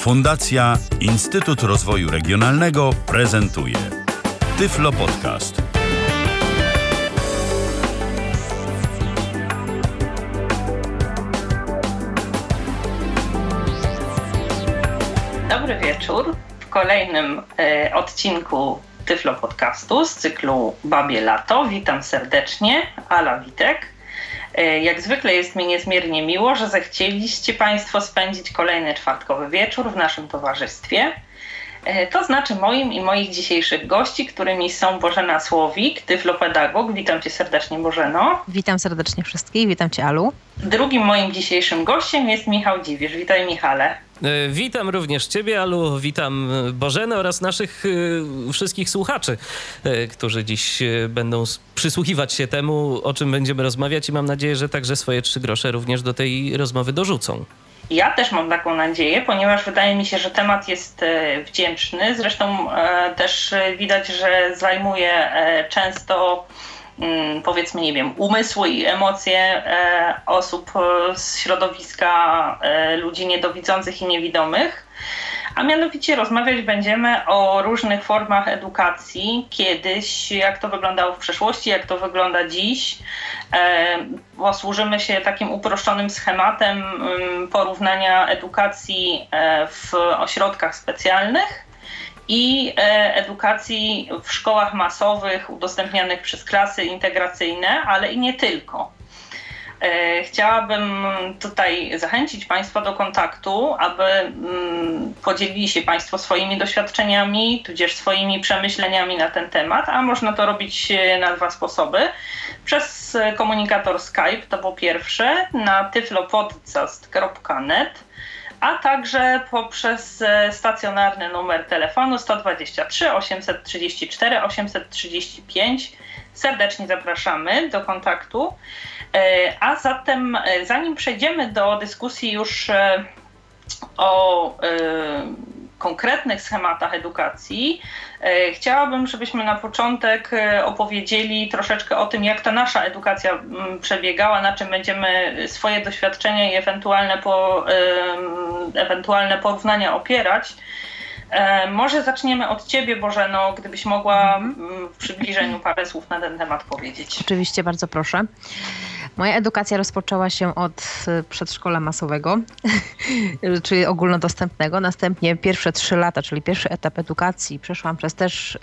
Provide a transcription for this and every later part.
Fundacja Instytut Rozwoju Regionalnego prezentuje Tyflo Podcast. Dobry wieczór. W kolejnym e, odcinku Tyflo Podcastu z cyklu Babie Lato. Witam serdecznie, Ala Witek. E, jak zwykle jest mi niezmiernie miło, że zechcieliście Państwo spędzić kolejny czwartkowy wieczór w naszym towarzystwie. E, to znaczy moim i moich dzisiejszych gości, którymi są Bożena Słowik, tyflopedagog. Witam Cię serdecznie, Bożeno. Witam serdecznie wszystkich, witam Cię, Alu. Drugim moim dzisiejszym gościem jest Michał Dziwisz. Witaj, Michale. E, witam również Ciebie, Alu, witam Bożenę oraz naszych wszystkich słuchaczy, którzy dziś będą przysłuchiwać się temu, o czym będziemy rozmawiać i mam nadzieję, że także swoje trzy grosze również do tej rozmowy dorzucą. Ja też mam taką nadzieję, ponieważ wydaje mi się, że temat jest wdzięczny. Zresztą też widać, że zajmuje często powiedzmy, nie wiem, umysły i emocje osób z środowiska ludzi niedowidzących i niewidomych. A mianowicie rozmawiać będziemy o różnych formach edukacji. Kiedyś, jak to wyglądało w przeszłości, jak to wygląda dziś. Posłużymy się takim uproszczonym schematem porównania edukacji w ośrodkach specjalnych i edukacji w szkołach masowych udostępnianych przez klasy integracyjne, ale i nie tylko. Chciałabym tutaj zachęcić Państwa do kontaktu, aby podzielili się Państwo swoimi doświadczeniami, tudzież swoimi przemyśleniami na ten temat, a można to robić na dwa sposoby. Przez komunikator Skype, to po pierwsze, na tyflopodcast.net, a także poprzez stacjonarny numer telefonu 123 834 835. Serdecznie zapraszamy do kontaktu. A zatem, zanim przejdziemy do dyskusji już o konkretnych schematach edukacji, chciałabym, żebyśmy na początek opowiedzieli troszeczkę o tym, jak ta nasza edukacja przebiegała, na czym będziemy swoje doświadczenia i ewentualne, po, ewentualne porównania opierać. Może zaczniemy od Ciebie, Bożeno, gdybyś mogła w przybliżeniu parę słów na ten temat powiedzieć. Oczywiście, bardzo proszę. Moja edukacja rozpoczęła się od przedszkola masowego, czyli ogólnodostępnego. Następnie pierwsze trzy lata, czyli pierwszy etap edukacji, przeszłam przez też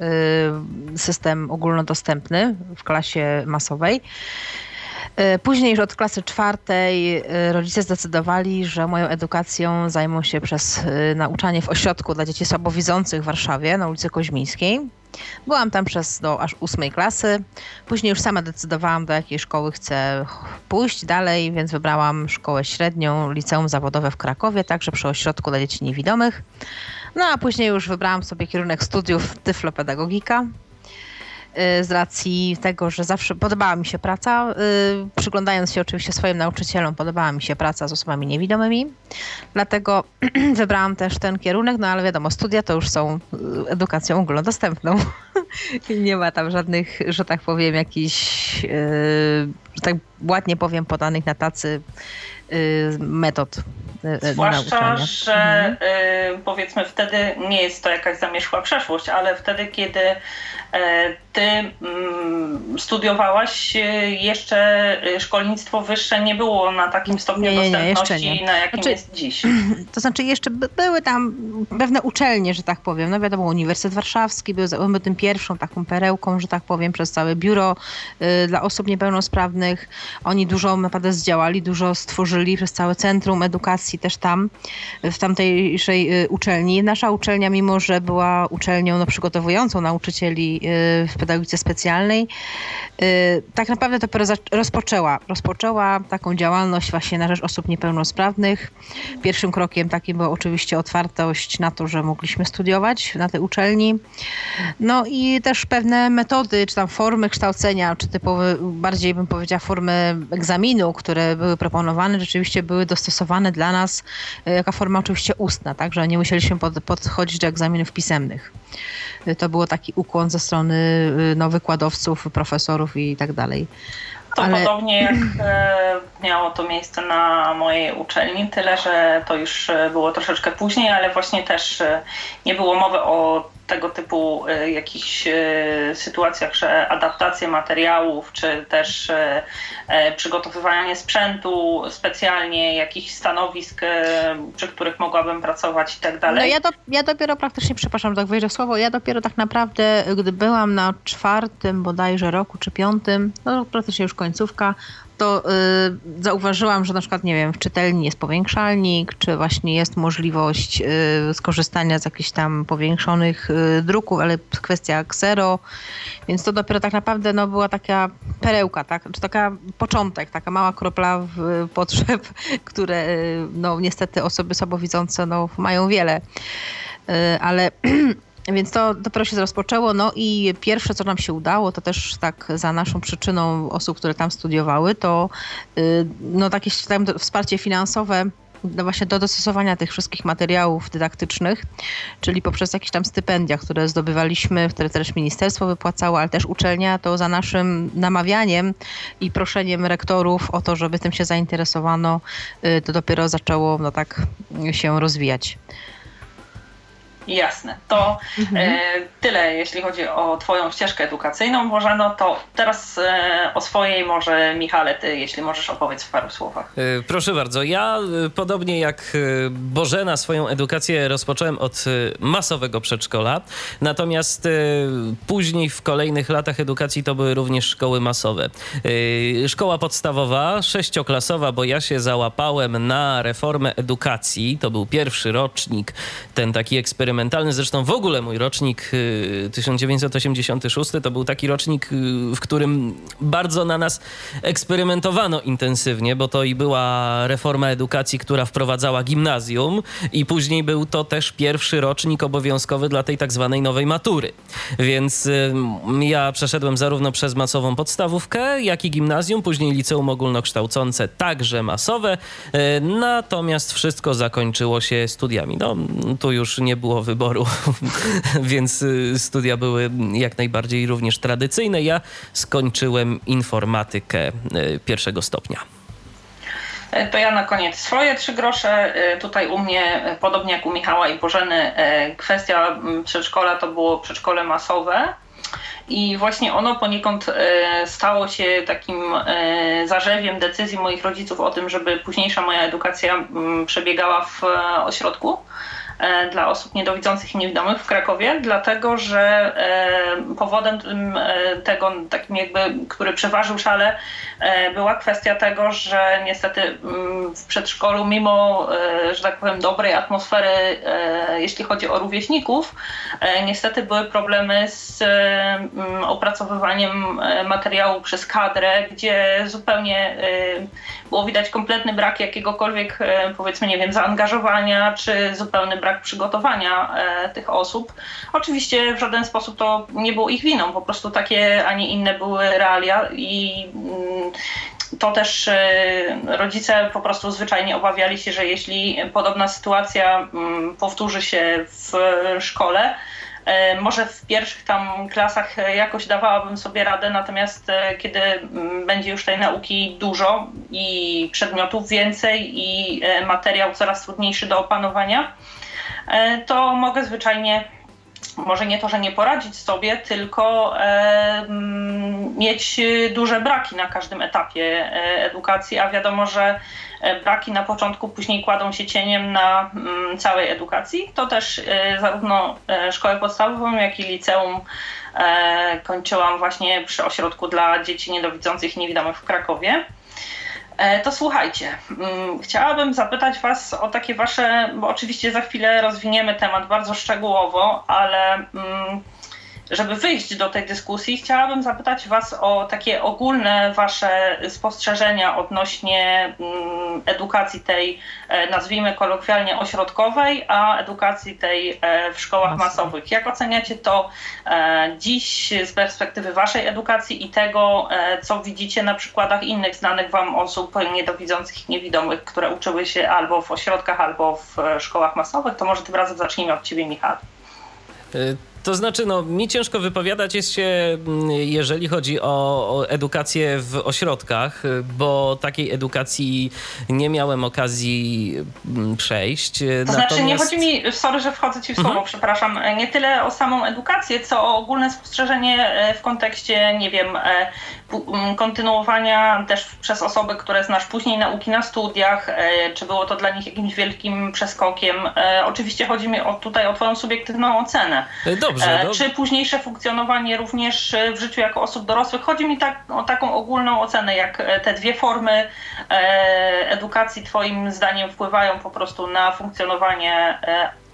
system ogólnodostępny w klasie masowej. Później już od klasy czwartej rodzice zdecydowali, że moją edukacją zajmą się przez nauczanie w ośrodku dla dzieci słabowidzących w Warszawie na ulicy Koźmińskiej. Byłam tam przez do aż ósmej klasy. Później już sama decydowałam, do jakiej szkoły chcę pójść dalej, więc wybrałam szkołę średnią, liceum zawodowe w Krakowie, także przy ośrodku dla dzieci niewidomych. No a później już wybrałam sobie kierunek studiów tyflopedagogika z racji tego, że zawsze podobała mi się praca, przyglądając się oczywiście swoim nauczycielom, podobała mi się praca z osobami niewidomymi. Dlatego wybrałam też ten kierunek, no ale wiadomo, studia to już są edukacją ogólnodostępną. Nie ma tam żadnych, że tak powiem, jakichś, że tak ładnie powiem, podanych na tacy metod Zwłaszcza, że Mhm. y, powiedzmy wtedy nie jest to jakaś zamierzchła przeszłość, ale wtedy, kiedy ty mm, studiowałaś, y, jeszcze y, szkolnictwo wyższe nie było na takim stopniu Nie, nie, nie, dostępności, na jakim Znaczy- jest dziś. To znaczy jeszcze by, były tam pewne uczelnie, że tak powiem. No wiadomo, Uniwersytet Warszawski był, był tym pierwszą taką perełką, że tak powiem, przez całe biuro y, dla osób niepełnosprawnych. Oni dużo naprawdę zdziałali, dużo stworzyli przez całe centrum edukacji też tam, w tamtejszej y, uczelni. Nasza uczelnia, mimo że była uczelnią no, przygotowującą nauczycieli y, w pedagogice specjalnej, y, tak naprawdę dopiero rozpoczęła. Rozpoczęła taką działalność właśnie na rzecz osób niepełnosprawnych. Pierwszym krokiem takim była oczywiście otwartość na to, że mogliśmy studiować na tej uczelni. No i też pewne metody, czy tam formy kształcenia, czy typowe, bardziej bym powiedziała formy egzaminu, które były proponowane, rzeczywiście były dostosowane dla nas e, jako forma oczywiście ustna, tak, że nie musieliśmy pod, podchodzić do egzaminów pisemnych. E, To było taki ukłon ze strony e, no, wykładowców, profesorów i tak dalej. To Ale... podobnie jak miało to miejsce na mojej uczelni, tyle że to już było troszeczkę później, ale właśnie też nie było mowy o tego typu e, jakichś e, sytuacjach, że adaptacje materiałów, czy też e, przygotowywanie sprzętu specjalnie, jakichś stanowisk, przy których mogłabym pracować i tak dalej. No ja, do, ja dopiero praktycznie, przepraszam, tak wejdę w słowo, ja dopiero tak naprawdę, gdy byłam na czwartym bodajże roku, czy piątym, no praktycznie już końcówka, to y, zauważyłam, że na przykład, nie wiem, w czytelni jest powiększalnik, czy właśnie jest możliwość y, skorzystania z jakichś tam powiększonych y, druków, ale kwestia ksero, więc to dopiero tak naprawdę no, była taka perełka, tak? czy taka początek, taka mała kropla w, potrzeb, które y, no, niestety osoby słabowidzące no, mają wiele. Y, ale Więc to dopiero się rozpoczęło. No i pierwsze, co nam się udało, to też tak za naszą przyczyną osób, które tam studiowały, to y, no takie wsparcie finansowe no właśnie do dostosowania tych wszystkich materiałów dydaktycznych, czyli poprzez jakieś tam stypendia, które zdobywaliśmy, które też ministerstwo wypłacało, ale też uczelnia, to za naszym namawianiem i proszeniem rektorów o to, żeby tym się zainteresowano, y, to dopiero zaczęło no tak się rozwijać. Jasne. To mhm. e, tyle, jeśli chodzi o Twoją ścieżkę edukacyjną, może no to teraz e, o swojej może Michale, Ty, jeśli możesz opowiedz w paru słowach. E, proszę bardzo. Ja, e, podobnie jak e, Bożena, swoją edukację rozpocząłem od e, masowego przedszkola, natomiast później w kolejnych latach edukacji to były również szkoły masowe. Szkoła podstawowa, sześcioklasowa, bo ja się załapałem na reformę edukacji. To był pierwszy rocznik, ten taki eksperyment eksperymentalny. Zresztą w ogóle mój rocznik 1986 y, to był taki rocznik, y, w którym bardzo na nas eksperymentowano intensywnie, bo to i była reforma edukacji, która wprowadzała gimnazjum i później był to też pierwszy rocznik obowiązkowy dla tej tak zwanej nowej matury. Więc y, ja przeszedłem zarówno przez masową podstawówkę, jak i gimnazjum, później liceum ogólnokształcące, także masowe. Natomiast wszystko zakończyło się studiami. No, tu już nie było wyboru, więc y, studia były jak najbardziej również tradycyjne. Ja skończyłem informatykę y, pierwszego stopnia. E, to ja na koniec swoje trzy grosze. E, tutaj u mnie, e, podobnie jak u Michała i Bożeny, kwestia przedszkola to było przedszkole masowe. I właśnie ono poniekąd stało się takim zarzewiem decyzji moich rodziców o tym, żeby późniejsza moja edukacja przebiegała w ośrodku. E, dla osób niedowidzących i niewidomych w Krakowie, dlatego że e, powodem e, tego, takim jakby, który przeważył szale, była kwestia tego, że niestety mm, w przedszkolu, mimo, że tak powiem, dobrej atmosfery, jeśli chodzi o rówieśników, niestety były problemy z opracowywaniem materiału przez kadrę, gdzie zupełnie było widać kompletny brak jakiegokolwiek, powiedzmy, nie wiem, zaangażowania, czy zupełny brak brak przygotowania e, tych osób. Oczywiście w żaden sposób to nie było ich winą, po prostu takie, a nie inne były realia i mm, to też e, rodzice po prostu zwyczajnie obawiali się, że jeśli podobna sytuacja mm, powtórzy się w szkole, e, może w pierwszych tam klasach jakoś dawałabym sobie radę, natomiast kiedy mm, będzie już tej nauki dużo i przedmiotów więcej i materiał coraz trudniejszy do opanowania, to mogę zwyczajnie może nie to, że nie poradzić sobie, tylko e, mieć duże braki na każdym etapie e, edukacji, a wiadomo, że braki na początku później kładą się cieniem na m, całej edukacji. To też e, zarówno szkołę podstawową, jak i liceum e, kończyłam właśnie przy ośrodku dla dzieci niedowidzących i niewidomych w Krakowie. E, to słuchajcie, mm, chciałabym zapytać Was o takie Wasze, bo oczywiście za chwilę rozwiniemy temat bardzo szczegółowo, ale mm, żeby wyjść do tej dyskusji, chciałabym zapytać Was o takie ogólne Wasze spostrzeżenia odnośnie mm, edukacji tej, e, nazwijmy kolokwialnie ośrodkowej, a edukacji tej e, w szkołach masowych. Jak oceniacie to e, dziś z perspektywy Waszej edukacji i tego, co widzicie na przykładach innych znanych Wam osób niedowidzących i niewidomych, które uczyły się albo w ośrodkach, albo w szkołach masowych? To może tym razem zacznijmy od Ciebie, Michał. To znaczy, no, mi ciężko wypowiadać jest się, mm, jeżeli chodzi o, o edukację w ośrodkach, bo takiej edukacji nie miałem okazji mm, przejść. To Natomiast... znaczy, nie chodzi mi, sorry, że wchodzę ci w słowo, mhm. przepraszam, nie tyle o samą edukację, co o ogólne spostrzeżenie e, w kontekście, nie wiem, e, kontynuowania też przez osoby, które znasz później nauki na studiach, e, czy było to dla nich jakimś wielkim przeskokiem. Oczywiście chodzi mi o, tutaj o Twoją subiektywną ocenę. Dobrze. dobrze. Czy późniejsze funkcjonowanie również w życiu jako osób dorosłych? Chodzi mi tak, o taką ogólną ocenę, jak te dwie formy edukacji Twoim zdaniem wpływają po prostu na funkcjonowanie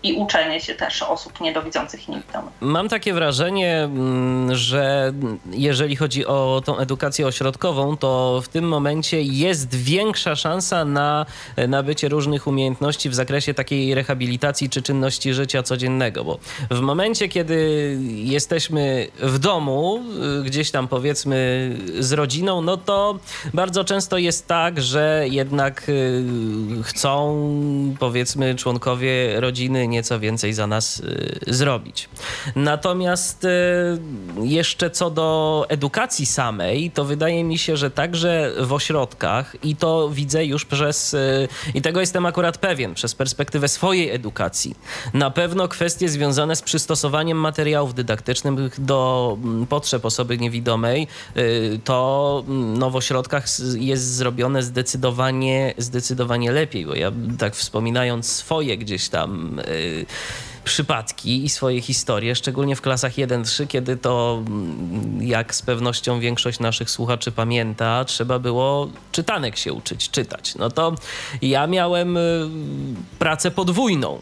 i uczenie się też osób niedowidzących i niewidomych. Mam takie wrażenie, mm, że jeżeli chodzi o tą edukację ośrodkową, to w tym momencie jest większa szansa na nabycie różnych umiejętności w zakresie takiej rehabilitacji czy czynności życia codziennego, bo w momencie, kiedy jesteśmy w domu, y, gdzieś tam powiedzmy z rodziną, no to bardzo często jest tak, że jednak y, chcą powiedzmy członkowie rodziny nieco więcej za nas y, zrobić. Natomiast y, jeszcze co do edukacji samej, to wydaje mi się, że także w ośrodkach i to widzę już przez, y, i tego jestem akurat pewien, przez perspektywę swojej edukacji, na pewno kwestie związane z przystosowaniem materiałów dydaktycznych do mm, potrzeb osoby niewidomej, to mm, no, w ośrodkach jest zrobione zdecydowanie, zdecydowanie lepiej, bo ja tak wspominając swoje gdzieś tam ええ。Przypadki i swoje historie, szczególnie w klasach 1-3, kiedy to, mm, jak z pewnością większość naszych słuchaczy pamięta, trzeba było czytanek się uczyć, czytać. No to ja miałem y, pracę podwójną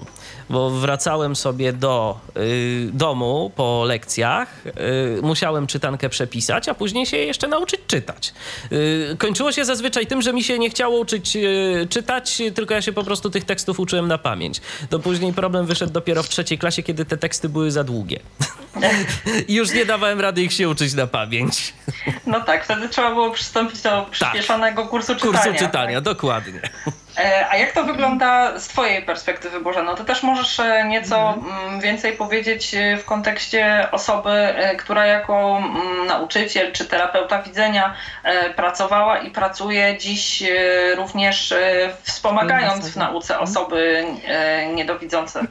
bo wracałem sobie do y, domu po lekcjach, y, musiałem czytankę przepisać, a później się jeszcze nauczyć czytać. Y, kończyło się zazwyczaj tym, że mi się nie chciało uczyć y, czytać, tylko ja się po prostu tych tekstów uczyłem na pamięć. To później problem wyszedł dopiero w trzeciej klasie, kiedy te teksty były za długie. I już nie dawałem rady ich się uczyć na pamięć. No tak, wtedy trzeba było przystąpić do tak. przyspieszonego tak. kursu czytania. Kursu czytania, tak? dokładnie. E, a jak to wygląda z Twojej perspektywy, Bożeno? Ty też możesz e, nieco mhm. mm, więcej powiedzieć e, w kontekście osoby, która jako mm, nauczyciel czy terapeuta widzenia pracowała i pracuje dziś również wspomagając w nauce mhm. osoby niedowidzące.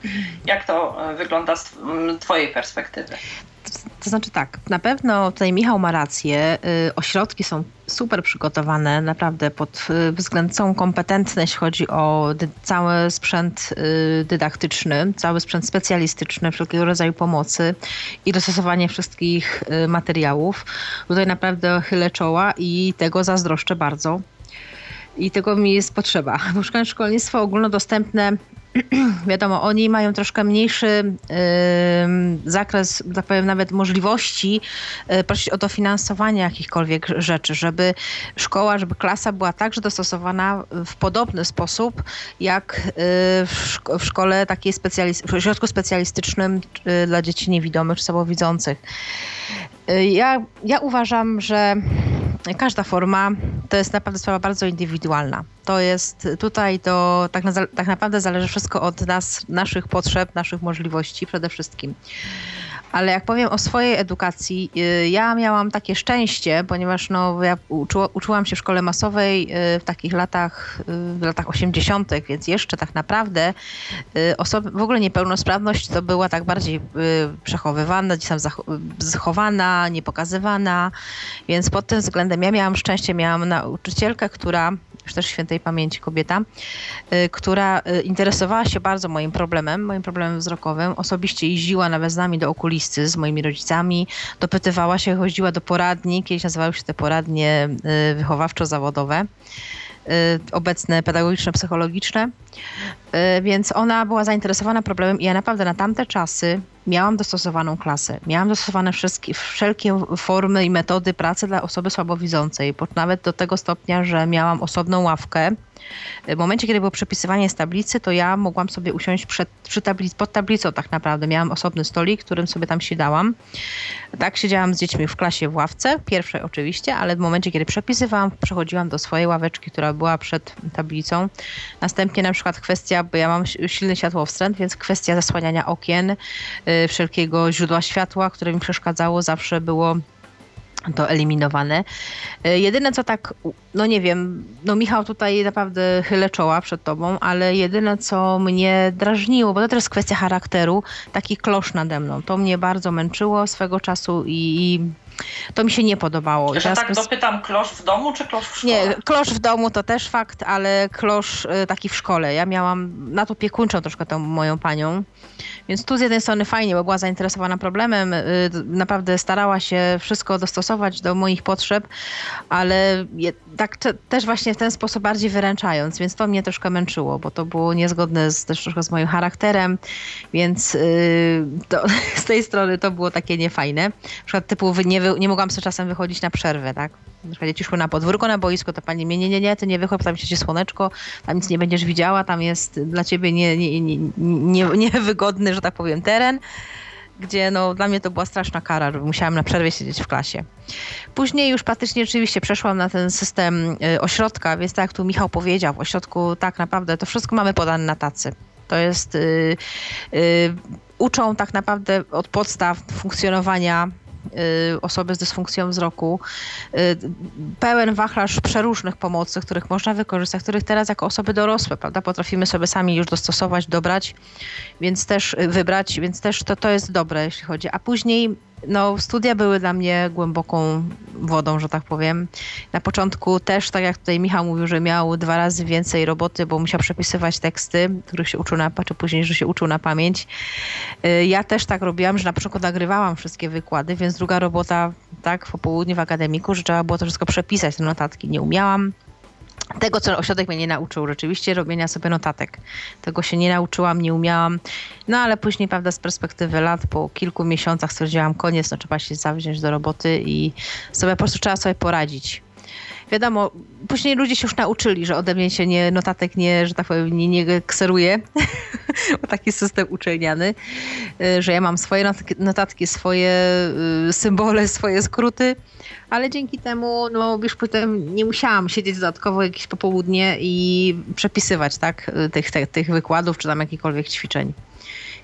Jak to wygląda z mm, Twojej perspektywy? To znaczy tak, na pewno tutaj Michał ma rację. Y, ośrodki są super przygotowane, naprawdę pod y, względem są kompetentne, jeśli chodzi o cały sprzęt y, dydaktyczny, cały sprzęt specjalistyczny, wszelkiego rodzaju pomocy i dostosowanie wszystkich materiałów. Tutaj naprawdę chylę czoła i tego zazdroszczę bardzo. I tego mi jest potrzeba. Bo szkolnictwo ogólnodostępne wiadomo, oni mają troszkę mniejszy zakres, tak powiem, nawet możliwości yy, prosić o dofinansowanie jakichkolwiek rzeczy, żeby szkoła, żeby klasa była także dostosowana w podobny sposób, jak yy, w, szko w, szkole takiej specjalist w ośrodku specjalistycznym y, dla dzieci niewidomych czy słabowidzących. Y, ja, ja uważam, że każda forma to jest naprawdę sprawa bardzo indywidualna. To jest tutaj to tak, na, tak naprawdę zależy wszystko od nas, naszych potrzeb, naszych możliwości przede wszystkim. Ale jak powiem o swojej edukacji, y, ja miałam takie szczęście, ponieważ no, ja uczyła, uczyłam się w szkole masowej y, w takich latach, y, w latach 80., więc jeszcze tak naprawdę osoby, w ogóle niepełnosprawność to była tak bardziej przechowywana, gdzieś tam zachowana, niepokazywana, więc pod tym względem ja miałam szczęście, miałam nauczycielkę, która już też świętej pamięci kobieta, y, która y, interesowała się bardzo moim problemem, moim problemem wzrokowym. Osobiście jeździła nawet z nami do okulisty z moimi rodzicami, dopytywała się, chodziła do poradni, kiedyś nazywały się te poradnie y, wychowawczo-zawodowe obecne pedagogiczne, psychologiczne, więc ona była zainteresowana problemem i ja naprawdę na tamte czasy miałam dostosowaną klasę. Miałam dostosowane wszystkie, wszelkie formy i metody pracy dla osoby słabowidzącej, nawet do tego stopnia, że miałam osobną ławkę. W momencie, kiedy było przepisywanie z tablicy, to ja mogłam sobie usiąść przed, przy tablic, pod tablicą tak naprawdę. Miałam osobny stolik, którym sobie tam siadałam. Tak, siedziałam z dziećmi w klasie w ławce, pierwszej oczywiście, ale w momencie, kiedy przepisywałam, przechodziłam do swojej ławeczki, która była przed tablicą. Następnie na przykład kwestia, bo ja mam silny światłowstręt, więc kwestia zasłaniania okien, y, wszelkiego źródła światła, które mi przeszkadzało, zawsze było to eliminowane. Y, jedyne co tak, no nie wiem, no Michał tutaj naprawdę chylę czoła przed tobą, ale jedyne co mnie drażniło, bo to też jest kwestia charakteru, taki klosz nade mną. To mnie bardzo męczyło swego czasu i to mi się nie podobało. Że tak dopytam, klosz w domu czy klosz w szkole? Nie, klosz w domu to też fakt, ale klosz y, taki w szkole. Ja miałam na to piekuńczą troszkę tą moją panią. Więc tu z jednej strony fajnie, bo była zainteresowana problemem, y, naprawdę starała się wszystko dostosować do moich potrzeb, ale tak też właśnie w ten sposób bardziej wyręczając, więc to mnie troszkę męczyło, bo to było niezgodne z, też troszkę z moim charakterem, więc yy, to, z tej strony to było takie niefajne. Na przykład typu nie, nie mogłam sobie czasem wychodzić na przerwę, tak? Na przykład dzieci szły na podwórko, na boisko, to pani mnie, nie, nie, nie, ty nie wychodź, tam się słoneczko, tam nic nie będziesz widziała, tam jest dla ciebie niewygodny, nie, nie, nie, że tak powiem, teren gdzie no, dla mnie to była straszna kara, że musiałam na przerwie siedzieć w klasie. Później już praktycznie rzeczywiście przeszłam na ten system y, ośrodka, więc tak jak tu Michał powiedział, w ośrodku tak naprawdę to wszystko mamy podane na tacy. To jest, yy, yy, uczą tak naprawdę od podstaw funkcjonowania Y, osoby z dysfunkcją wzroku. Y, pełen wachlarz przeróżnych pomocy, których można wykorzystać, których teraz jako osoby dorosłe, prawda, potrafimy sobie sami już dostosować, dobrać, więc też y, wybrać, więc też to, to jest dobre, jeśli chodzi. A później no, studia były dla mnie głęboką wodą, że tak powiem. Na początku też, tak jak tutaj Michał mówił, że miał dwa razy więcej roboty, bo musiał przepisywać teksty, których się uczył na, czy później, że się uczył na pamięć. Y, ja też tak robiłam, że na początku nagrywałam wszystkie wykłady, więc druga robota, tak, w popołudniu w akademiku, że trzeba było to wszystko przepisać, te notatki. Nie umiałam tego, co ośrodek mnie nie nauczył, rzeczywiście robienia sobie notatek. Tego się nie nauczyłam, nie umiałam. No ale później, prawda, z perspektywy lat, po kilku miesiącach stwierdziłam, koniec, no trzeba się zawziąć do roboty i sobie po prostu trzeba sobie poradzić. Wiadomo, później ludzie się już nauczyli, że ode mnie się nie, notatek nie, że tak powiem, nie, nie kseruje, bo taki system uczelniany, y, że ja mam swoje notatki, swoje y, symbole, swoje skróty, ale dzięki temu no, już potem nie musiałam siedzieć dodatkowo jakieś popołudnie i przepisywać tak, tych, tych, tych wykładów czy tam jakichkolwiek ćwiczeń.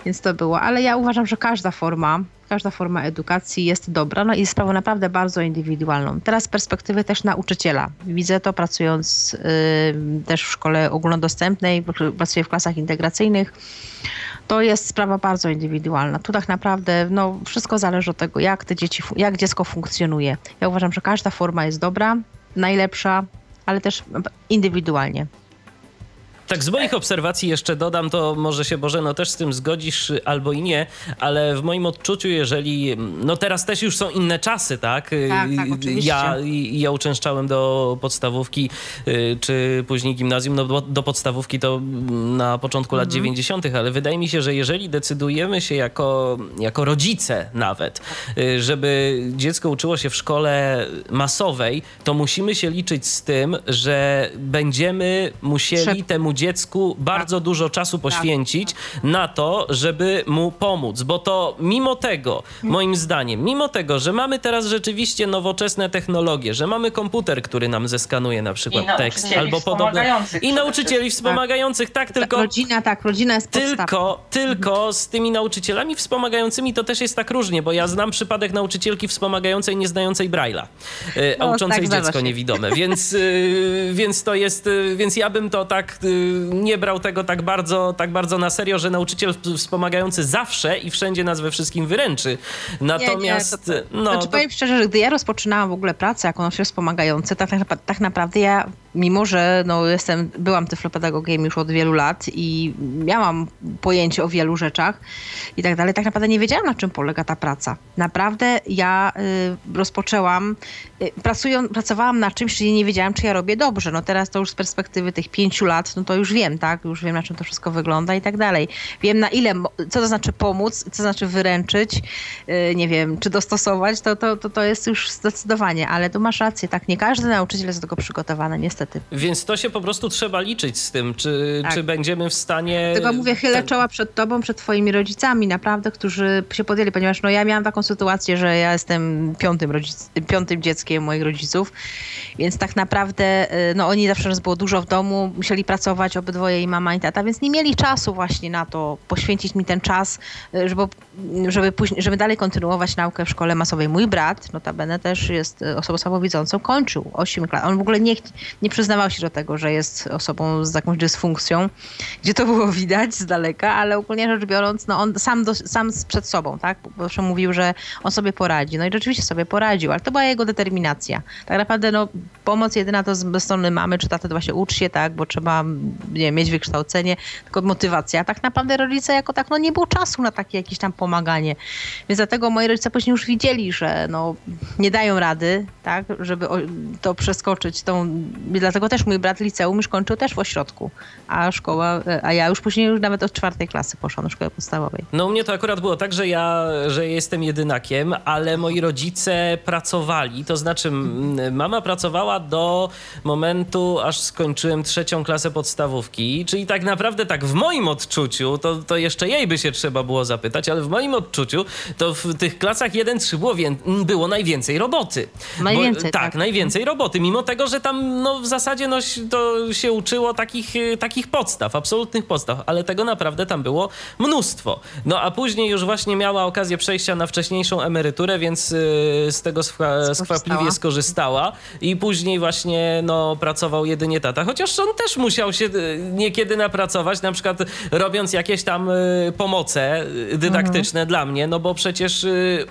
Więc to było, ale ja uważam, że każda forma, każda forma edukacji jest dobra, no i sprawą naprawdę bardzo indywidualną. Teraz z perspektywy też nauczyciela. Widzę to pracując y, też w szkole ogólnodostępnej, pracuję w klasach integracyjnych to jest sprawa bardzo indywidualna. Tu tak naprawdę no, wszystko zależy od tego, jak te dzieci, jak dziecko funkcjonuje. Ja uważam, że każda forma jest dobra, najlepsza, ale też indywidualnie. Tak, z moich obserwacji jeszcze dodam, to może się Boże, no też z tym zgodzisz albo i nie, ale w moim odczuciu, jeżeli, no teraz też już są inne czasy, tak? Tak, tak oczywiście. Ja, ja uczęszczałem do podstawówki, y, czy później gimnazjum, no do, podstawówki to na początku mhm. lat 90., ale wydaje mi się, że jeżeli decydujemy się jako, jako rodzice nawet, y, żeby dziecko uczyło się w szkole masowej, to musimy się liczyć z tym, że będziemy musieli temu dziecku bardzo tak. dużo czasu tak. poświęcić na to, żeby mu pomóc, bo to mimo tego, moim zdaniem, mimo tego, że mamy teraz rzeczywiście nowoczesne technologie, że mamy komputer, który nam zeskanuje na przykład tekst albo podobne i nauczycieli wspomagających, tak, tylko rodzina, tak, rodzina jest tylko, tylko z tymi nauczycielami wspomagającymi to też jest tak różnie, bo ja znam przypadek nauczycielki wspomagającej nie znającej Braille'a, e, a no, uczącej tak, dziecko niewidome, więc, e, więc to jest, e, więc ja bym to tak nie brał tego tak bardzo, tak bardzo na serio, że nauczyciel wspomagający zawsze i wszędzie nas we wszystkim wyręczy. Natomiast... Nie, nie, to, to, no, znaczy, to... powiem szczerze, że gdy ja rozpoczynałam w ogóle pracę jako nauczyciel wspomagający, tak, tak, tak naprawdę ja mimo że no, jestem, byłam tyflopedagogiem już od wielu lat i miałam pojęcie o wielu rzeczach i tak dalej, tak naprawdę nie wiedziałam, na czym polega ta praca. Naprawdę ja y, rozpoczęłam, y, pracują, pracowałam na czymś, czyli nie wiedziałam, czy ja robię dobrze. No teraz to już z perspektywy tych pięciu lat, no to już wiem, tak? Już wiem, na czym to wszystko wygląda i tak dalej. Wiem, na ile, co to znaczy pomóc, co to znaczy wyręczyć, y, nie wiem, czy dostosować, to, to, to, to jest już zdecydowanie, ale tu masz rację, tak? Nie każdy nauczyciel jest do tego przygotowany, niestety niestety. Więc to się po prostu trzeba liczyć z tym, czy, tak. czy będziemy w stanie... Tylko mówię, chylę czoła przed tobą, przed twoimi rodzicami, naprawdę, którzy się podjęli, ponieważ no ja miałam taką sytuację, że ja jestem piątym, rodzic, piątym dzieckiem moich rodziców, więc tak naprawdę y, no oni zawsze nas było dużo w domu, musieli pracować obydwoje i mama i tata, więc nie mieli czasu właśnie na to, poświęcić mi ten czas, y, żeby, żeby, później, żeby dalej kontynuować naukę w szkole masowej. Mój brat, notabene też jest y, osobą słabowidzącą, kończył 8 klas. On w ogóle nie, nie przyznawał się do tego, że jest osobą z jakąś dysfunkcją, gdzie to było widać z daleka, ale ogólnie rzecz biorąc, no on sam, do, sam przed sobą, tak? Zawsze mówił, że on sobie poradzi. No i rzeczywiście sobie poradził, ale to była jego determinacja. Tak naprawdę no, pomoc jedyna to z strony mamy czy taty to właśnie ucz się, tak? Bo trzeba nie, mieć wykształcenie, tylko motywacja. Tak naprawdę rodzice jako tak, no nie było czasu na takie jakieś tam pomaganie. Więc dlatego moi rodzice później już widzieli, że no nie dają rady, tak? Żeby to przeskoczyć. Tą, dlatego też mój brat liceum już kończył też w ośrodku, a szkoła, a ja już później już nawet od czwartej klasy poszłam do szkoły podstawowej. No u mnie to akurat było tak, że ja, że jestem jedynakiem, ale moi rodzice pracowali, to znaczy mama pracowała do momentu, aż skończyłem trzecią klasę podstawówki, czyli tak naprawdę tak w moim odczuciu, to, to jeszcze jej by się trzeba było zapytać, ale w moim odczuciu to w tych klasach 1-3 było, było najwięcej roboty. Najwięcej, Bo, tak, tak, najwięcej roboty, mimo tego, że tam no, w zasadzie no, to się uczyło takich, y, takich podstaw, absolutnych podstaw, ale tego naprawdę tam było mnóstwo. No a później już właśnie miała okazję przejścia na wcześniejszą emeryturę, więc y, z tego skwa, skwapliwie skorzystała i później właśnie no, pracował jedynie tata, chociaż on też musiał się y, niekiedy napracować, na przykład robiąc jakieś tam pomoce dydaktyczne mhm. dla mnie, no bo przecież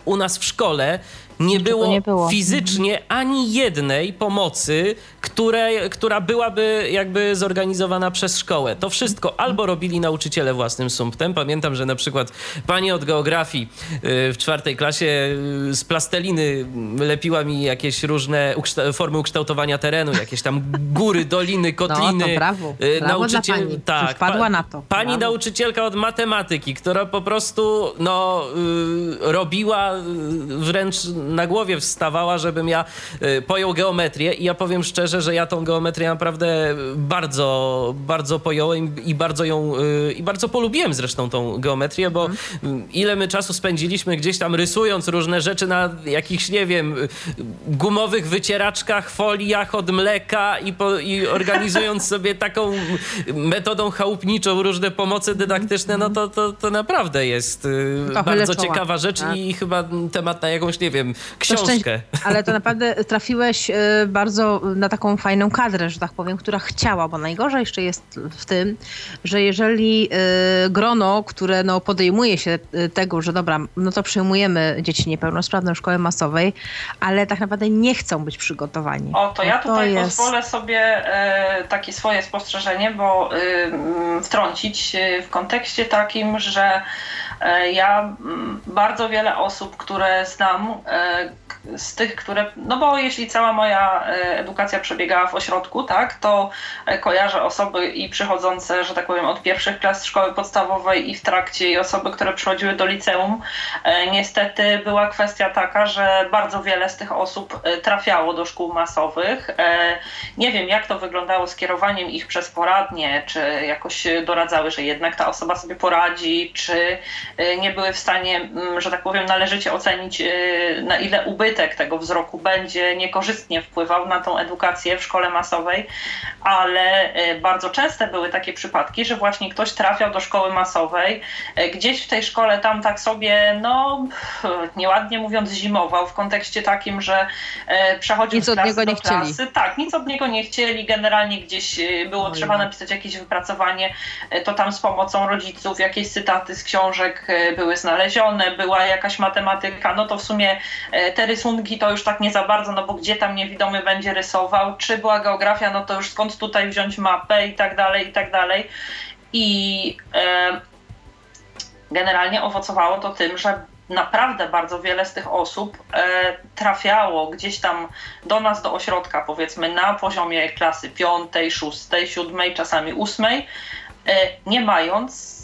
u nas w szkole nie było, nie było, fizycznie ani jednej pomocy, które, która byłaby jakby zorganizowana przez szkołę. To wszystko albo robili nauczyciele własnym sumptem. Pamiętam, że na przykład pani od geografii y, w czwartej klasie y, z plasteliny lepiła mi jakieś różne formy ukształtowania terenu, jakieś tam góry, doliny, kotliny. No, to brawo. Y, brawo Nauczyciel, pani. Tak, wpadła na to. Pani brawo. nauczycielka od matematyki, która po prostu no, robiła wręcz na głowie wstawała, żebym ja y, pojął geometrię i ja powiem szczerze, że ja tą geometrię naprawdę bardzo, bardzo pojąłem i bardzo ją, y, i bardzo polubiłem zresztą tą geometrię, bo mhm. ile my czasu spędziliśmy gdzieś tam rysując różne rzeczy na jakichś, nie wiem, gumowych wycieraczkach, foliach od mleka i, po, i organizując sobie taką metodą chałupniczą różne pomocy dydaktyczne, no to, to, to naprawdę jest y, bardzo ciekawa rzecz tak? i chyba temat na jakąś, nie wiem, książkę. ale to naprawdę trafiłeś y, bardzo na taką fajną kadrę, że tak powiem, która chciała, bo najgorzej jeszcze jest w tym, że jeżeli y, grono, które no, podejmuje się y, tego, że dobra, no to przyjmujemy dzieci niepełnosprawne w szkoły masowej, ale tak naprawdę nie chcą być przygotowani. O, to ja tutaj to jest... pozwolę sobie e, takie swoje spostrzeżenie, bo wtrącić w kontekście takim, że E, ja bardzo wiele osób, które znam, e, z tych, które, no bo jeśli cała moja e, edukacja przebiegała w ośrodku, tak, to kojarzę osoby i przychodzące, że tak powiem, od pierwszych klas szkoły podstawowej i w trakcie i osoby, które przychodziły do liceum. Niestety była kwestia taka, że bardzo wiele z tych osób trafiało do szkół masowych. Nie wiem, jak to wyglądało z kierowaniem ich przez poradnie, czy jakoś doradzały, że jednak ta osoba sobie poradzi, czy nie były w stanie, mm, że tak powiem, należycie ocenić, y, na ile ubytek tego wzroku będzie niekorzystnie wpływał na tą edukację w szkole masowej, ale y, bardzo częste były takie przypadki, że właśnie ktoś trafiał do szkoły masowej, gdzieś w tej szkole tam tak sobie, no nieładnie mówiąc, zimował w kontekście takim, że przechodził nic z klasy do klasy. Chcieli. Tak, nic od niego nie chcieli, generalnie gdzieś było trzeba napisać jakieś wypracowanie, to tam z pomocą rodziców, jakieś cytaty z książek, E, były znalezione, była jakaś matematyka, no to w sumie e, te rysunki to już tak nie za bardzo, no bo gdzie tam niewidomy będzie rysował, czy była geografia, no to już skąd tutaj wziąć mapę i tak dalej, i tak dalej. I e, generalnie owocowało to tym, że naprawdę bardzo wiele z tych osób e, trafiało gdzieś tam do nas, do ośrodka, powiedzmy na poziomie klasy piątej, szóstej, siódmej, czasami ósmej, e, nie mając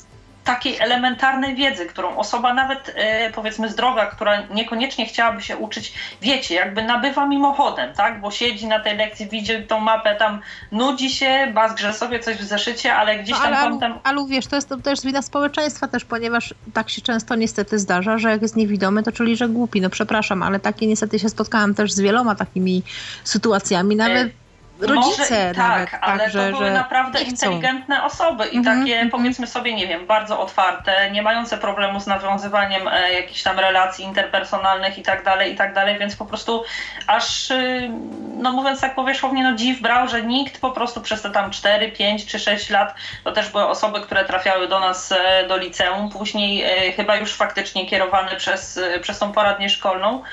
takiej elementarnej wiedzy, którą osoba nawet e, powiedzmy zdrowa, która niekoniecznie chciałaby się uczyć, wiecie, jakby nabywa mimochodem, tak? Bo siedzi na tej lekcji, widzi tą mapę, tam nudzi się, bazgrze sobie coś w zeszycie, ale gdzieś no, tam ale, kątem... Ale wiesz, to jest to też wina społeczeństwa też, ponieważ tak się często niestety zdarza, że jak jest niewidomy, to czyli, że głupi. No przepraszam, ale takie niestety się spotkałam też z wieloma takimi sytuacjami, nawet e, rodzice i tak, ale tak, to że, były że naprawdę inteligentne osoby i mhm, takie mhm. powiedzmy sobie, nie wiem, bardzo otwarte, nie mające problemu z nawiązywaniem e, jakichś tam relacji interpersonalnych i tak dalej, i tak dalej, więc po prostu aż, y, no mówiąc tak powierzchownie, no dziw brał, że nikt po prostu przez te tam 4, 5 czy 6 lat, to też były osoby, które trafiały do nas e, do liceum, później e, chyba już faktycznie kierowane przez, przez tą poradnię szkolną,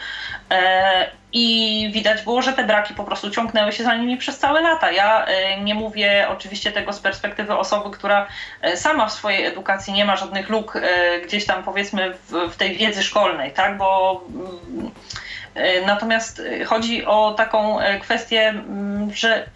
i widać było, że te braki po prostu ciągnęły się za nimi przez całe lata. Ja e, nie mówię oczywiście tego z perspektywy osoby, która e, sama w swojej edukacji nie ma żadnych luk e, gdzieś tam powiedzmy w, w tej wiedzy szkolnej, tak? Bo mm, natomiast chodzi o taką kwestię, mm, że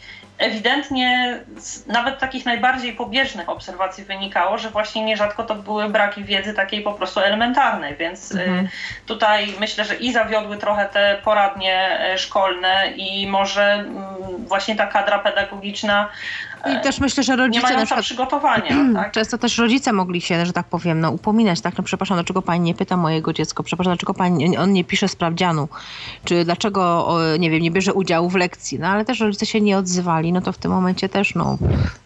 ewidentnie z nawet takich najbardziej pobieżnych obserwacji wynikało, że właśnie nierzadko to były braki wiedzy takiej po prostu elementarnej, więc y, mhm. tutaj myślę, że i zawiodły trochę te poradnie e, szkolne i może mm, właśnie ta kadra pedagogiczna i też myślę, że rodzice... Nie mają przykład, przygotowania. Tak? Często też rodzice mogli się, że tak powiem, no, upominać, tak, no przepraszam, dlaczego pani nie pyta mojego dziecka, przepraszam, dlaczego pani, on nie pisze sprawdzianu, czy dlaczego, nie wiem, nie bierze udziału w lekcji, no ale też rodzice się nie odzywali, no to w tym momencie też, no,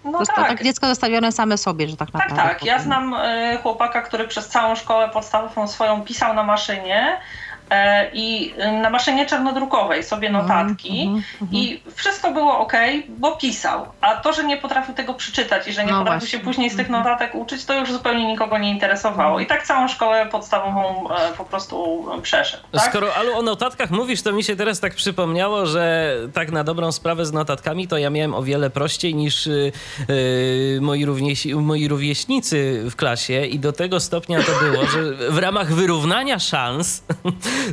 no tak. tak dziecko zostawione same sobie, że tak, naprawdę. Tak, tak. Ja znam y, chłopaka, który przez całą szkołę podstawową swoją pisał na maszynie, E, i na maszynie czarnodrukowej sobie mhm, notatki mm, mm, i wszystko było ok, bo pisał. A to, że nie potrafił tego przeczytać i że nie no potrafił właśnie. się później z tych mhm. notatek uczyć, to już zupełnie nikogo nie interesowało. I tak całą szkołę podstawową e, po prostu przeszedł. Tak? Skoro Alu o notatkach mówisz, to mi się teraz tak przypomniało, że tak na dobrą sprawę z notatkami to ja miałem o wiele prościej niż yy, moi, równieś, moi rówieśnicy w klasie i do tego stopnia to było, że w ramach wyrównania szans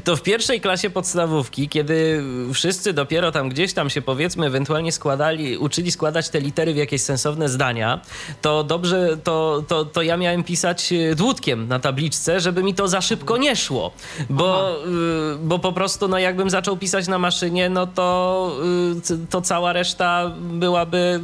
to w pierwszej klasie podstawówki, kiedy wszyscy dopiero tam gdzieś tam się powiedzmy ewentualnie składali, uczyli składać te litery w jakieś sensowne zdania, to dobrze, to, to, to ja miałem pisać e, dłutkiem na tabliczce, żeby mi to za szybko nie szło, bo, y, bo po prostu no jakbym zaczął pisać na maszynie, no to, y, to cała reszta byłaby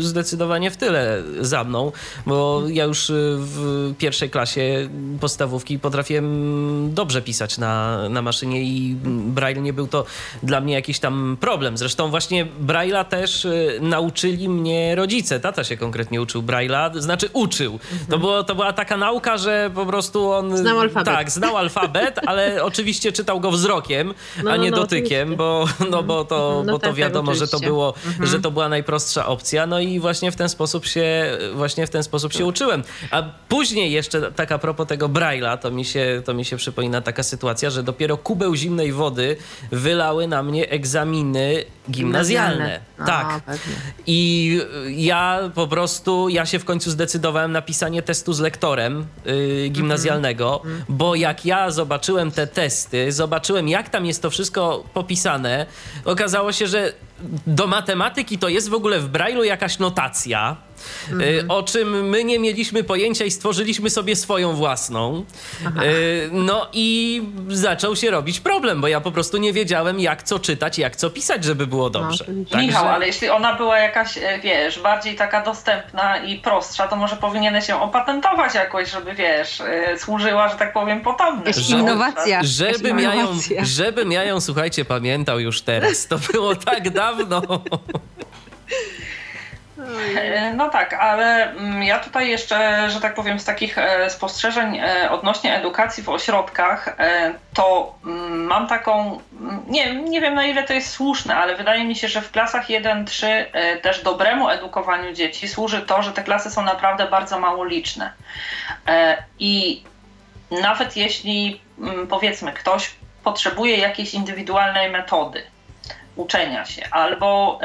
zdecydowanie w tyle za mną, bo ja już w pierwszej klasie podstawówki potrafiłem dobrze pisać na na, maszynie i Braille nie był to dla mnie jakiś tam problem. Zresztą właśnie Braille'a też y, nauczyli mnie rodzice. Tata się konkretnie uczył Braille'a, znaczy uczył. Mhm. To, było, to była taka nauka, że po prostu on... Znał alfabet. Tak, znał alfabet, ale oczywiście czytał go wzrokiem, no, a nie no, dotykiem, bo, no, bo to, no, bo to tak, wiadomo, że to było, mhm. że to była najprostsza opcja. No i właśnie w ten sposób się, właśnie w ten sposób się uczyłem. A później jeszcze tak a propos tego Braille'a, to mi się, to mi się przypomina taka sytuacja, że dopiero kubeł zimnej wody wylały na mnie egzaminy gimnazjalne. tak. I ja po prostu, ja się w końcu zdecydowałem na pisanie testu z lektorem yy, gimnazjalnego, mm -hmm. bo jak ja zobaczyłem te testy, zobaczyłem jak tam jest to wszystko popisane, okazało się, że do matematyki to jest w ogóle w Braille'u jakaś notacja, mhm. o czym my nie mieliśmy pojęcia i stworzyliśmy sobie swoją własną. Aha. Y, no i zaczął się robić problem, bo ja po prostu nie wiedziałem, jak co czytać, jak co pisać, żeby było no, dobrze. No, Także... Michał, ale jeśli ona była jakaś, e, wiesz, bardziej taka dostępna i prostsza, to może powinieneś się opatentować jakoś, żeby, wiesz, e, służyła, że tak powiem, potomnym. Innowacja. Żebym ja, ją, żebym ja ją, słuchajcie, pamiętał już teraz. To było tak dawno. E, no tak, ale mm, ja tutaj jeszcze, że tak powiem, z takich e, spostrzeżeń e, odnośnie edukacji w ośrodkach, to mm, mam taką, mm, nie, nie wiem na ile to jest słuszne, ale wydaje mi się, że w klasach 1-3 też dobremu edukowaniu dzieci służy to, że te klasy są naprawdę bardzo mało liczne. I nawet jeśli powiedzmy ktoś potrzebuje jakiejś indywidualnej metody uczenia się albo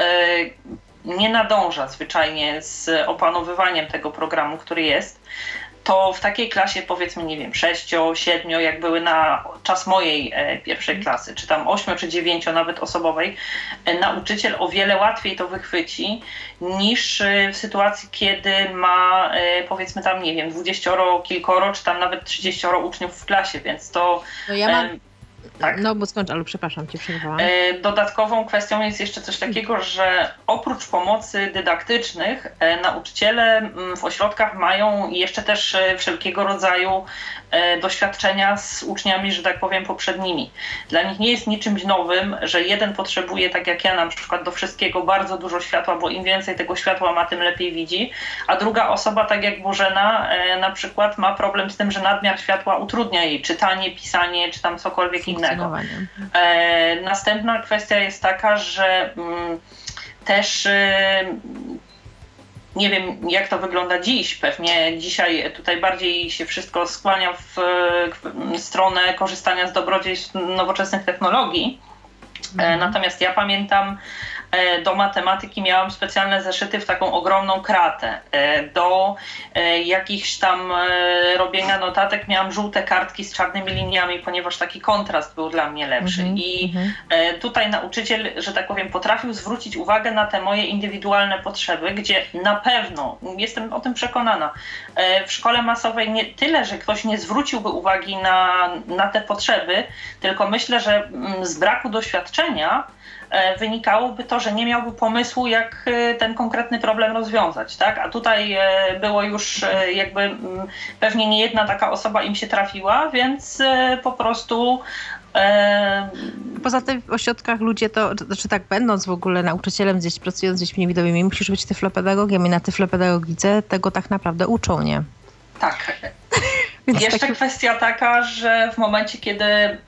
nie nadąża zwyczajnie z opanowywaniem tego programu, który jest, to w takiej klasie powiedzmy, nie wiem, 6, 7, jak były na czas mojej e, pierwszej klasy, czy tam 8 czy 9 nawet osobowej, nauczyciel o wiele łatwiej to wychwyci niż w sytuacji, kiedy ma powiedzmy tam, nie wiem, 20 kilkoro, czy tam nawet 30 uczniów w klasie, więc to... No ja mam tak. No bo skończ, ale przepraszam, cię przerwałam. E, dodatkową kwestią jest jeszcze coś takiego, że oprócz pomocy dydaktycznych, e, nauczyciele mm, w ośrodkach mają jeszcze też e, wszelkiego rodzaju doświadczenia z uczniami, że tak powiem, poprzednimi. Dla nich nie jest niczymś nowym, że jeden potrzebuje, tak jak ja na przykład, do wszystkiego bardzo dużo światła, bo im więcej tego światła ma, tym lepiej widzi, a druga osoba, tak jak Bożena, na przykład ma problem z tym, że nadmiar światła utrudnia jej czytanie, pisanie, czy tam cokolwiek innego. E, następna kwestia jest taka, że mm, też e, nie wiem, jak to wygląda dziś. Pewnie dzisiaj tutaj bardziej się wszystko skłania w, stronę korzystania z dobrodziejstw nowoczesnych technologii. E, mhm. Natomiast ja pamiętam, do matematyki miałam specjalne zeszyty w taką ogromną kratę. E, do e, jakichś tam robienia notatek miałam żółte kartki z czarnymi liniami, ponieważ taki kontrast był dla mnie lepszy. Mm -hmm. I tutaj nauczyciel, że tak powiem, potrafił zwrócić uwagę na te moje indywidualne potrzeby, gdzie na pewno, jestem o tym przekonana, w szkole masowej nie tyle, że ktoś nie zwróciłby uwagi na, na te potrzeby, tylko myślę, że mm, z braku doświadczenia E, wynikałoby to, że nie miałby pomysłu, jak e, ten konkretny problem rozwiązać. Tak? A tutaj e, było już jakby mm, pewnie nie jedna taka osoba im się trafiła, więc po prostu Poza tym w ośrodkach ludzie to, znaczy tak, będąc w ogóle nauczycielem, gdzieś pracując z dziećmi niewidomymi, musisz być tyflopedagogiem i na tyflopedagogice tego tak naprawdę uczą, nie? Tak. Więc Jeszcze taki... kwestia taka, że w momencie, kiedy e,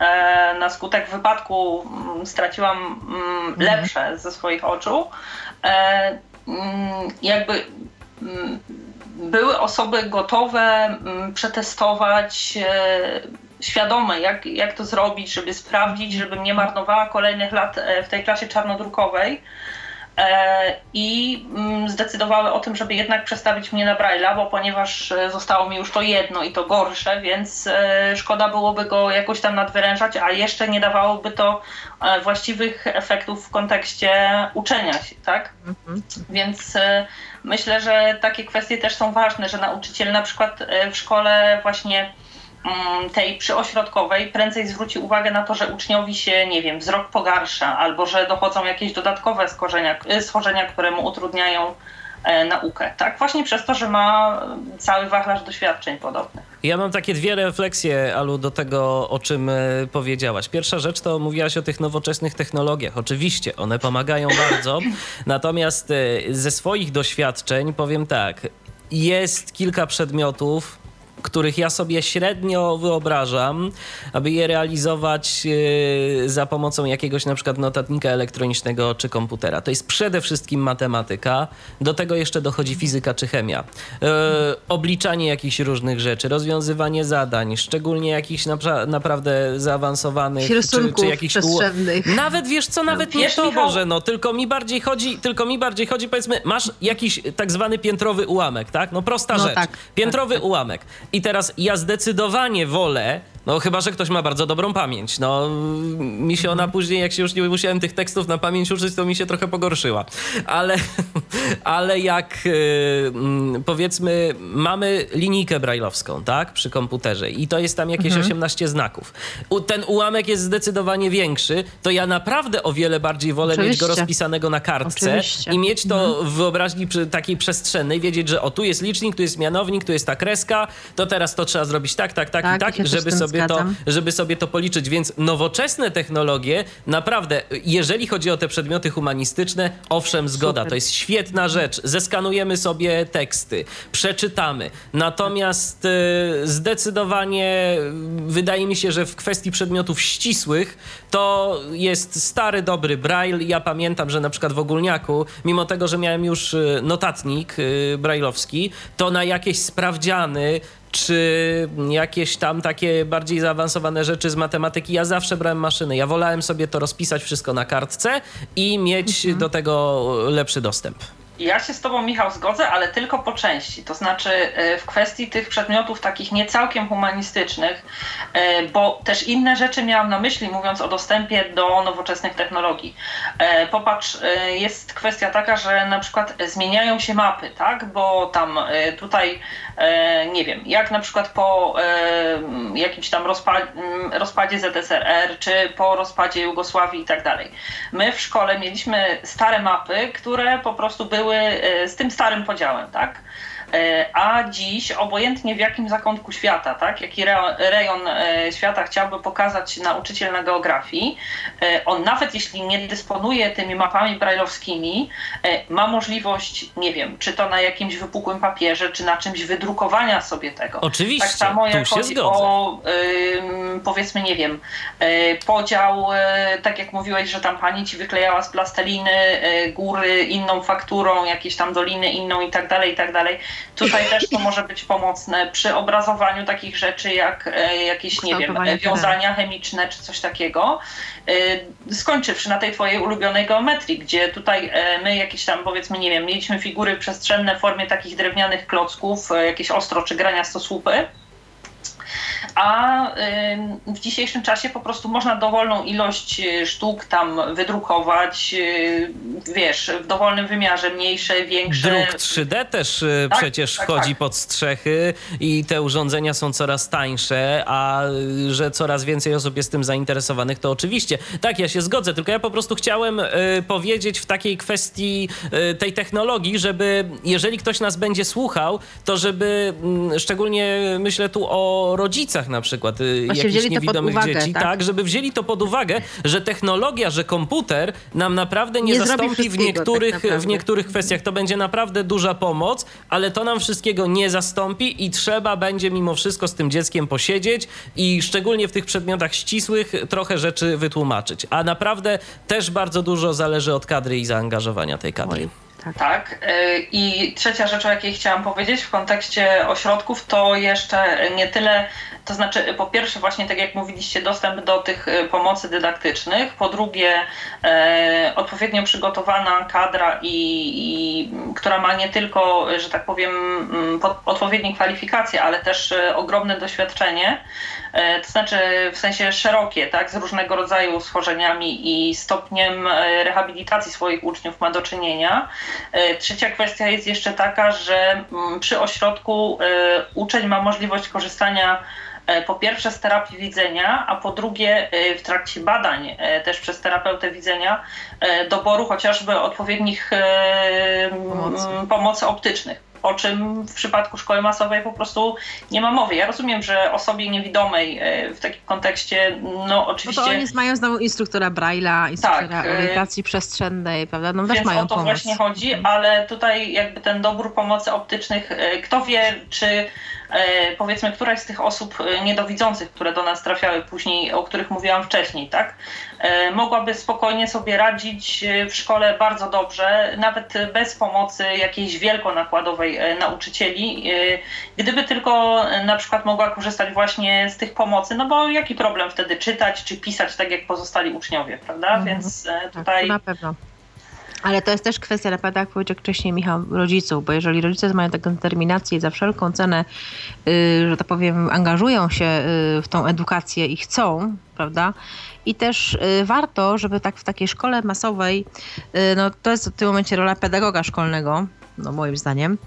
na skutek wypadku m, mm, straciłam m, mm, mhm. lepsze ze swoich oczu, e, m, mm, jakby były osoby gotowe przetestować e, świadome, jak, jak to zrobić, żeby sprawdzić, żebym nie marnowała kolejnych lat e, w tej klasie czarnodrukowej. E, i mm, zdecydowały o tym, żeby jednak przestawić mnie na Braille'a, bo ponieważ e, zostało mi już to jedno i to gorsze, więc e, szkoda byłoby go jakoś tam nadwyrężać, a jeszcze nie dawałoby to właściwych efektów w kontekście uczenia się, tak? Mhm. Więc myślę, że takie kwestie też są ważne, że nauczyciel na przykład w szkole właśnie tej przyośrodkowej prędzej zwróci uwagę na to, że uczniowi się, nie wiem, wzrok pogarsza, albo że dochodzą jakieś dodatkowe schorzenia, y, schorzenia które mu utrudniają e, naukę. Tak, właśnie przez to, że ma cały wachlarz doświadczeń podobnych. Ja mam takie dwie refleksje, Alu, do tego, o czym e, powiedziałaś. Pierwsza rzecz to mówiłaś o tych nowoczesnych technologiach. Oczywiście, one pomagają bardzo, natomiast e, ze swoich doświadczeń powiem tak, jest kilka przedmiotów, których ja sobie średnio wyobrażam, aby je realizować e, za pomocą jakiegoś na przykład notatnika elektronicznego czy komputera. To jest przede wszystkim matematyka, do tego jeszcze dochodzi fizyka czy chemia. E, obliczanie jakichś różnych rzeczy, rozwiązywanie zadań, szczególnie jakichś naprawdę zaawansowanych czy, czy jakichś przestrzennych. Nawet wiesz co, nawet nie to może, no tylko mi bardziej chodzi, tylko mi bardziej chodzi, powiedzmy, masz jakiś tak zwany piętrowy ułamek, tak? No prosta no rzecz. Tak, piętrowy tak, tak. ułamek. I teraz ja zdecydowanie wolę no chyba, że ktoś ma bardzo dobrą pamięć. No mi się ona później, jak się już nie musiałem tych tekstów na pamięć uczyć, to mi się trochę pogorszyła. Ale, ale jak y, mm, powiedzmy mamy linijkę brajlowską, tak, przy komputerze i to jest tam jakieś mhm. 18 znaków. ten ułamek jest zdecydowanie większy, to ja naprawdę o wiele bardziej wolę Oczywiście. mieć go rozpisanego na kartce Oczywiście. i mieć to mhm. w wyobraźni takiej przestrzennej, wiedzieć, że o tu jest licznik, tu jest mianownik, tu jest ta kreska, to teraz to trzeba zrobić tak, tak, tak, tak i tak, żeby sobie to, żeby sobie to policzyć. Więc nowoczesne technologie, naprawdę, jeżeli chodzi o te przedmioty humanistyczne, owszem, zgoda, Super. to jest świetna rzecz. Zeskanujemy sobie teksty, przeczytamy. Natomiast y, zdecydowanie wydaje mi się, że w kwestii przedmiotów ścisłych to jest stary, dobry braille. Ja pamiętam, że na przykład w ogólniaku, mimo tego, że miałem już y, notatnik y, brailleowski, to na jakieś sprawdziany czy jakieś tam takie bardziej zaawansowane rzeczy z matematyki. Ja zawsze brałem maszyny. Ja wolałem sobie to rozpisać wszystko na kartce i mieć mhm. do tego lepszy dostęp. Ja się z Tobą, Michał, zgodzę, ale tylko po części. To znaczy w kwestii tych przedmiotów takich nie całkiem humanistycznych, bo też inne rzeczy miałam na myśli, mówiąc o dostępie do nowoczesnych technologii. Popatrz, jest kwestia taka, że na przykład zmieniają się mapy, tak? Bo tam tutaj, nie wiem, jak na przykład po jakimś tam rozpadzie ZSRR, czy po rozpadzie Jugosławii i tak dalej. My w szkole mieliśmy stare mapy, które po prostu były e, z tym starym podziałem, tak? E, a dziś obojętnie w jakim zakątku świata, tak, jaki rejon e, świata chciałby pokazać nauczyciel na geografii, e, on nawet jeśli nie dysponuje tymi mapami brajlowskimi, ma możliwość, nie wiem, czy to na jakimś wypukłym papierze, czy na czymś wydrukowania sobie tego. Oczywiście, tak samo jak chodzi o powiedzmy, nie wiem, podział, tak jak mówiłeś, że tam pani ci wyklejała z plasteliny góry inną fakturą, jakieś tam doliny inną i tak dalej, i tak dalej. Tutaj też to może być pomocne przy obrazowaniu takich rzeczy jak e, jakieś, nie wiem, wiązania chemiczne czy coś takiego. E, skończywszy na tej twojej ulubionej geometrii, gdzie tutaj e, my jakieś tam, powiedzmy, nie wiem, mieliśmy figury przestrzenne w formie takich drewnianych klocków, jakieś ostro czy grania stosłupy a w dzisiejszym czasie po prostu można dowolną ilość y, sztuk tam wydrukować, y, wiesz, w dowolnym wymiarze, mniejsze, większe. Druk 3D też y, tak, przecież tak, wchodzi tak. pod strzechy i te urządzenia są coraz tańsze, a że coraz więcej osób jest tym zainteresowanych, to oczywiście. Tak, ja się zgodzę, tylko ja po prostu chciałem powiedzieć w takiej kwestii tej technologii, żeby jeżeli ktoś nas będzie słuchał, to żeby mm, szczególnie myślę tu o rodzicach na przykład y, jakichś niewidomych uwagę, dzieci, tak? tak? żeby wzięli to pod uwagę, że technologia, że komputer nam naprawdę nie, nie zastąpi w niektórych, tak w niektórych kwestiach. To będzie naprawdę duża pomoc, ale to nam wszystkiego nie zastąpi i trzeba będzie mimo wszystko z tym dzieckiem posiedzieć i szczególnie w tych przedmiotach ścisłych trochę rzeczy wytłumaczyć. A naprawdę też bardzo dużo zależy od kadry i zaangażowania tej kadry. Oj. Tak. tak. Y, I trzecia rzecz, o jakiej chciałam powiedzieć w kontekście ośrodków, to jeszcze nie tyle, to znaczy po pierwsze właśnie tak jak mówiliście, dostęp do tych y, pomocy dydaktycznych, po drugie e, odpowiednio przygotowana kadra i, i, która ma nie tylko, że tak powiem, mm, odpowiednie kwalifikacje, ale też e, ogromne doświadczenie, e, to znaczy w sensie szerokie, tak, z różnego rodzaju schorzeniami i stopniem e, rehabilitacji swoich uczniów ma do czynienia. E, trzecia kwestia jest jeszcze taka, że mm, przy ośrodku e, uczeń ma możliwość korzystania e, po pierwsze z terapii widzenia, a po drugie w trakcie badań też przez terapeutę widzenia doboru chociażby odpowiednich pomocy, pomocy optycznych o czym w przypadku szkoły masowej po prostu nie ma mowy. Ja rozumiem, że osobie niewidomej e, w takim kontekście, no oczywiście... No to oni mają znowu instruktora Braille'a, instruktora tak, e, orientacji przestrzennej, prawda? No też mają o to pomoc. właśnie chodzi, ale tutaj jakby ten dobór pomocy optycznych, e, kto wie, czy powiedzmy któraś z tych osób e, niedowidzących, które do nas trafiały później, o których mówiłam wcześniej, tak, e, mogłaby spokojnie sobie radzić w szkole bardzo dobrze, nawet bez pomocy jakiejś wielkonakładowej nauczycieli, gdyby tylko na przykład mogła korzystać właśnie z tych pomocy, no bo jaki problem wtedy czytać czy pisać tak jak pozostali uczniowie, prawda? Mhm. Więc tak, tutaj. Tak, na pewno. Ale to jest też kwestia, naprawdę, jak powiedział wcześniej Michał, rodziców, bo jeżeli rodzice mają taką determinację i za wszelką cenę, yy, że tak powiem, angażują się yy, w tą edukację i chcą, prawda? I też yy, warto, żeby tak w takiej szkole masowej, y, no to jest w tym momencie rola pedagoga szkolnego, no moim zdaniem,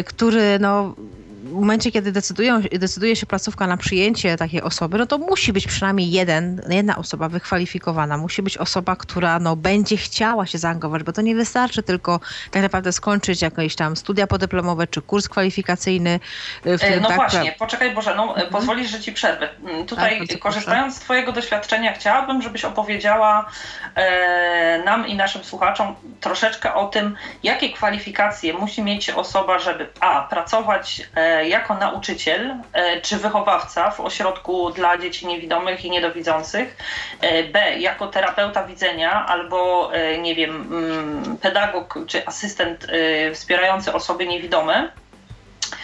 y, który no w momencie, kiedy decydują, decyduje się placówka na przyjęcie takiej osoby, no to musi być przynajmniej jeden, jedna osoba wykwalifikowana. Musi być osoba, która no, będzie chciała się zaangażować, bo to nie wystarczy tylko tak naprawdę skończyć jakieś tam studia podyplomowe czy kurs kwalifikacyjny. W którym no tak... właśnie, poczekaj Boże, no, mhm. pozwolisz, że ci przerwę. Mm, tutaj tak, korzystając z twojego doświadczenia chciałabym, żebyś opowiedziała e, nam i naszym słuchaczom troszeczkę o tym, jakie kwalifikacje musi mieć osoba, żeby a, pracować e, jako nauczyciel e, czy wychowawca w ośrodku dla dzieci niewidomych i niedowidzących, e, B jako terapeuta widzenia albo e, nie wiem, mm, pedagog czy asystent wspierający osoby niewidome.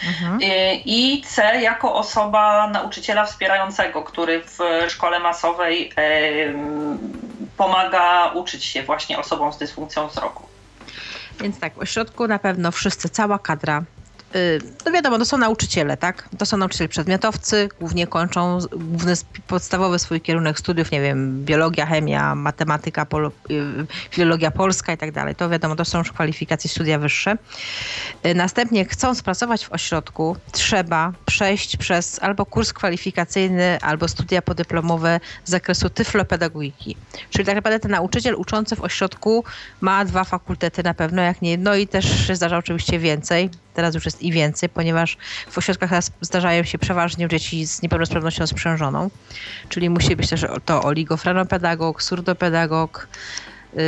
Mhm. I C jako osoba nauczyciela wspierającego, który w szkole masowej pomaga uczyć się właśnie osobom z dysfunkcją wzroku. Więc tak, w ośrodku na pewno wszyscy, cała kadra no wiadomo, to są nauczyciele, tak? To są nauczyciele przedmiotowcy, głównie kończą główny podstawowy swój kierunek studiów, nie wiem, biologia, chemia, matematyka, pol, y, filologia polska i tak dalej. To wiadomo, to są już kwalifikacje studia wyższe. Y, następnie chcąc pracować w ośrodku, trzeba przejść przez albo kurs kwalifikacyjny, albo studia podyplomowe z zakresu tyflopedagogiki. Czyli tak naprawdę ten nauczyciel uczący w ośrodku ma dwa fakultety na pewno, jak nie jedno i też się zdarza oczywiście więcej teraz już jest i więcej, ponieważ w ośrodkach zdarzają się przeważnie dzieci z niepełnosprawnością sprzężoną, czyli musi być też to oligofrenopedagog, surdopedagog, yy,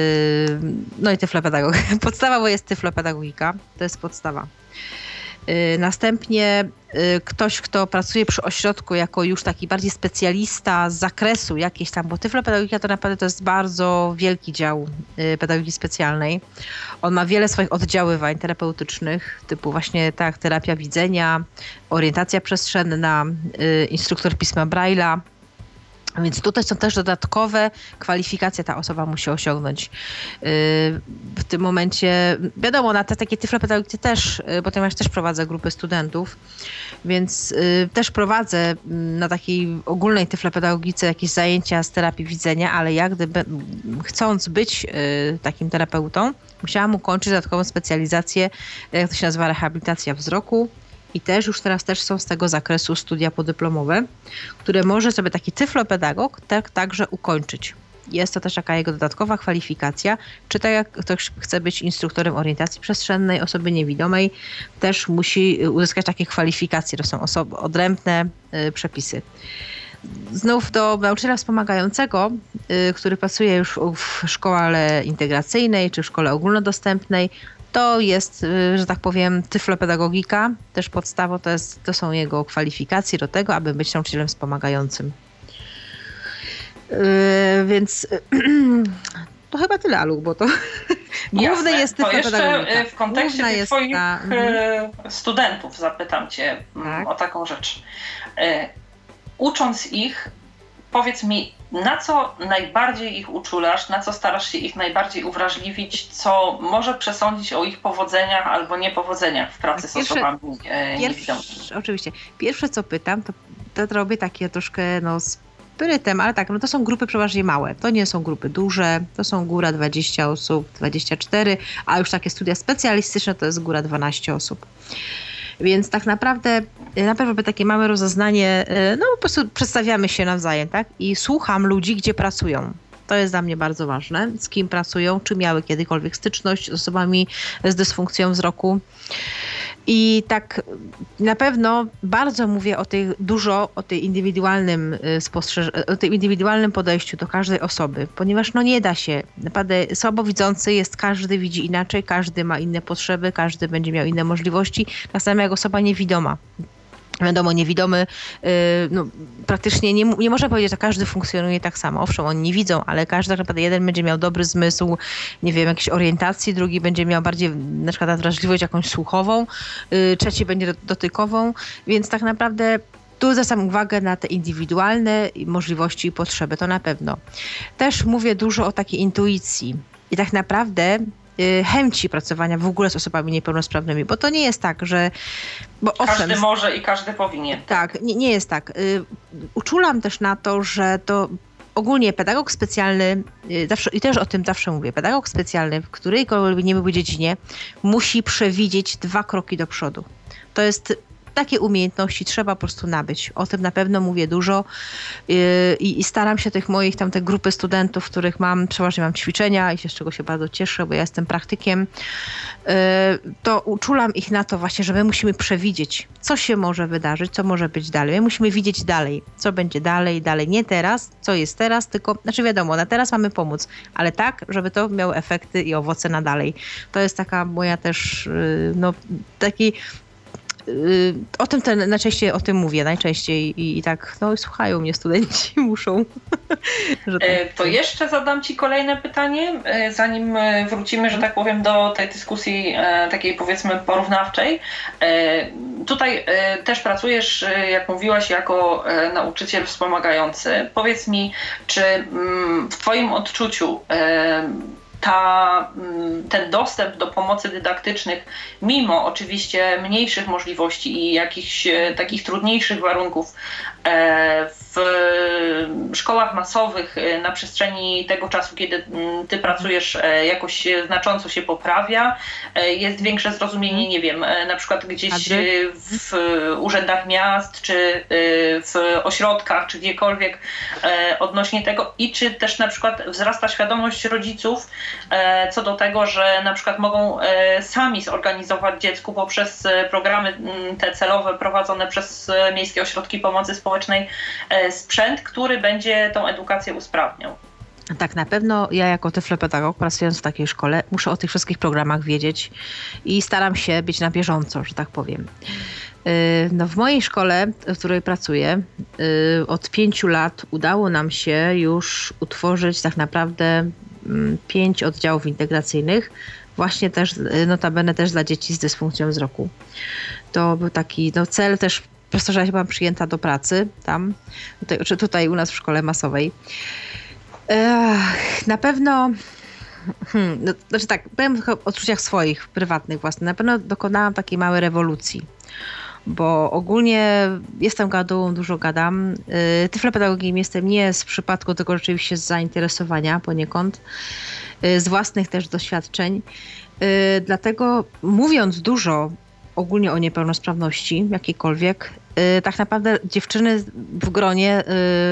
no i tyflopedagog. Podstawowo jest tyflopedagogika, to jest podstawa. Y, następnie y, ktoś, kto pracuje przy ośrodku jako już taki bardziej specjalista z zakresu jakiejś tam, bo tyflopedagogika to naprawdę to jest bardzo wielki dział y, pedagogiki specjalnej. On ma wiele swoich oddziaływań terapeutycznych, typu właśnie tak, terapia widzenia, orientacja przestrzenna, instruktor pisma Braille'a, więc tutaj są też dodatkowe kwalifikacje ta osoba musi osiągnąć. Yy, w tym momencie, wiadomo, na te takie tyflopedagogiki też, yy, bo też prowadzę grupy studentów, więc yy, też prowadzę mm, na takiej ogólnej tyflopedagogice jakieś zajęcia z terapii widzenia, ale jak gdyby chcąc być takim terapeutą, musiałam ukończyć dodatkową specjalizację, jak to się nazywa, rehabilitacja wzroku i też już teraz też są z tego zakresu studia podyplomowe, które może sobie taki tyflopedagog tak, także ukończyć. Jest to też taka jego dodatkowa kwalifikacja, czy tak jak ktoś chce być instruktorem orientacji przestrzennej, osoby niewidomej, też musi uzyskać takie kwalifikacje. To są osoby, odrębne y, przepisy. Znów do nauczyciela wspomagającego, y, który pracuje już w szkole integracyjnej czy w szkole ogólnodostępnej, to jest, y, że tak powiem, tyflopedagogika, też podstawą, to, jest, to są jego kwalifikacje do tego, aby być nauczycielem wspomagającym. Yy, więc to chyba tyle, Alu, bo to główne jest. To jeszcze w kontekście tych twoich ta... Mhm. studentów zapytam cię mm, tak? o taką rzecz. Ucząc ich, powiedz mi, na co najbardziej ich uczulasz, na co starasz się ich najbardziej uwrażliwić, co może przesądzić o ich powodzeniach albo niepowodzeniach w pracy pierwsze, z osobami e, niewidomymi? Oczywiście. Pierwsze co pytam, to, to robię takie troszkę no, sprytem, ale tak, no to są grupy przeważnie małe. To nie są grupy duże, to są góra 20 osób, 24, a już takie studia specjalistyczne to jest góra 12 osób. Więc tak naprawdę y, na pewno takie mamy rozeznanie, y, no po prostu przedstawiamy się nawzajem, tak? I słucham ludzi, gdzie pracują. To jest dla mnie bardzo ważne, z kim pracują, czy miały kiedykolwiek styczność z osobami z dysfunkcją wzroku. I tak na pewno bardzo mówię o tej, dużo o tej indywidualnym y, o tym indywidualnym podejściu do każdej osoby, ponieważ no nie da się. Naprawdę słabowidzący jest, każdy widzi inaczej, każdy ma inne potrzeby, każdy będzie miał inne możliwości, tak samo jak osoba niewidoma wiadomo, niewidomy, y, no, praktycznie nie, nie można powiedzieć, że każdy funkcjonuje tak samo. Owszem, oni nie widzą, ale każdy tak naprawdę jeden będzie miał dobry zmysł, nie wiem, jakiejś orientacji, drugi będzie miał bardziej na przykład wrażliwość jakąś słuchową, y, trzeci będzie dotykową, więc tak naprawdę tu zwracam uwagę na te indywidualne możliwości i potrzeby, to na pewno. Też mówię dużo o takiej intuicji. I tak naprawdę chęci pracowania w ogóle z osobami niepełnosprawnymi, bo to nie jest tak, że... Bo każdy owszem, może i każdy powinien. Tak, nie, nie jest tak. Y, uczulam też na to, że to ogólnie pedagog specjalny, y, zawsze, i też o tym zawsze mówię, pedagog specjalny w którejkolwiek nie były dziedzinie musi przewidzieć dwa kroki do przodu. To jest takie umiejętności trzeba po prostu nabyć. O tym na pewno mówię dużo y, i, i staram się tych moich tam te grupy studentów, których mam, przeważnie mam ćwiczenia i się z czego się bardzo cieszę, bo ja jestem praktykiem, y, to uczulam ich na to właśnie, że my musimy przewidzieć, co się może wydarzyć, co może być dalej. My musimy widzieć dalej, co będzie dalej, dalej. Nie teraz, co jest teraz, tylko, znaczy wiadomo, na teraz mamy pomóc, ale tak, żeby to miało efekty i owoce na dalej. To jest taka moja też, y, no, taki o tym ten, najczęściej o tym mówię, najczęściej i, i tak, no słuchają mnie studenci, muszą. E, tak. To jeszcze zadam Ci kolejne pytanie, e, zanim e, wrócimy, że tak powiem, do tej dyskusji takiej powiedzmy porównawczej. Tutaj też pracujesz, jak mówiłaś, jako nauczyciel wspomagający. Powiedz mi, czy mm, w Twoim odczuciu ta, mm, ten dostęp do pomocy dydaktycznych, mimo oczywiście mniejszych możliwości i jakichś e, takich trudniejszych warunków, w szkołach masowych e, na przestrzeni tego czasu, kiedy mm, ty pracujesz, jakoś znacząco się poprawia. Jest większe zrozumienie, nie wiem, na przykład gdzieś w urzędach miast, czy w ośrodkach, czy gdziekolwiek odnośnie tego i czy też na przykład wzrasta świadomość rodziców, E, co do tego, że na przykład mogą e, sami zorganizować dziecku poprzez e, programy te celowe prowadzone przez Miejskie Ośrodki Pomocy Społecznej sprzęt, który będzie tą edukację usprawniał. Tak, na pewno ja jako tyflopedagog pracując w takiej szkole muszę o tych wszystkich programach wiedzieć i staram się być na bieżąco, że tak powiem. No w mojej szkole, w której pracuję, od pięciu lat udało nam się już utworzyć tak naprawdę Mm, pięć oddziałów integracyjnych, właśnie też, notabene też dla dzieci z dysfunkcją wzroku. To był taki no, cel też ja byłam przyjęta do pracy tam, tutaj, czy tutaj u nas w szkole masowej. Ech, na pewno Hmm, no, znaczy tak, powiem o odczuciach swoich, prywatnych własnych. Na pewno dokonałam takiej małej rewolucji bo ogólnie jestem gadą, dużo gadam. Y, tyflopedagogiem jestem nie z przypadku, tylko rzeczywiście z zainteresowania poniekąd, y, z własnych też doświadczeń. Y, dlatego mówiąc dużo ogólnie o niepełnosprawności jakiejkolwiek, tak naprawdę dziewczyny w gronie,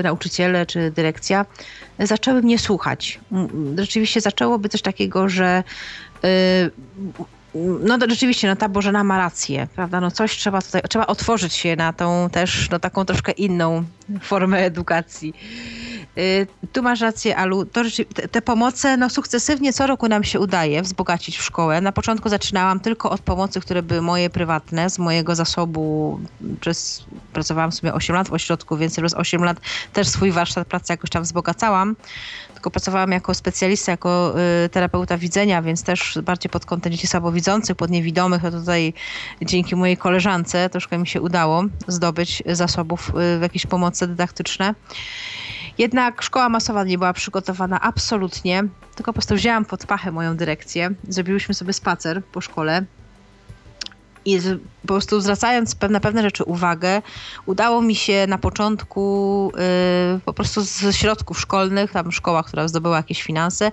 nauczyciele czy dyrekcja zaczęły mnie słuchać. Rzeczywiście zaczęło być coś takiego, że no to rzeczywiście, no ta Bożena ma rację, prawda? No coś trzeba tutaj, trzeba otworzyć się na tą też, no taką troszkę inną formę edukacji. Y, tu masz rację, Alu. To, te, pomoce, no sukcesywnie co roku nam się udaje wzbogacić w szkołę. Na początku zaczynałam tylko od pomocy, które były moje prywatne, z mojego zasobu. Przez, pracowałam sobie 8 lat w ośrodku, więc przez 8 lat też swój warsztat pracy jakoś tam wzbogacałam tylko pracowałam jako specjalista, jako y, terapeuta widzenia, więc też bardziej pod kątem dzieci słabowidzących, pod niewidomych. A tutaj dzięki mojej koleżance troszkę mi się udało zdobyć zasobów y, w jakieś pomocy dydaktyczne. Jednak szkoła masowa nie była przygotowana absolutnie, tylko po prostu wzięłam pod pachę moją dyrekcję. Zrobiłyśmy sobie spacer po szkole i po prostu zwracając na pewne rzeczy uwagę, udało mi się na początku y, po prostu z środków szkolnych, tam szkoła, która zdobyła jakieś finanse,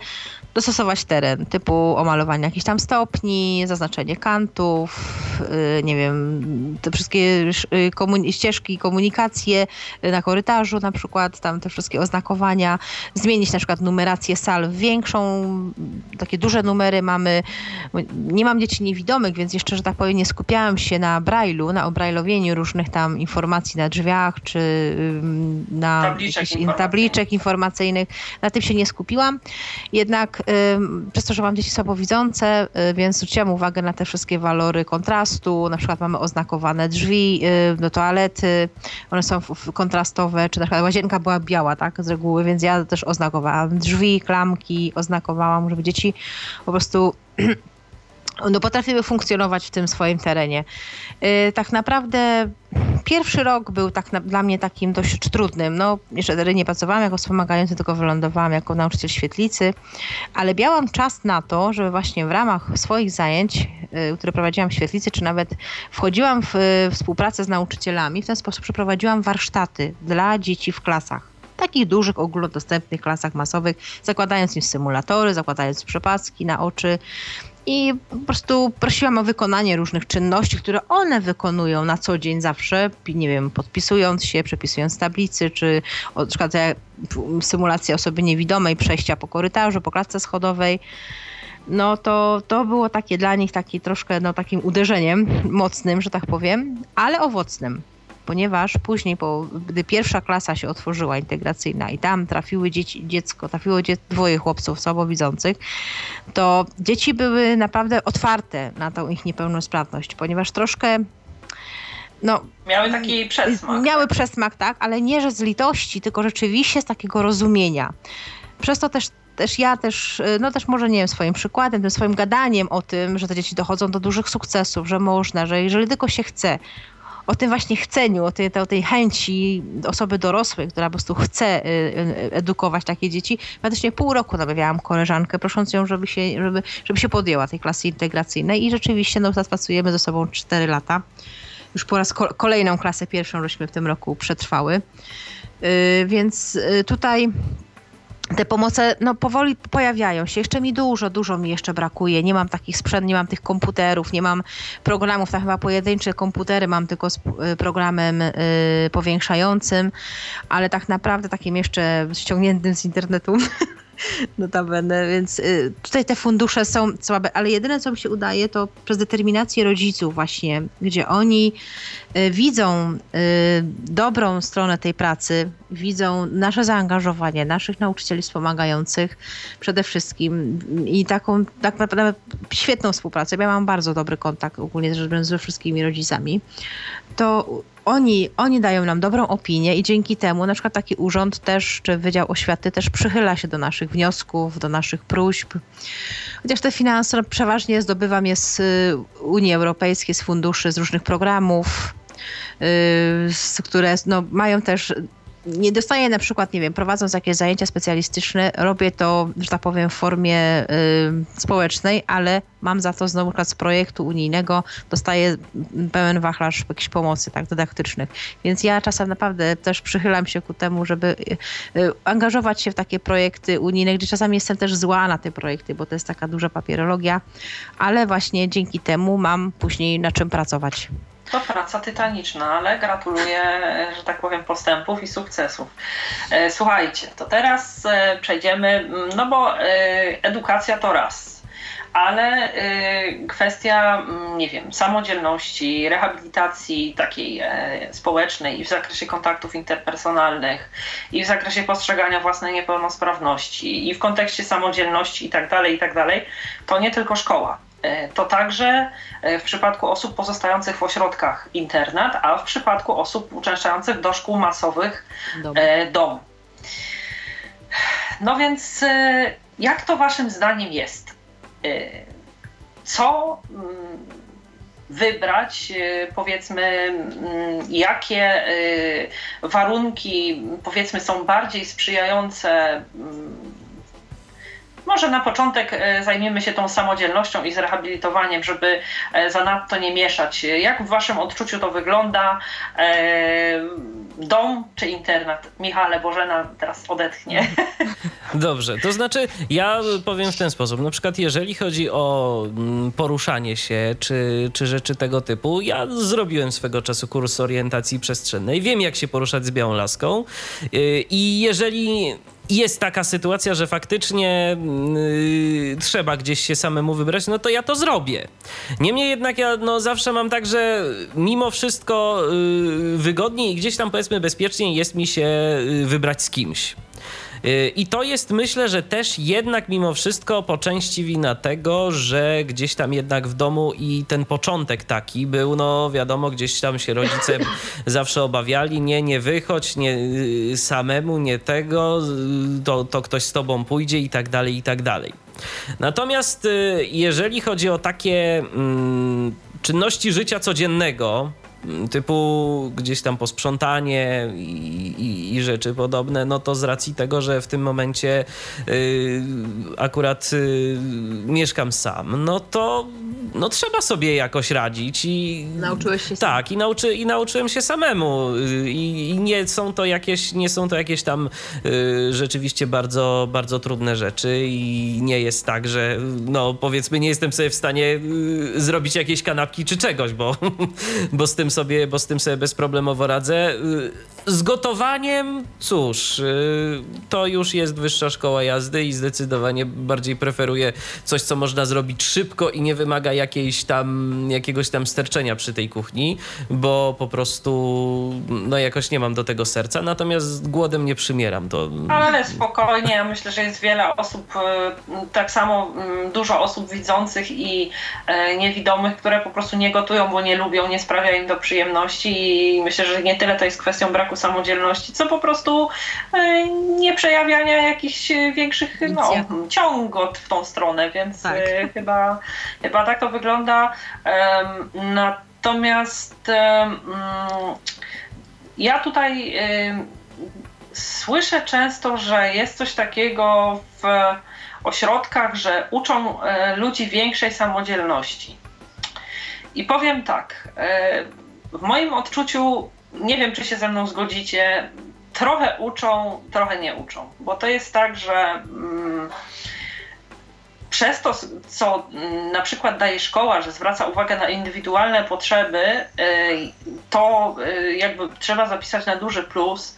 dostosować teren, typu omalowanie jakichś tam stopni, zaznaczenie kantów, y, nie wiem, te wszystkie y, komun ścieżki, komunikacje na korytarzu na przykład, tam te wszystkie oznakowania, zmienić na przykład numerację sal w większą, takie duże numery mamy, nie mam dzieci niewidomych, więc jeszcze, że tak powiem, nie skupiałam się na brailu, na obrajlowieniu różnych tam informacji na drzwiach, czy na tabliczek, tabliczek informacyjnych. Na tym się nie skupiłam. Jednak przez to, że mam dzieci słabowidzące, y, więc zwróciłam uwagę na te wszystkie walory kontrastu. Na przykład mamy oznakowane drzwi y, do toalety, one są kontrastowe, czy na przykład łazienka była biała, tak, z reguły, więc ja też oznakowałam drzwi, klamki, oznakowałam, żeby dzieci po prostu no, potrafiły funkcjonować w tym swoim terenie. Y, tak naprawdę pierwszy rok był tak na, dla mnie takim dość trudnym. No, jeszcze nie pracowałam jako wspomagający, tylko wylądowałam jako nauczyciel świetlicy, ale miałam czas na to, żeby właśnie w ramach swoich zajęć, y, które prowadziłam w świetlicy, czy nawet wchodziłam w współpracę z nauczycielami, w ten sposób przeprowadziłam warsztaty dla dzieci w klasach takich dużych, ogólnodostępnych klasach masowych, zakładając im symulatory, zakładając przepaski na oczy, i po prostu prosiłam o wykonanie różnych czynności, które one wykonują na co dzień zawsze, nie wiem, podpisując się, przepisując tablicy, czy na przykład symulacja osoby niewidomej, przejścia po korytarzu, po klatce schodowej. No to, to było takie dla nich taki troszkę no, takim uderzeniem mocnym, że tak powiem, ale owocnym ponieważ później, po, gdy pierwsza klasa się otworzyła integracyjna i tam trafiły dzieci, dziecko, trafiło dzie dwoje chłopców słabowidzących, to dzieci były naprawdę otwarte na tą ich niepełnosprawność, ponieważ troszkę no, miały taki przesmak. Miały tak? przesmak, tak, ale nie, że z litości, tylko rzeczywiście z takiego rozumienia. Przez to też też ja też, no też może nie wiem, swoim przykładem, tym swoim gadaniem o tym, że te dzieci dochodzą do dużych sukcesów, że można, że jeżeli tylko się chce, o tym właśnie chceniu, o tej, o tej chęci osoby dorosłej, która po prostu chce edukować takie dzieci. Praktycznie pół roku namawiałam koleżankę, prosząc ją, żeby się, żeby, żeby się podjęła tej klasy integracyjnej i rzeczywiście no, teraz pracujemy ze sobą 4 lata. Już po raz kolejną klasę pierwszą żeśmy w tym roku przetrwały. Więc tutaj te pomoce no, powoli pojawiają się. Jeszcze mi dużo, dużo mi jeszcze brakuje. Nie mam takich sprzętów, nie mam tych komputerów, nie mam programów, tam chyba pojedyncze komputery mam tylko z y, programem y, powiększającym, ale tak naprawdę takim jeszcze ściągniętym z internetu Notabene, więc y, tutaj te fundusze są słabe, ale jedyne co mi się udaje to przez determinację rodziców właśnie, gdzie oni y, widzą y, dobrą stronę tej pracy, widzą nasze zaangażowanie, naszych nauczycieli wspomagających przede wszystkim i taką tak naprawdę świetną współpracę. Ja mam bardzo dobry kontakt ogólnie biorąc ze wszystkimi rodzicami. To oni, oni dają nam dobrą opinię i dzięki temu na przykład taki urząd też, czy Wydział Oświaty też przychyla się do naszych wniosków, do naszych próśb. Chociaż te finanse przeważnie zdobywam je z y, Unii Europejskiej, z funduszy, z różnych programów, y, które no, mają też nie dostaję na przykład, nie wiem, prowadząc jakieś zajęcia specjalistyczne, robię to, że tak powiem, w formie y, społecznej, ale mam za to znowu z projektu unijnego, dostaję pełen wachlarz jakichś pomocy tak, dydaktycznych. Więc ja czasem naprawdę też przychylam się ku temu, żeby y, y, angażować się w takie projekty unijne, gdzie czasami jestem też zła na te projekty, bo to jest taka duża papierologia, ale właśnie dzięki temu mam później na czym pracować. To praca tytaniczna, ale gratuluję, że tak powiem, postępów i sukcesów. E, słuchajcie, to teraz e, przejdziemy, no bo e, edukacja to raz, ale kwestia, nie wiem, samodzielności, rehabilitacji takiej społecznej i w zakresie kontaktów interpersonalnych, i w zakresie postrzegania własnej niepełnosprawności, i w kontekście samodzielności i tak dalej, i tak dalej, to nie tylko szkoła to także e, w przypadku osób pozostających w ośrodkach internat, a w przypadku osób uczęszczających do szkół masowych dom. E, dom. No więc jak to waszym zdaniem jest? Co mm, wybrać, powiedzmy, mm, jakie warunki, powiedzmy, są bardziej sprzyjające mm, może na początek e, zajmiemy się tą samodzielnością i zrehabilitowaniem, żeby e, zanadto nie mieszać. Jak w Waszym odczuciu to wygląda? E, dom czy internat? Michale, Bożena teraz odetchnie. Dobrze, to znaczy ja powiem w ten sposób. Na przykład jeżeli chodzi o mm, poruszanie się czy, czy rzeczy tego typu, ja zrobiłem swego czasu kurs orientacji przestrzennej. Wiem jak się poruszać z białą laską i jeżeli jest taka sytuacja, że faktycznie yy, trzeba gdzieś się samemu wybrać, no to ja to zrobię. Niemniej jednak ja no, zawsze mam tak, że mimo wszystko yy, wygodniej i gdzieś tam powiedzmy bezpieczniej jest mi się yy, wybrać z kimś. I to jest myślę, że też jednak mimo wszystko po części wina tego, że gdzieś tam jednak w domu i ten początek taki był, no wiadomo, gdzieś tam się rodzice zawsze obawiali, nie, nie wychodź, nie y, samemu, nie tego, to, to ktoś z tobą pójdzie i tak dalej, i tak dalej. Natomiast y, jeżeli chodzi o takie mm, czynności życia codziennego, typu gdzieś tam posprzątanie i, i, i, rzeczy podobne, no to z racji tego, że w tym momencie y, akurat y, mieszkam sam, no to no trzeba sobie jakoś radzić i... Nauczyłeś się Tak, i, nauczy, i nauczyłem się samemu y, I, i, nie są to jakieś, nie są to jakieś tam y, rzeczywiście bardzo, bardzo trudne rzeczy i nie jest tak, że no powiedzmy nie jestem sobie w stanie y, zrobić jakiejś kanapki czy czegoś, bo, bo z tym sobie, bo z tym sobie bezproblemowo radzę. Y, z gotowaniem, cóż, y, to już jest wyższa szkoła jazdy i zdecydowanie bardziej preferuję coś, co można zrobić szybko i nie wymaga jakiejś tam, jakiegoś tam sterczenia przy tej kuchni, bo po prostu no jakoś nie mam do tego serca, natomiast głodem nie przymieram. To... Ale spokojnie, ja myślę, że jest wiele osób, y, tak samo mm, dużo osób widzących i e, niewidomych, które po prostu nie gotują, bo nie lubią, nie sprawia im do przyjemności i myślę, że nie tyle to jest kwestią braku samodzielności, co po prostu e, nie przejawiania jakichś większych no, ciągot w tą stronę, więc tak. E, chyba, chyba tak to wygląda. Natomiast mm, ja tutaj słyszę często, że jest coś takiego w ośrodkach, że uczą e, ludzi większej samodzielności. I powiem tak, w moim odczuciu, nie wiem czy się ze mną zgodzicie, trochę uczą, trochę nie uczą, bo to jest tak, że. Mm, przez to, co mm, na przykład daje szkoła, że zwraca uwagę na indywidualne potrzeby, y, to y, jakby trzeba zapisać na duży plus.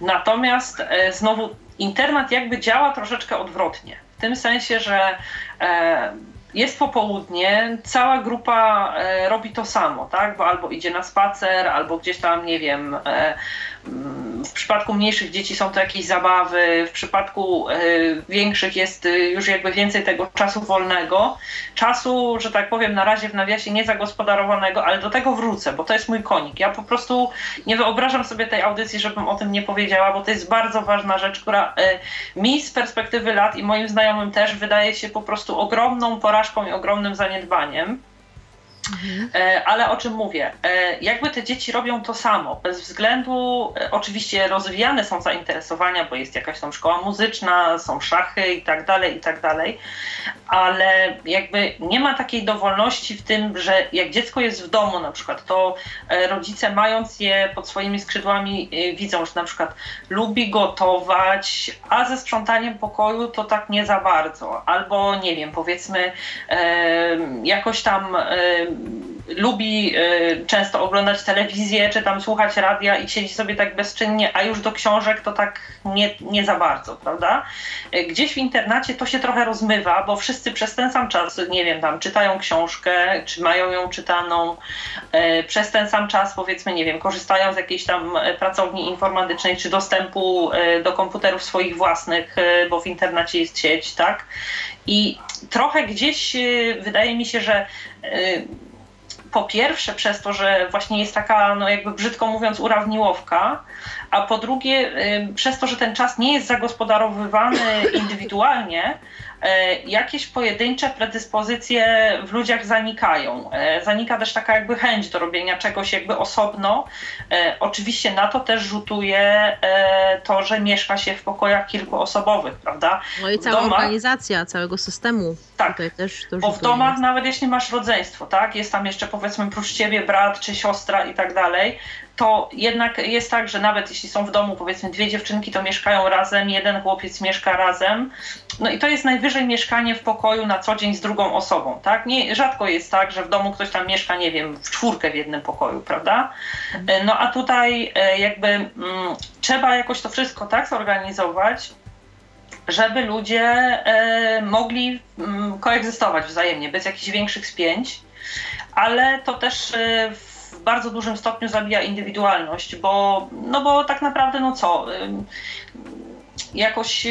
Natomiast y, znowu internat jakby działa troszeczkę odwrotnie. W tym sensie, że e, jest popołudnie, cała grupa e, robi to samo, tak? Bo albo idzie na spacer, albo gdzieś tam, nie wiem, e, w przypadku mniejszych dzieci są to jakieś zabawy, w przypadku e, większych jest już jakby więcej tego czasu wolnego. Czasu, że tak powiem, na razie w nawiasie nie zagospodarowanego, ale do tego wrócę, bo to jest mój konik. Ja po prostu nie wyobrażam sobie tej audycji, żebym o tym nie powiedziała, bo to jest bardzo ważna rzecz, która mi z perspektywy lat i moim znajomym też wydaje się po prostu ogromną porażką i ogromnym zaniedbaniem. Mhm. E, ale o czym mówię? E, jakby te dzieci robią to samo, bez względu, e, oczywiście rozwijane są zainteresowania, bo jest jakaś tam szkoła muzyczna, są szachy i tak dalej, i tak dalej, ale jakby nie ma takiej dowolności w tym, że jak dziecko jest w domu na przykład, to rodzice mając je pod swoimi skrzydłami widzą, że na przykład lubi gotować, a ze sprzątaniem pokoju to tak nie za bardzo, albo nie wiem, powiedzmy jakoś tam lubi y, często oglądać telewizję, czy tam słuchać radia i siedzi sobie tak bezczynnie, a już do książek to tak nie, nie za bardzo, prawda? Y, gdzieś w internacie to się trochę rozmywa, bo wszyscy przez ten sam czas, nie wiem, tam czytają książkę, czy mają ją czytaną, y, przez ten sam czas powiedzmy, nie wiem, korzystają z jakiejś tam pracowni informatycznej, czy dostępu do komputerów swoich własnych, bo w internacie jest sieć, tak? I trochę gdzieś wydaje mi się, że po pierwsze przez to, że właśnie jest taka, no jakby brzydko mówiąc, urawniłowka, a po drugie przez to, że ten czas nie jest zagospodarowywany indywidualnie, jakieś pojedyncze predyspozycje w ludziach zanikają. E, zanika też taka jakby chęć do robienia czegoś jakby osobno. E, oczywiście na to też rzutuje to, że mieszka się w pokojach kilkuosobowych, prawda? No i cała domach, organizacja całego systemu. Tak, też bo w domach nawet jeśli masz rodzeństwo, tak, jest tam jeszcze powiedzmy prócz ciebie brat czy siostra i tak dalej, to jednak jest tak, że nawet jeśli są w domu powiedzmy dwie dziewczynki, to mieszkają razem, jeden chłopiec mieszka razem. No i to jest najwyżej mieszkanie w pokoju na co dzień z drugą osobą, tak? Nie, rzadko jest tak, że w domu ktoś tam mieszka, nie wiem, w czwórkę w jednym pokoju, prawda? Mhm. No a tutaj e, jakby mm, trzeba jakoś to wszystko tak zorganizować, żeby ludzie e, mogli mm, koegzystować wzajemnie, bez jakichś większych spięć, ale to też e, w bardzo dużym stopniu zabija indywidualność, bo, no bo tak naprawdę, no co, jakoś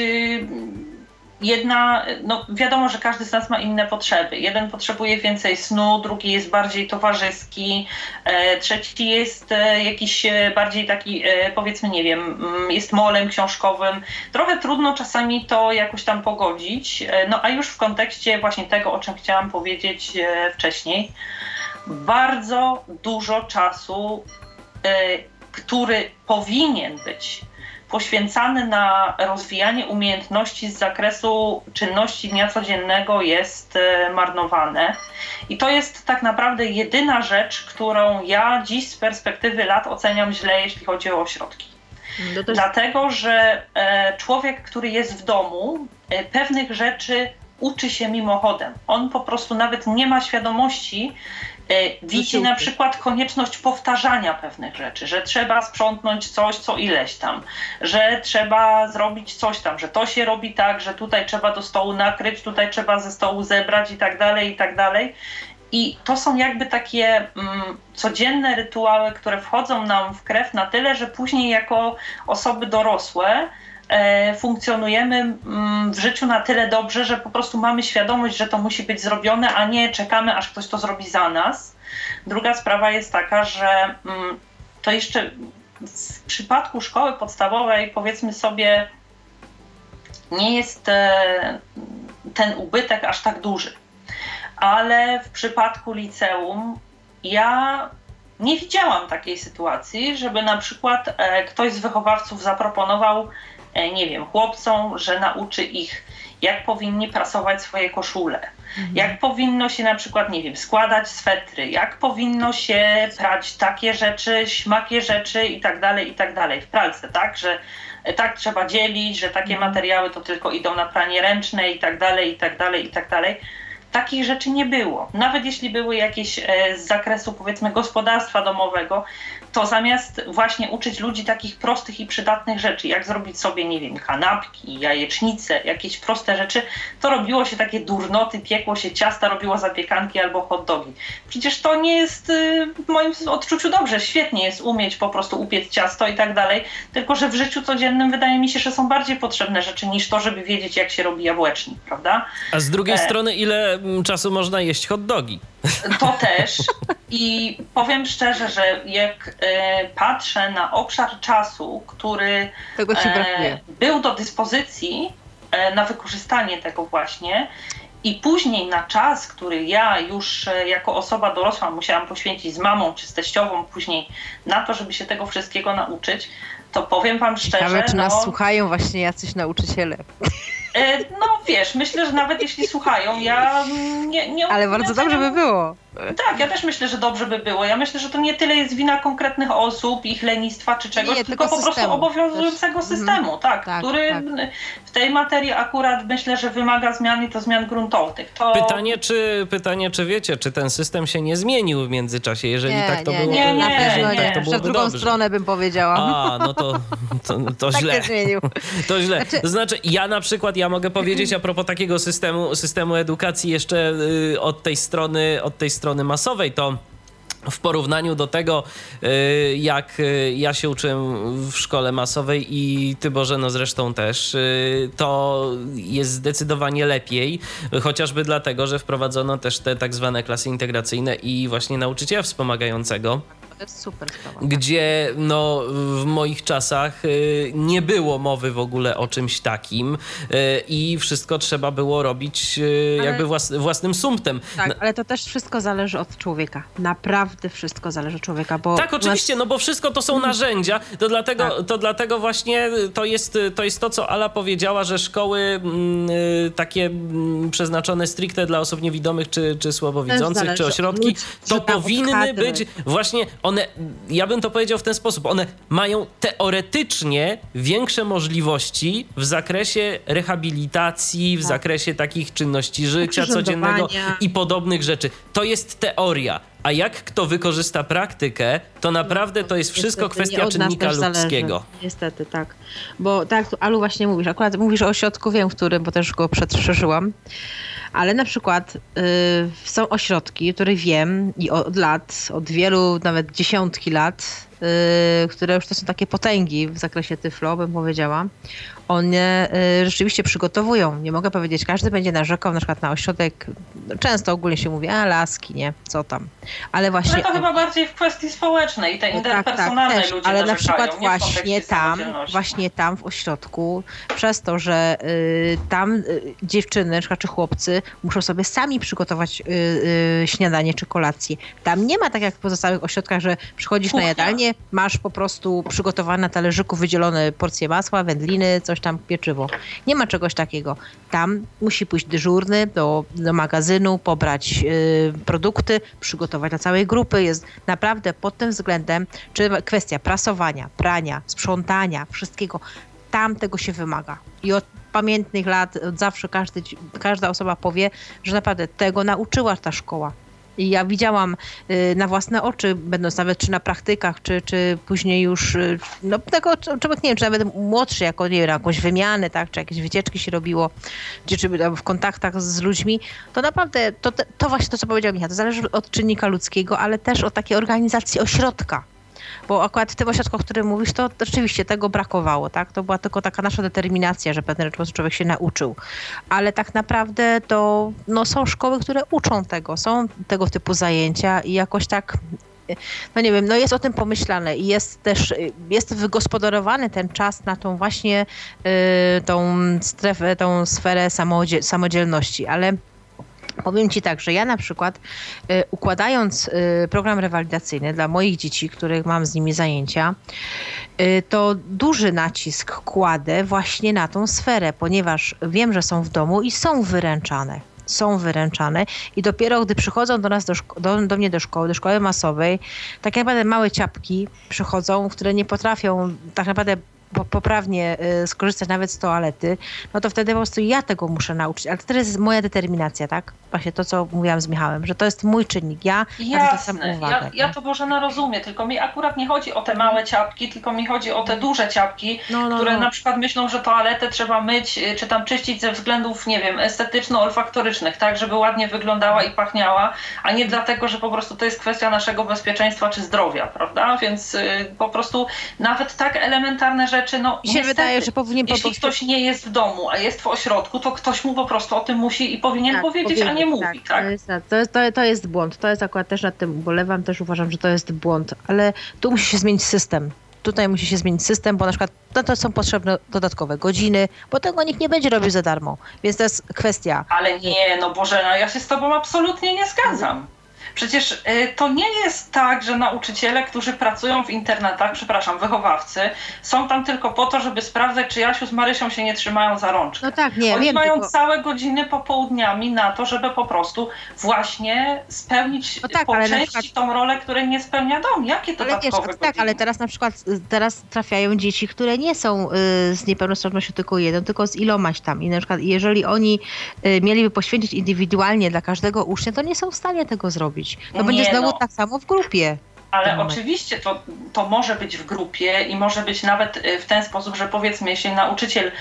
jedna, no wiadomo, że każdy z nas ma inne potrzeby. Jeden potrzebuje więcej snu, drugi jest bardziej towarzyski, e, trzeci jest e, jakiś e, bardziej taki, powiedzmy, nie wiem, mm, jest molem książkowym. Trochę trudno czasami to jakoś tam pogodzić. No a już w kontekście właśnie tego, o czym chciałam powiedzieć wcześniej, bardzo dużo czasu, który powinien być poświęcany na rozwijanie umiejętności z zakresu czynności dnia codziennego jest e, marnowane. I to jest tak naprawdę jedyna rzecz, którą ja dziś z perspektywy lat oceniam źle, jeśli chodzi o ośrodki. No też... Dlatego, że e, człowiek, który jest w domu, pewnych rzeczy uczy się mimochodem. On po prostu nawet nie ma świadomości, E, widzi na przykład konieczność powtarzania pewnych rzeczy, że trzeba sprzątnąć coś, co ileś tam, że trzeba zrobić coś tam, że to się robi tak, że tutaj trzeba do stołu nakryć, tutaj trzeba ze stołu zebrać i tak dalej, i tak dalej. I to są jakby takie mm, codzienne rytuały, które wchodzą nam w krew na tyle, że później jako osoby dorosłe E, funkcjonujemy mm, w życiu na tyle dobrze, że po prostu mamy świadomość, że to musi być zrobione, a nie czekamy, aż ktoś to zrobi za nas. Druga sprawa jest taka, że mm, to jeszcze w przypadku szkoły podstawowej, powiedzmy sobie, nie jest e, ten ubytek aż tak duży. Ale w przypadku liceum ja nie widziałam takiej sytuacji, żeby na przykład e, ktoś z wychowawców zaproponował, e, nie wiem, chłopcom, że nauczy ich, jak powinni prasować swoje koszule, mhm. jak powinno się na przykład, nie wiem, składać swetry, jak powinno się prać takie rzeczy, śmakie rzeczy i tak dalej, i tak dalej w pralce, tak, że tak trzeba dzielić, że takie mhm. materiały to tylko idą na pranie ręczne i tak dalej, i tak dalej, i tak dalej takich rzeczy nie było. Nawet jeśli były jakieś e, z zakresu powiedzmy gospodarstwa domowego, to zamiast właśnie uczyć ludzi takich prostych i przydatnych rzeczy, jak zrobić sobie, nie wiem, kanapki, jajecznice, jakieś proste rzeczy, to robiło się takie durnoty, piekło się ciasta, robiło zapiekanki albo hot dogi. Przecież to nie jest y, w moim odczuciu dobrze, świetnie jest umieć po prostu upiec ciasto i tak dalej, tylko że w życiu codziennym wydaje mi się, że są bardziej potrzebne rzeczy niż to, żeby wiedzieć, jak się robi jabłecznik, prawda? A z drugiej e... strony, ile mm, czasu można jeść hot dogi? To też. I powiem szczerze, że jak patrzę na obszar czasu, który e, był do dyspozycji e, na wykorzystanie tego właśnie, i później na czas, który ja już e, jako osoba dorosła musiałam poświęcić z mamą czy z teściową później na to, żeby się tego wszystkiego nauczyć, to powiem wam szczerze. Ale czy nas no, słuchają właśnie jacyś nauczyciele? E, no wiesz, myślę, że nawet jeśli słuchają, ja nie. nie Ale bardzo dobrze by było. Tak, ja też myślę, że dobrze by było. Ja myślę, że to nie tyle jest wina konkretnych osób, ich lenistwa czy czegoś, nie, tylko, tylko po prostu obowiązującego też. Mhm. systemu, tak, tak który tak. w tej materii akurat myślę, że wymaga zmian i to zmian gruntownych. To... Pytanie, czy, pytanie, czy wiecie, czy ten system się nie zmienił w międzyczasie? Jeżeli nie, tak to nie, było, nie, nie, nie, nie. Tak, to w drugą dobrze. stronę bym powiedziała. A, no to, to, to tak źle. zmienił. To źle. Znaczy... To znaczy, ja na przykład, ja mogę powiedzieć a propos takiego systemu, systemu edukacji jeszcze y, od tej strony, od tej strony masowej, to w porównaniu do tego, y, jak y, ja się uczyłem w szkole masowej i ty Bożeno zresztą też, to jest zdecydowanie lepiej, chociażby dlatego, że wprowadzono też te tak zwane klasy integracyjne i właśnie nauczyciela wspomagającego to jest super sprawa. Gdzie no, w moich czasach y, nie było mowy w ogóle o czymś takim y, i wszystko trzeba było robić y, ale... jakby włas, własnym sumptem. Tak, ale to też wszystko zależy od człowieka. Naprawdę wszystko zależy od człowieka, bo... Tak, oczywiście, nas... no bo wszystko to są mhm. narzędzia, to dlatego, tak. to dlatego właśnie to jest, to jest to, co Ala powiedziała, że szkoły mm, takie mm, przeznaczone stricte dla osób niewidomych, czy, czy słabowidzących, czy ośrodki, to powinny być właśnie one, ja bym to powiedział w ten sposób, one mają teoretycznie większe możliwości w zakresie rehabilitacji, w tak. zakresie takich czynności życia codziennego i podobnych rzeczy. To jest teoria. A jak kto wykorzysta praktykę, to naprawdę to jest wszystko Niestety, kwestia czynnika ludzkiego. Zależy. Niestety, tak. Bo tak, Alu właśnie mówisz, akurat mówisz o ośrodku, wiem, w którym, bo też go przeszerzyłam. Ale na przykład y, są ośrodki, które wiem i od lat, od wielu, nawet dziesiątki lat, y, które już to są takie potęgi w zakresie tyflo, bym powiedziała, one y, rzeczywiście przygotowują. Nie mogę powiedzieć, każdy będzie narzekał na przykład na ośrodek, często ogólnie się mówi, a laski, nie, co tam. Ale właśnie... Ale to chyba bardziej w kwestii społecznej, te interpersonalne no tak, tak, ludzie Ale na przykład właśnie tam, właśnie tam w ośrodku, przez to, że y, tam y, dziewczyny czy chłopcy muszą sobie sami przygotować y, y, śniadanie czy kolację. Tam nie ma tak jak w pozostałych ośrodkach, że przychodzisz Kuchnia. na jadalnię, masz po prostu przygotowane na talerzyku wydzielone porcje masła, wędliny, coś tam pieczywo. Nie ma czegoś takiego. Tam musi pójść dyżurny do, do magazynu, pobrać y, produkty, przygotować dla całej grupy. Jest naprawdę pod tym względem, czy kwestia prasowania, prania, sprzątania, wszystkiego, tam tego się wymaga. I od pamiętnych lat od zawsze każdy, każda osoba powie, że naprawdę tego nauczyła ta szkoła. Ja widziałam y, na własne oczy, będąc nawet czy na praktykach, czy, czy później już, y, no tego człowiek nie wiem, czy nawet młodszy, jako nie wiem, jakąś wymianę, tak, czy jakieś wycieczki się robiło, czy, czy w kontaktach z ludźmi, to naprawdę, to, to właśnie to, co powiedział Michał, to zależy od czynnika ludzkiego, ale też od takiej organizacji ośrodka bo akurat w tym ośrodku, o którym mówisz, to rzeczywiście tego brakowało, tak? To była tylko taka nasza determinacja, że pewne rzeczy człowiek się nauczył. Ale tak naprawdę to no, są szkoły, które uczą tego, są tego typu zajęcia i jakoś tak no nie wiem, no jest o tym pomyślane i jest też, jest wygospodarowany ten czas na tą właśnie y, tą strefę, tą sferę samodzielności, ale Powiem Ci tak, że ja na przykład y, układając y, program rewalidacyjny dla moich dzieci, których mam z nimi zajęcia, y, to duży nacisk kładę właśnie na tą sferę, ponieważ wiem, że są w domu i są wyręczane są wyręczane i dopiero gdy przychodzą do nas, do, do, do, mnie do szkoły, do szkoły masowej, tak naprawdę małe ciapki przychodzą, które nie potrafią tak naprawdę poprawnie y, skorzystać nawet z toalety, no to wtedy po prostu ja tego muszę nauczyć. Ale to jest moja determinacja, tak? Właśnie to, co mówiłam z Michałem, że to jest mój czynnik. Ja Jasne, uwagę, ja, ja to Bożena rozumiem, tylko mi akurat nie chodzi o te małe ciapki, tylko mi chodzi o te duże ciapki, no, no, które no. na przykład myślą, że toaletę trzeba myć, y, czy tam czyścić ze względów, nie wiem, estetyczno-olfaktorycznych, tak, żeby ładnie wyglądała i pachniała, a nie dlatego, że po prostu to jest kwestia naszego bezpieczeństwa czy zdrowia, prawda? Więc y, po prostu nawet tak elementarne rzeczy rzeczy, no Mi się wydaje, że powinien Jeśli ktoś nie jest w domu, a jest w ośrodku, to ktoś mu po prostu o tym musi i powinien tak, powiedzieć, a nie mówi, tak? tak? To, jest, to, jest, to, to jest błąd. To jest akurat też nad tym ubolewam, też uważam, że to jest błąd, ale tu musi się zmienić system tutaj musi się zmienić system, bo na przykład no to są potrzebne dodatkowe godziny, bo tego nikt nie będzie robił za darmo. Więc to jest kwestia. Ale nie, no Boże, no ja się z tobą absolutnie nie zgadzam. Przecież y, to nie jest tak, że nauczyciele, którzy pracują w internetach, przepraszam, wychowawcy, są tam tylko po to, żeby sprawdzać, czy Jasiu z Marysią się nie trzymają za rączkę. No tak, nie, Oni wiem, mają tylko... całe godziny popołudniami na to, żeby po prostu właśnie spełnić no tak, po części przykład... tą rolę, której nie spełnia dom. Jakie to ale wiesz, Tak, ale teraz na przykład y, teraz trafiają dzieci, które nie są y, z niepełnosprawnością tylko jeden, tylko z ilomaś tam. I na przykład jeżeli oni y, mieliby poświęcić indywidualnie dla każdego ucznia, to nie są w stanie tego zrobić robić. To nie, będzie znowu no. tak samo w grupie. Ale oczywiście to, to może być w grupie i może być nawet y, w ten sposób, że powiedzmy, jeśli nauczyciel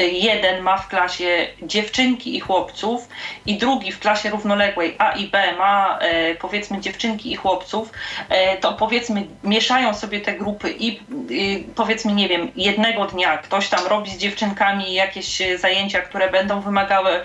y, jeden ma w klasie dziewczynki i chłopców i drugi w klasie równoległej A i B ma e, powiedzmy dziewczynki i chłopców, e, to powiedzmy mieszają sobie te grupy i e, powiedzmy nie wiem, jednego dnia ktoś tam robi z dziewczynkami jakieś zajęcia, które będą wymagały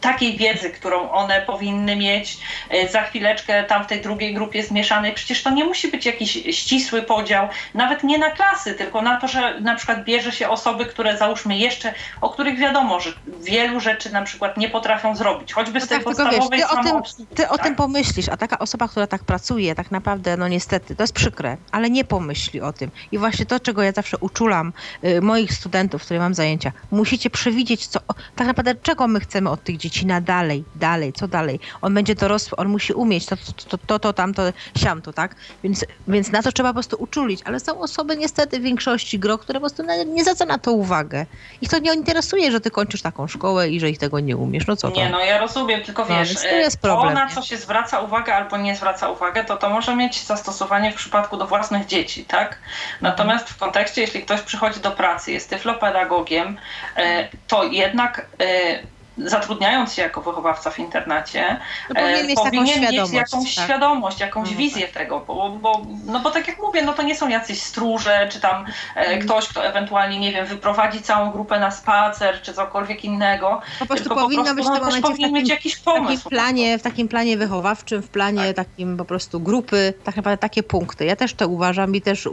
takiej wiedzy, którą one powinny mieć. E, za chwileczkę tam w tej drugiej grupie zmieszanej. Przecież to nie musi być jakiś ścisły podział, nawet nie na klasy, tylko na to, że na przykład bierze się osoby, które załóżmy jeszcze, o których wiadomo, że wielu rzeczy na przykład nie potrafią zrobić, choćby z no tej tak, podstawowej wiesz, ty, o tym, ty tak? o tym pomyślisz, a taka osoba, która tak pracuje, tak naprawdę, no niestety, to jest przykre, ale nie pomyśli o tym. I właśnie to, czego ja zawsze uczulam y, moich studentów, które mam zajęcia, musicie przewidzieć, co, tak naprawdę czego my chcemy od tych dzieci dzieci na dalej, dalej, co dalej. On będzie dorosły, on musi umieć to, to, to, to, to tamto, siamto, tak? Więc, więc na to trzeba po prostu uczulić. Ale są osoby niestety w większości gro, które po prostu nie zwraca na to uwagę. Ich to nie interesuje, że ty kończysz taką szkołę i że ich tego nie umiesz. No co to? Nie, no ja rozumiem, tylko no, wiesz, to, jest problem, to na co się zwraca uwagę albo nie zwraca uwagę, to to może mieć zastosowanie w przypadku do własnych dzieci, tak? Natomiast w kontekście, jeśli ktoś przychodzi do pracy, jest tyflopedagogiem, e, to jednak e, zatrudniając się jako wychowawca w internacie, no powinien, mieć, powinien mieć jakąś tak. świadomość, jakąś no, wizję tak. tego, bo, bo, no bo tak jak mówię, no to nie są jacyś stróże, czy tam mm. ktoś, kto ewentualnie, nie wiem, wyprowadzi całą grupę na spacer, czy cokolwiek innego. Po prostu powinno po prostu, być no, w tym takim, mieć jakiś pomysł. Takim planie, w takim planie wychowawczym, w planie tak. takim po prostu grupy, tak naprawdę takie punkty. Ja też to uważam i też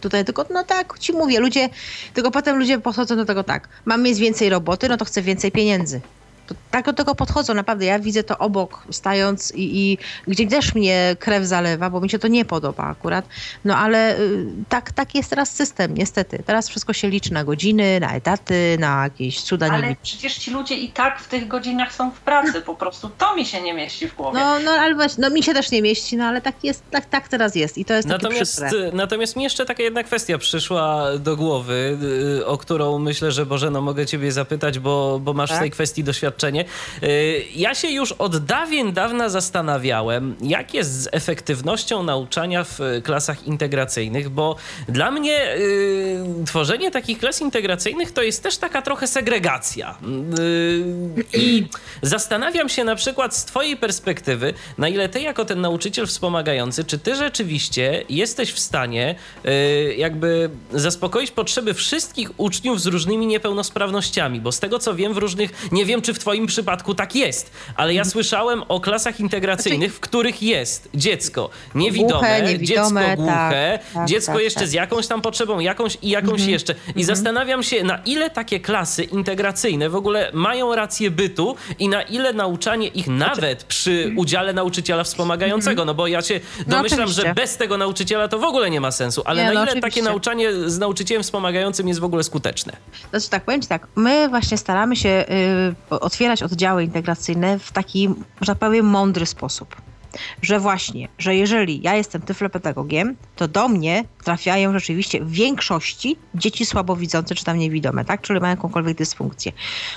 tutaj tylko, no tak, ci mówię, ludzie, tylko potem ludzie podchodzą do tego tak, mam mieć więcej roboty, no to chcę więcej pieniędzy. To, tak do tego podchodzą, naprawdę. Ja widzę to obok, stając i, i gdzie też mnie krew zalewa, bo mi się to nie podoba akurat. No ale y, tak, tak jest teraz system, niestety. Teraz wszystko się liczy na godziny, na etaty, na jakieś cuda. Ale przecież ci ludzie i tak w tych godzinach są w pracy, po prostu to mi się nie mieści w głowie. No, no ale właśnie, no mi się też nie mieści, no ale tak jest, tak, tak teraz jest i to jest natomiast, takie Natomiast mi jeszcze taka jedna kwestia przyszła do głowy, y, o którą myślę, że Bożeno mogę ciebie zapytać, bo, bo masz tak? w tej kwestii doświadczenie doświadczenie. Y, ja się już od dawien dawna zastanawiałem, jak jest z efektywnością nauczania w klasach integracyjnych, bo dla mnie y, tworzenie takich klas integracyjnych to jest też taka trochę segregacja. Y, I zastanawiam się na przykład z Twojej perspektywy, na ile Ty, jako ten nauczyciel wspomagający, czy Ty rzeczywiście jesteś w stanie jakby zaspokoić potrzeby wszystkich uczniów z różnymi niepełnosprawnościami, bo z tego co wiem, w różnych, nie wiem czy w twoim przypadku tak jest, ale ja słyszałem o klasach integracyjnych, w których jest dziecko niewidome, Głuche, niewidome, dziecko głuche, tak, tak, dziecko tak, jeszcze tak. z jakąś tam potrzebą, jakąś i jakąś jeszcze. I zastanawiam się, na ile takie klasy integracyjne w ogóle mają rację bytu i na ile nauczanie ich nawet przy udziale nauczyciela wspomagającego, no bo ja się domyślam, że oczywiście. bez tego nauczyciela to w ogóle nie ma sensu, ale Nie, na no ile oczywiście. takie nauczanie z nauczycielem wspomagającym jest w ogóle skuteczne? Znaczy tak, powiem ci tak, my właśnie staramy się y, otwierać oddziały integracyjne w taki, że tak powiem, mądry sposób. Że właśnie, że jeżeli ja jestem tyflopedagogiem, to do mnie trafiają rzeczywiście w większości dzieci słabowidzące czy tam niewidome, tak? Czyli mają jakąkolwiek dysfunkcję.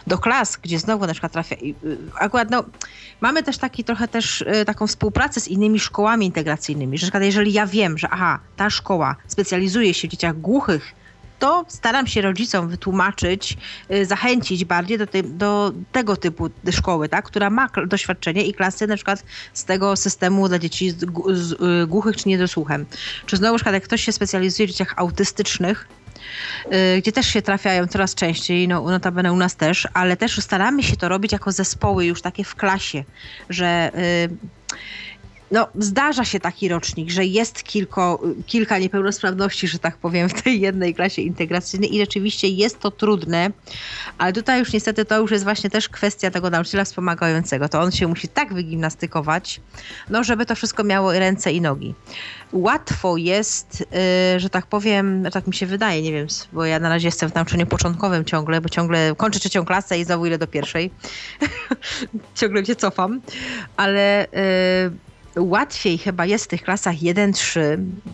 Do klas, gdzie znowu na przykład trafia, i, y, akurat no, mamy też taki trochę też y, taką współpracę z innymi szkołami integracyjnymi, że na przykład jeżeli ja wiem, że aha, ta szkoła specjalizuje się w dzieciach głuchych, to staram się rodzicom wytłumaczyć, y, zachęcić bardziej do, do tego typu szkoły, tak, która ma doświadczenie i klasy na przykład z tego systemu dla dzieci z, z, y, głuchych czy niedosłuchem. Czy znowu na jak ktoś się specjalizuje w dzieciach autystycznych, y, gdzie też się trafiają coraz częściej, no notabene u nas też, ale też staramy się to robić jako zespoły już takie w klasie, że y, no, zdarza się taki rocznik, że jest kilko, kilka niepełnosprawności, że tak powiem, w tej jednej klasie integracyjnej i rzeczywiście jest to trudne, ale tutaj już niestety to już jest właśnie też kwestia tego nauczyciela wspomagającego. To on się musi tak wygimnastykować, no, żeby to wszystko miało ręce i nogi. Łatwo jest, y, że tak powiem, tak mi się wydaje, nie wiem, bo ja na razie jestem w nauczaniu początkowym ciągle, bo ciągle kończę trzecią klasę i znowu idę do pierwszej. ciągle się cofam, ale y, łatwiej chyba jest w tych klasach 1-3,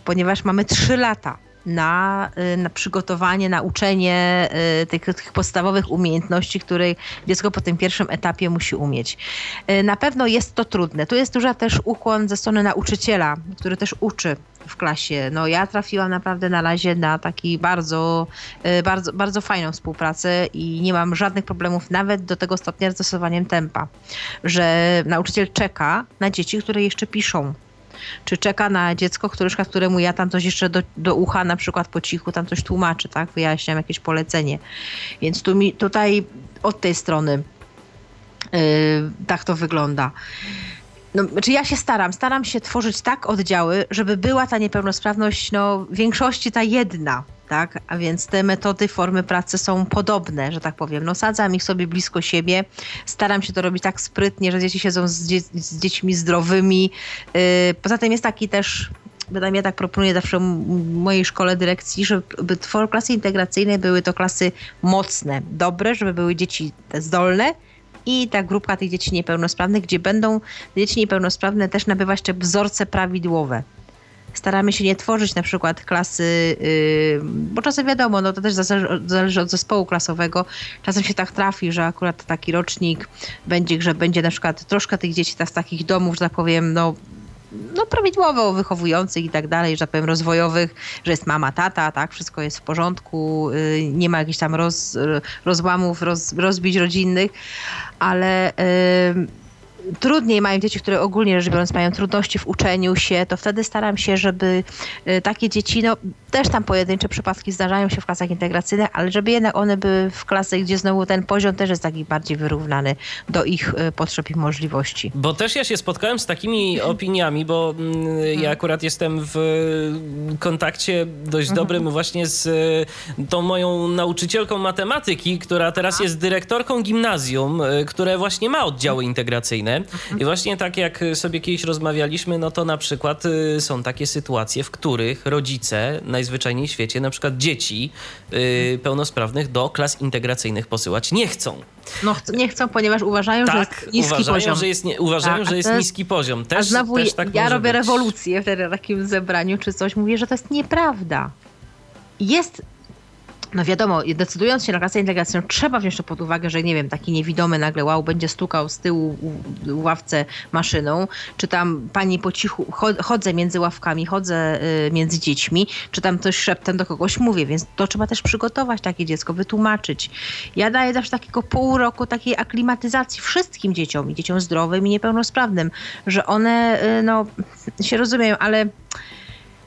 ponieważ mamy 3 lata na, y, na przygotowanie, na uczenie y, tych, tych podstawowych umiejętności, które dziecko po tym pierwszym etapie musi umieć. Y, Na pewno jest to trudne. Tu jest duża też ukłon ze strony nauczyciela, który też uczy w klasie. No ja trafiłam naprawdę na razie na taki bardzo, bardzo, bardzo fajną współpracę i nie mam żadnych problemów nawet do tego stopnia z dostosowaniem tempa, że nauczyciel czeka na dzieci, które jeszcze piszą czy czeka na dziecko, które, któremu ja tam coś jeszcze do, do ucha, na przykład po cichu, tam coś tłumaczy, tak? Wyjaśniam jakieś polecenie. Więc tu mi, tutaj od tej strony yy, tak to wygląda. No, znaczy ja się staram, staram się tworzyć tak oddziały, żeby była ta niepełnosprawność, no w większości ta jedna, tak? A więc te metody, formy pracy są podobne, że tak powiem. No sadzam ich sobie blisko siebie, staram się to robić tak sprytnie, że dzieci siedzą z, dzie- z dziećmi zdrowymi. Yy, poza tym jest taki też ja tak proponuję zawsze mojej szkole dyrekcji, żeby klasy integracyjne były to klasy mocne, dobre, żeby były dzieci zdolne i ta grupka tych dzieci niepełnosprawnych, gdzie będą dzieci niepełnosprawne też nabywać te wzorce prawidłowe. Staramy się nie tworzyć na przykład klasy, yy, bo czasem wiadomo, no to też zależy, od- zespołu klasowego. Czasem się tak trafi, że akurat taki rocznik będzie, że będzie na przykład troszkę tych dzieci z takich domów, że tak powiem, no no, prawidłowo wychowujących i tak dalej, że tak powiem, rozwojowych, że jest mama, tata, tak, wszystko jest w porządku, y, nie ma jakichś tam roz, rozłamów, roz, rozbić rodzinnych, ale y, trudniej mają dzieci, które ogólnie rzecz biorąc mają trudności w uczeniu się, to wtedy staram się, żeby y, takie dzieci, no też tam pojedyncze przypadki zdarzają się w klasach integracyjnych, ale żeby jednak one były w klasach, gdzie znowu ten poziom też jest taki bardziej wyrównany do ich y, potrzeb i możliwości. Bo też ja się spotkałem z takimi opiniami, bo mm, ja akurat jestem w kontakcie dość dobrym właśnie z e, tą moją nauczycielką matematyki, która teraz jest dyrektorką gimnazjum, które właśnie ma oddziały integracyjne. I właśnie tak jak sobie kiedyś rozmawialiśmy, no to na przykład e, są takie sytuacje, w których rodzice najzwyczajniej w świecie, na przykład dzieci e, pełnosprawnych do klas integracyjnych posyłać nie chcą. No ch- nie chcą, ponieważ uważają, że Tak, jest niski uważają, poziom. że jest, nie, uważają, Tak, że jest niski poziom. Też, A znowu też tak ja robię być. rewolucję wtedy na takim zebraniu czy coś. Mówię, że to jest nieprawda. Jest, no wiadomo, decydując się na klasę integracyjną, trzeba wziąć to pod uwagę, że nie wiem, taki niewidomy nagle wow, będzie stukał z tyłu w- ławce maszyną, czy tam pani po cichu, cho- chodzę między ławkami, chodzę y, między dziećmi, czy tam coś szeptem do kogoś mówię, więc to trzeba też przygotować takie dziecko, wytłumaczyć. Ja daję zawsze takiego pół roku takiej aklimatyzacji wszystkim dzieciom, i dzieciom zdrowym i niepełnosprawnym, że one, y, no, się rozumieją, ale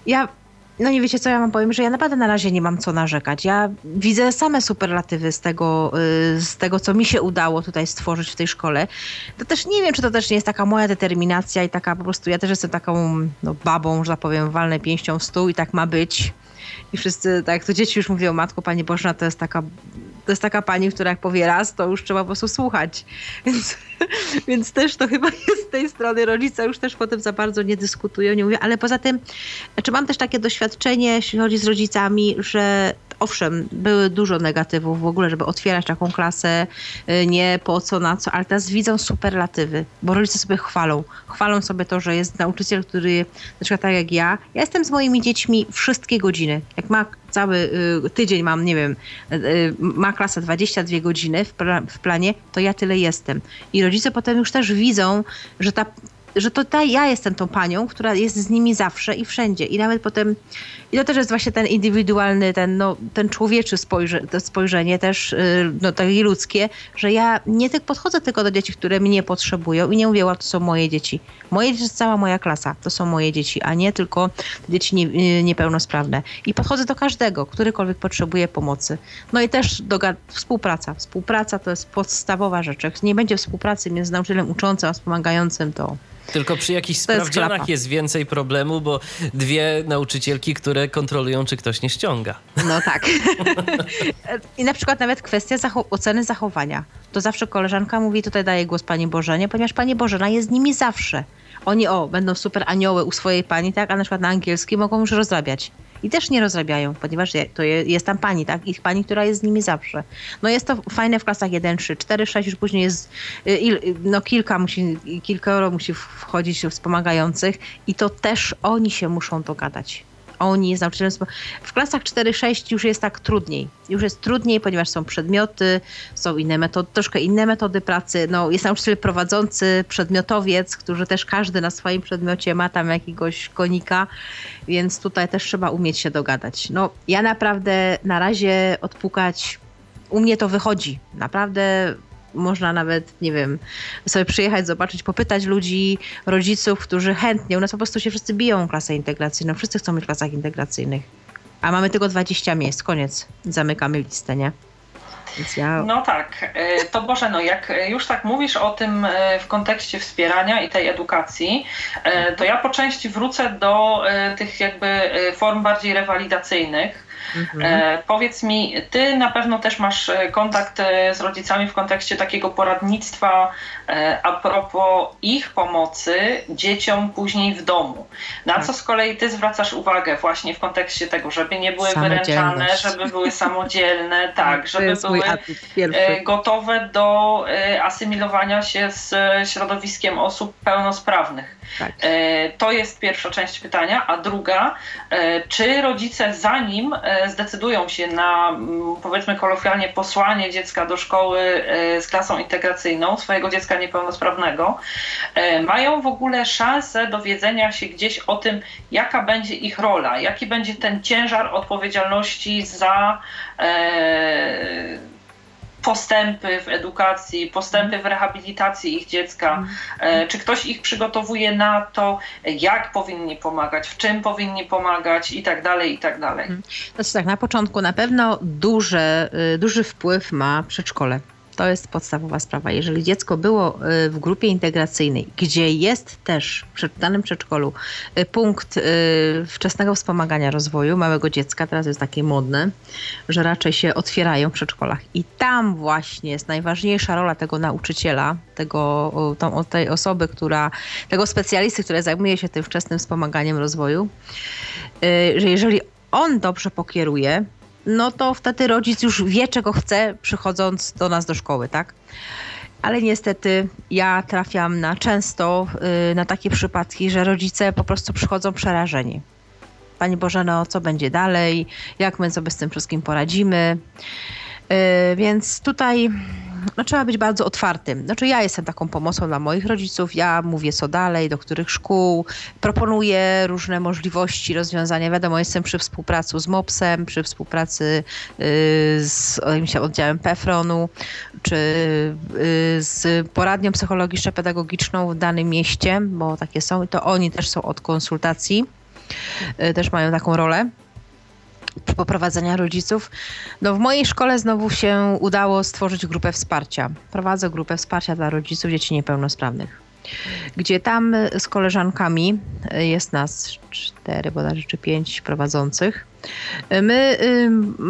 ja no nie wiecie co ja wam powiem, że ja naprawdę na razie nie mam co narzekać. Ja widzę same superlatywy z tego, y, z tego co mi się udało tutaj stworzyć w tej szkole. To też nie wiem, czy to też nie jest taka moja determinacja i taka po prostu, ja też jestem taką no, babą, że tak powiem, walnę pięścią w stół i tak ma być. I wszyscy, tak to dzieci już mówią, matko, pani Bożna, to jest taka to jest taka pani, która jak powie raz, to już trzeba po prostu słuchać. Więc, więc też to chyba jest z tej strony rodzica już też potem za bardzo nie dyskutują, nie mówią, ale poza tym, znaczy mam też takie doświadczenie, jeśli chodzi z rodzicami, że owszem, były dużo negatywów w ogóle, żeby otwierać taką klasę, y, nie po co, na co, ale teraz widzą superlatywy, bo rodzice sobie chwalą. Chwalą sobie to, że jest nauczyciel, który, na przykład tak jak ja, ja jestem z moimi dziećmi wszystkie godziny. Jak ma cały y, tydzień mam, nie wiem, y, ma klasa 22 godziny w, w planie, to ja tyle jestem. I rodzice potem już też widzą, że ta że to ta, ja jestem tą panią, która jest z nimi zawsze i wszędzie. I nawet potem, i to też jest właśnie ten indywidualny, ten, no, ten człowieczy spojrze, to spojrzenie też, y, no takie ludzkie, że ja nie tak podchodzę tylko do dzieci, które mnie potrzebują i nie mówię, to są moje dzieci. Moje dzieci cała moja klasa, to są moje dzieci, a nie tylko dzieci nie, y, niepełnosprawne. I podchodzę do każdego, którykolwiek potrzebuje pomocy. No i też do, współpraca. Współpraca to jest podstawowa rzecz. Jak nie będzie współpracy między nauczycielem uczącym a wspomagającym, to tylko przy jakichś sprawdzianach jest, jest, więcej problemu, bo dwie nauczycielki, które kontrolują, czy ktoś nie ściąga. No tak. I na przykład nawet kwestia zacho oceny zachowania. To zawsze koleżanka mówi, tutaj daje głos pani Bożenie, ponieważ pani Bożena jest z nimi zawsze. Oni, o, będą super anioły u swojej pani, tak, a na przykład na angielski mogą już rozrabiać i też nie rozrabiają, ponieważ to jest tam pani, tak? Ich pani, która jest z nimi zawsze. No jest to fajne w klasach 1, 3, 4, 6, już później jest, y, no kilka musi, kilkoro musi wchodzić wspomagających i to też oni się muszą dogadać oni z nauczycielem. W klasach 4-6 już jest tak trudniej. Już jest trudniej, ponieważ są przedmioty, są inne metody, troszkę inne metody pracy. No, jest nauczyciel prowadzący, przedmiotowiec, którzy też każdy na swoim przedmiocie ma tam jakiegoś konika, więc tutaj też trzeba umieć się dogadać. No, ja naprawdę na razie odpukać, u mnie to wychodzi. Naprawdę można nawet, nie wiem, sobie przyjechać, zobaczyć, popytać ludzi, rodziców, którzy chętnie, u nas po prostu się wszyscy biją klasę integracyjną, wszyscy chcą być w klasach integracyjnych. A mamy tylko 20 miejsc, koniec. Zamykamy listę, nie? Ja... No tak, e, to Boże, no jak już tak mówisz o tym e, w kontekście wspierania i tej edukacji, e, to ja po części wrócę do tych jakby form bardziej rewalidacyjnych, Mhm. E, powiedz mi, ty na pewno też masz e, kontakt e, z rodzicami w kontekście takiego poradnictwa a propos ich pomocy dzieciom później w domu. Na tak. co z kolei ty zwracasz uwagę właśnie w kontekście tego, żeby nie były wyręczane, żeby były samodzielne, tak, żeby były gotowe do asymilowania się z środowiskiem osób pełnosprawnych. Tak. To jest pierwsza część pytania, a druga, czy rodzice zanim zdecydują się na mm, powiedzmy kolokwialnie posłanie dziecka do szkoły z klasą integracyjną, swojego dziecka niepełnosprawnego, mają w ogóle szansę dowiedzenia się gdzieś o tym, jaka będzie ich rola, jaki będzie ten ciężar odpowiedzialności za postępy w edukacji, postępy w rehabilitacji ich dziecka, mhm. e, czy ktoś ich przygotowuje na to, jak powinni pomagać, w czym powinni pomagać i tak dalej, i tak dalej. Znaczy tak, na początku na pewno duży, y, duży wpływ ma przedszkole. To jest podstawowa sprawa. Jeżeli dziecko było y, w grupie integracyjnej, gdzie jest też w danym przedszkolu y, punkt y, wczesnego wspomagania rozwoju małego dziecka, teraz jest takie modne, że raczej się otwierają w przedszkolach. I tam właśnie jest najważniejsza rola tego nauczyciela, tego, tą, tej osoby, która, tego specjalisty, który zajmuje się tym wczesnym wspomaganiem rozwoju, że jeżeli on dobrze pokieruje, no to wtedy rodzic już wie, czego chce, przychodząc do nas do szkoły, tak? Ale niestety ja trafiam na często y, na takie przypadki, że rodzice po prostu przychodzą przerażeni. Pani Bożeno, co będzie dalej? Jak my sobie z tym wszystkim poradzimy? Y, więc tutaj no, trzeba być bardzo otwartym. Znaczy ja jestem taką pomocą dla moich rodziców, ja mówię co dalej, do których szkół, proponuję różne możliwości rozwiązania. Wiadomo, jestem przy współpracy z MOPS-em, przy współpracy y, z oddziałem PEFRON-u, czy y, z poradnią psychologiczno-pedagogiczną w danym mieście, bo takie są i to oni też są od konsultacji też mają taką rolę poprowadzenia rodziców. No w mojej szkole znowu się udało stworzyć grupę wsparcia. Prowadzę grupę wsparcia dla rodziców dzieci niepełnosprawnych gdzie tam z koleżankami, jest nas cztery bodajże czy pięć prowadzących, my y,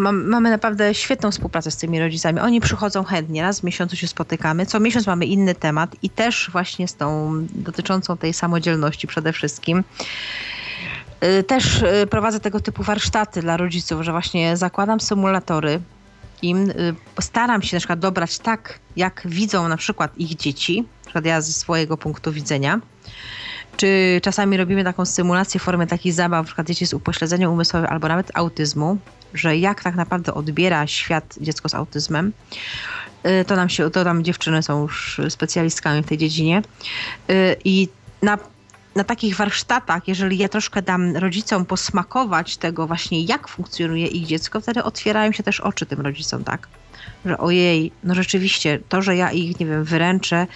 mamy naprawdę świetną współpracę z tymi rodzicami. Oni przychodzą chętnie, raz w miesiącu się spotykamy. Co miesiąc mamy inny temat i też właśnie z tą dotyczącą tej samodzielności przede wszystkim. Y, też y, prowadzę tego typu warsztaty dla rodziców, że właśnie zakładam symulatory im, staram się na przykład dobrać tak, jak widzą na przykład ich dzieci, przykład ja ze swojego punktu widzenia. Czy czasami robimy taką symulację w formie takich zabaw, na przykład dzieci z upośledzeniem umysłowym albo nawet autyzmu, że jak tak naprawdę odbiera świat dziecko z autyzmem. Y, to nam się, to tam dziewczyny są już specjalistkami w tej dziedzinie. Y, I na na takich warsztatach, jeżeli ja troszkę dam rodzicom posmakować tego właśnie, jak funkcjonuje ich dziecko, wtedy otwierają się też oczy tym rodzicom, tak? Że ojej, no rzeczywiście, to, że ja ich, nie wiem, wyręczę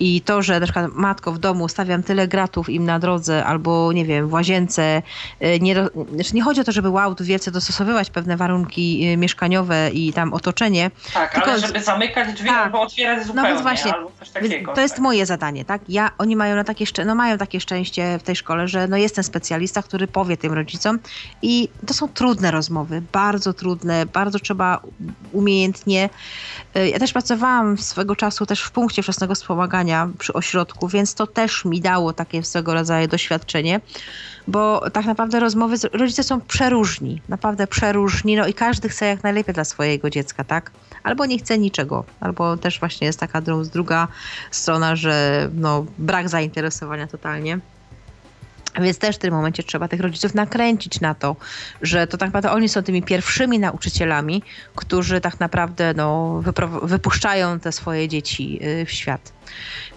i to, że na przykład matko w domu stawiam tyle gratów im na drodze albo, nie wiem, w łazience, y, nie, znaczy nie chodzi o to, żeby wow, tu wielce dostosowywać pewne warunki y, mieszkaniowe i tam otoczenie. Tak, tylko, ale żeby zamykać drzwi tak, albo otwierać zupełnie, no więc właśnie, takiego. To jest tak. moje zadanie, tak? Ja, oni mają na takie, no mają takie szczęście w tej szkole, że no jestem specjalista, który powie tym rodzicom i to są trudne rozmowy, bardzo trudne, bardzo trzeba umiejętnie E, ja też pracowałam swego czasu też w punkcie wczesnego wspomagania przy ośrodku, więc to też mi dało takie swego rodzaju doświadczenie, bo tak naprawdę rozmowy, z, rodzice są przeróżni, naprawdę przeróżni, no i każdy chce jak najlepiej dla swojego dziecka, tak? Albo nie chce niczego, albo też właśnie jest taka druga strona, że no, brak zainteresowania totalnie. Więc też w tym momencie trzeba tych rodziców nakręcić na to, że to tak naprawdę oni są tymi pierwszymi nauczycielami, którzy tak naprawdę no, wypuszczają te swoje dzieci y, w świat.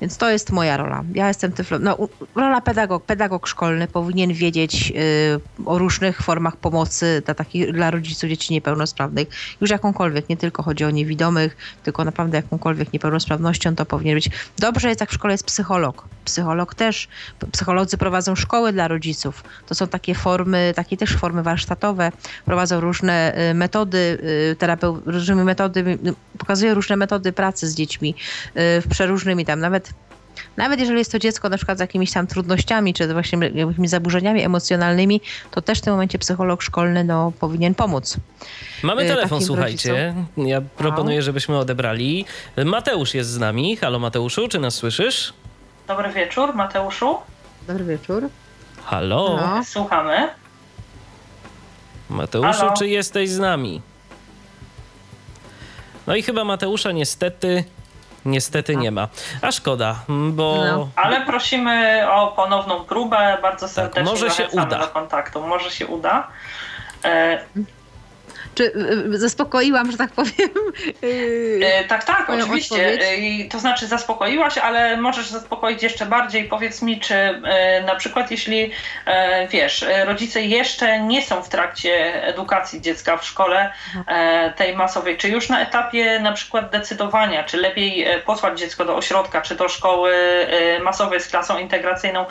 Więc to jest moja rola. Ja jestem tyflo... No, rola pedagog, pedagog szkolny powinien wiedzieć y, o różnych formach pomocy dla, takich, dla rodziców dzieci niepełnosprawnych. Już jakąkolwiek, nie tylko chodzi o niewidomych, tylko naprawdę jakąkolwiek niepełnosprawnością to powinien być. Dobrze jest, jak w szkole jest psycholog. Psycholog też, psycholodzy prowadzą szkoły dla rodziców. To są takie formy, takie też formy warsztatowe. Prowadzą różne y, metody, y, terapeu, różne metody, pokazują różne metody pracy z dziećmi y, w przeróżnymi tam nawet nawet jeżeli jest to dziecko na przykład z jakimiś tam trudnościami, czy właśnie jakimiś zaburzeniami emocjonalnymi, to też w tym momencie psycholog szkolny no, powinien pomóc. Mamy y, telefon, słuchajcie. Rodzicom. Ja proponuję, żebyśmy odebrali. Mateusz jest z nami. Halo Mateuszu, czy nas słyszysz? Dobry wieczór, Mateuszu. Dobry wieczór. Halo. Halo. Słuchamy. Mateuszu, Halo. czy jesteś z nami? No i chyba Mateusza niestety Niestety nie ma. A szkoda, bo... No. Ale prosimy o ponowną próbę, bardzo tak, serdecznie tak, może się uda. do kontaktu. Może się uda. Czy y, y, zaspokoiłam, że tak powiem? E, tak, tak, oczywiście. E, to znaczy zaspokoiłaś, ale możesz zaspokoić jeszcze bardziej. Powiedz mi, czy e, na przykład jeśli wiesz, rodzice jeszcze nie są w trakcie edukacji dziecka w szkole tej masowej, czy już na etapie na przykład decydowania, czy lepiej posłać dziecko do ośrodka, czy do szkoły masowej z klasą integracyjną,